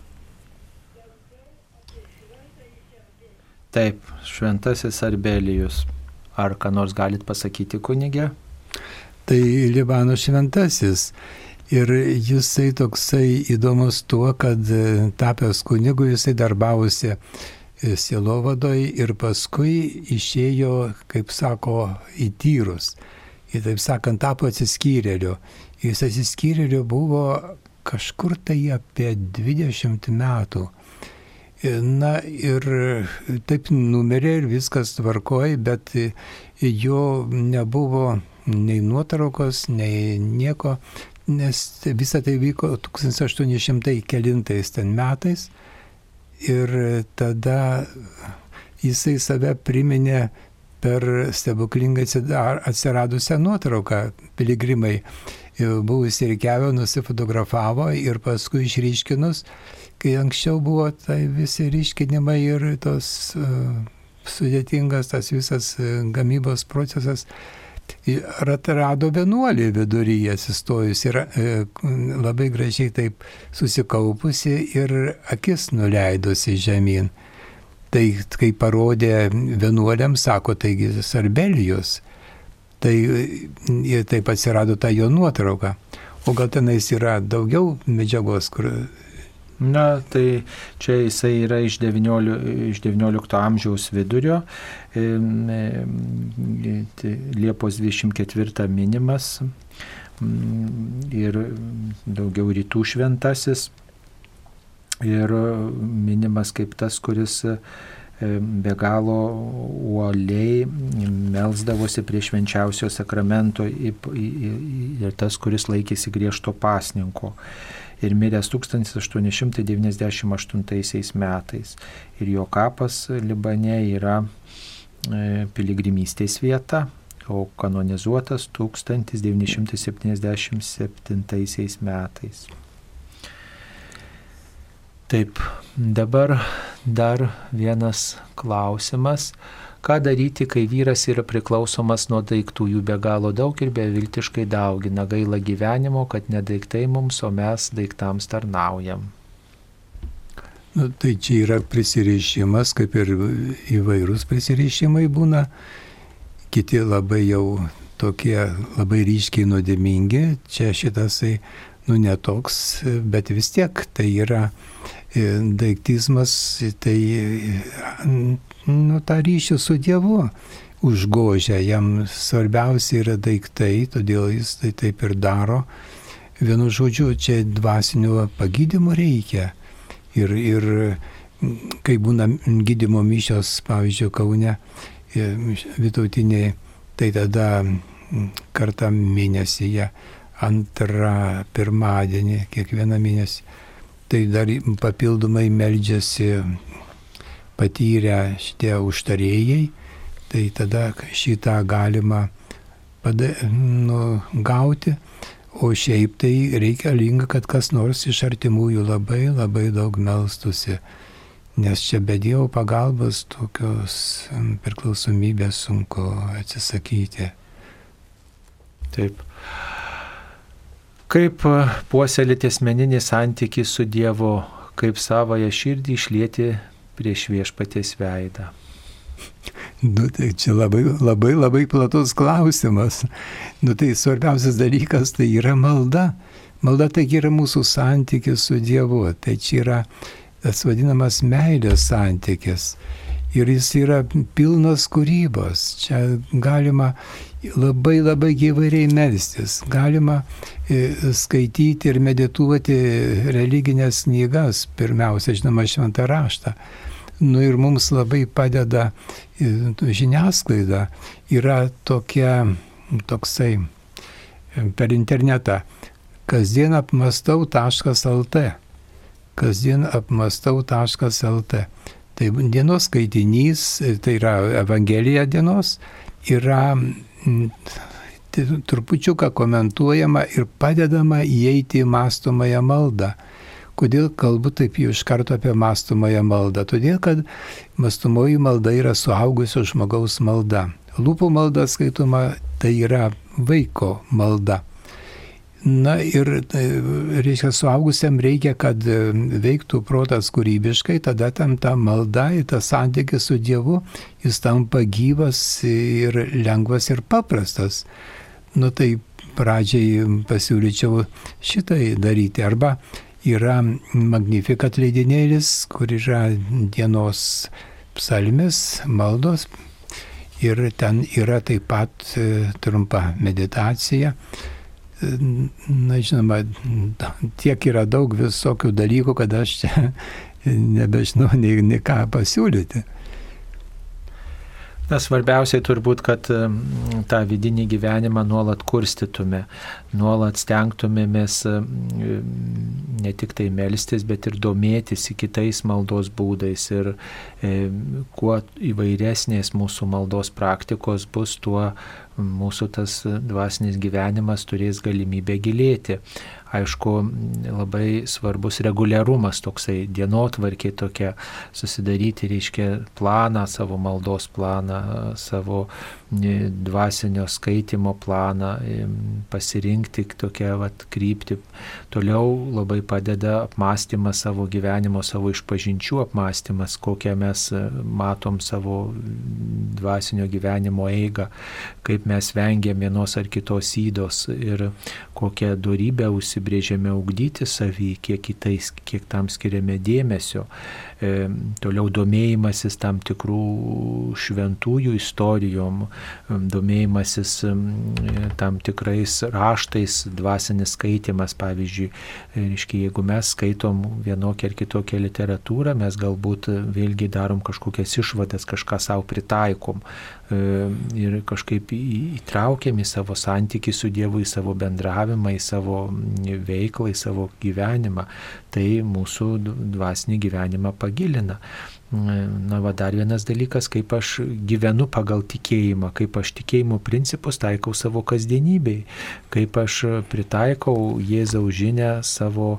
Taip, šventasis Arbelijus. Ar ką nors galit pasakyti, kunigė? Tai Libano šventasis. Ir jisai toksai įdomus tuo, kad e, tapęs kunigu jisai darbavosi e, sielovadoj ir paskui išėjo, kaip sako, į tyrus. Ir taip sakant, tapo atsiskyrėliu. Jis atsiskyrėliu buvo kažkur tai apie 20 metų. E, na ir taip numerė ir viskas tvarkoja, bet jo nebuvo nei nuotraukos, nei nieko nes visa tai vyko 1800 kelintais ten metais ir tada jisai save priminė per stebuklingai atsiradusią nuotrauką piligrimai. Buvusi reikiavę nusifotografavo ir paskui išryškinus, kai anksčiau buvo tai visi ryškinimai ir tos uh, sudėtingas tas visas uh, gamybos procesas, ir atrado vienuolį viduryje atsistojus ir e, labai gražiai taip susikaupusi ir akis nuleidusi žemyn. Tai kai parodė vienuoliams, sako, taigi Sarbelijos, tai ir taip atsirado ta jo nuotrauka. O gal tenais yra daugiau medžiagos, kur Na, tai čia jisai yra iš 19, iš 19 amžiaus vidurio, Liepos 24 minimas. Ir daugiau rytų šventasis. Ir ir kaip tas, kuris be galo uoliai melzdavosi prie švenčiausio sakramento ir tas, kuris laikėsi griežto pasninko ir miręs 1898 metais. Ir jo kapas Libane yra e, piligrimystės vieta, o kanonizuotas 1977 metais. Taip, dabar dar vienas klausimas. Ką daryti, kai vyras yra priklausomas nuo daiktų, jų be galo daug ir beviltiškai daugina, gaila gyvenimo, kad ne daiktai mums, o mes daiktams tarnaujam. Nu, tai čia yra prisirišimas, kaip ir įvairūs prisirišimai būna, kiti labai jau tokie labai ryškiai nuodėmingi, čia šitasai, nu netoks, bet vis tiek tai yra e, daiktizmas, tai nu, tą ryšį su Dievu užgožia, jam svarbiausia yra daiktai, todėl jis tai taip ir daro. Vienu žodžiu, čia dvasinio pagydymo reikia. Ir, ir kai būna gydimo mišios, pavyzdžiui, Kaune, e, Vitautiniai, tai tada kartą mėnesyje, antrą pirmadienį, kiekvieną mėnesį, tai dar papildomai meldžiasi patyrę šitie užtarėjai, tai tada šitą galima pada, nu, gauti, o šiaip tai reikalinga, kad kas nors iš artimųjų labai labai daug melstusi, nes čia be Dievo pagalbos tokios priklausomybės sunku atsisakyti. Taip. Kaip puoselėti asmeninį santykį su Dievu, kaip savoje širdį išlieti prieš viešpatės veidą? Nu, tai čia labai, labai, labai platus klausimas. Nu, tai svarbiausias dalykas tai yra malda. Malda tai yra mūsų santykis su Dievu. Tai čia yra tas vadinamas meilės santykis. Ir jis yra pilnas kūrybos. Čia galima labai labai gyvariai melstis. Galima e, skaityti ir medituoti religinės knygas. Pirmiausia, žinoma, šventą raštą. Nu ir mums labai padeda e, žiniasklaida. Yra tokia, toksai e, per internetą. Kasdien apmastau.lt. Kasdien apmastau.lt. Tai dienos skaitinys, e, tai yra Evangelija dienos, yra trupučiuką komentuojama ir padedama įeiti į mastomąją maldą. Kodėl kalbu taip jau iš karto apie mastomąją maldą? Todėl, kad mastomoji malda yra suaugusio žmogaus malda. Lūpų malda skaitoma tai yra vaiko malda. Na ir, e, reiškia, suaugusiam reikia, kad e, veiktų protas kūrybiškai, tada tam ta malda ir tas santykis su Dievu, jis tampa gyvas ir lengvas ir paprastas. Nu tai pradžiai pasiūlyčiau šitai daryti. Arba yra Magnifikat leidinėlis, kur yra dienos psalmis, maldos ir ten yra taip pat e, trumpa meditacija. E, na, žinoma, tiek yra daug visokių dalykų, kad aš čia nebežinau nei, nei ką pasiūlyti. Na, svarbiausiai turbūt, kad tą vidinį gyvenimą nuolat kurstytume, nuolat stengtumėmės ne tik tai melstis, bet ir domėtis kitais maldos būdais. Ir kuo įvairesnės mūsų maldos praktikos bus, tuo mūsų tas dvasinis gyvenimas turės galimybę gilėti aišku, labai svarbus reguliarumas toksai, dienotvarkė tokia, susidaryti, reiškia, planą, savo maldos planą, savo dvasinio skaitimo planą, pasirinkti tokią vat, kryptį. Toliau labai padeda apmąstymas savo gyvenimo, savo išpažinčių apmąstymas, kokią mes e, matom savo dvasinio gyvenimo eigą, kaip mes vengiam vienos ar kitos įdos ir kokią darybę užsibrėžėme ugdyti savį, kiek, kitais, kiek tam skiriame dėmesio. Toliau domėjimasis tam tikrų šventųjų istorijom, domėjimasis tam tikrais raštais, dvasinis skaitimas, pavyzdžiui, reiškia, jeigu mes skaitom vienokią ar kitokią literatūrą, mes galbūt vėlgi darom kažkokias išvadas, kažką savo pritaikom ir kažkaip įtraukiam į savo santykių su Dievu, į savo bendravimą, į savo veiklą, į savo gyvenimą. Tai mūsų dvasinį gyvenimą pagilina. Na, va dar vienas dalykas, kaip aš gyvenu pagal tikėjimą, kaip aš tikėjimo principus taikau savo kasdienybei, kaip aš pritaikau Jėzaus žinę savo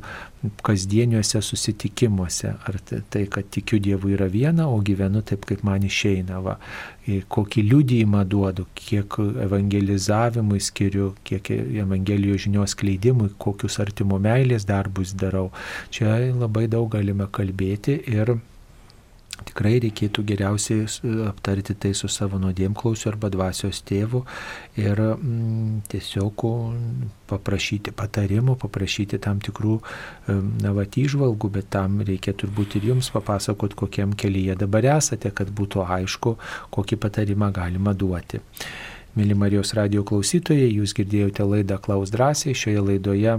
kasdieniuose susitikimuose. Ar tai, kad tikiu Dievu yra viena, o gyvenu taip, kaip man išeina. Va. Kokį liūdėjimą duodu, kiek evangelizavimui skiriu, kiek evangelijos žinios kleidimui, kokius artimo meilės darbus darau. Čia labai daug galime kalbėti ir tikrai reikėtų geriausiai aptarti tai su savo nuodėmklausiu arba dvasios tėvu ir mm, tiesiog paprašyti patarimų, paprašyti tam tikrų navatį išvalgų, bet tam reikia turbūt ir jums papasakot, kokiam kelyje dabar esate, kad būtų aišku, kokį patarimą galima duoti. Mėly Marijos radio klausytojai, jūs girdėjote laidą Klaus drąsiai. Šioje laidoje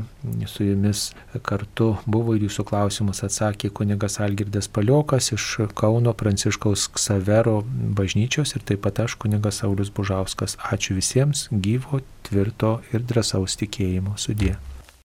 su jumis kartu buvo ir jūsų klausimus atsakė kunigas Algirdas Paliokas iš Kauno Pranciškaus Ksavero bažnyčios ir taip pat aš kunigas Saulis Bužauskas. Ačiū visiems gyvo, tvirto ir drąsaus tikėjimo sudė.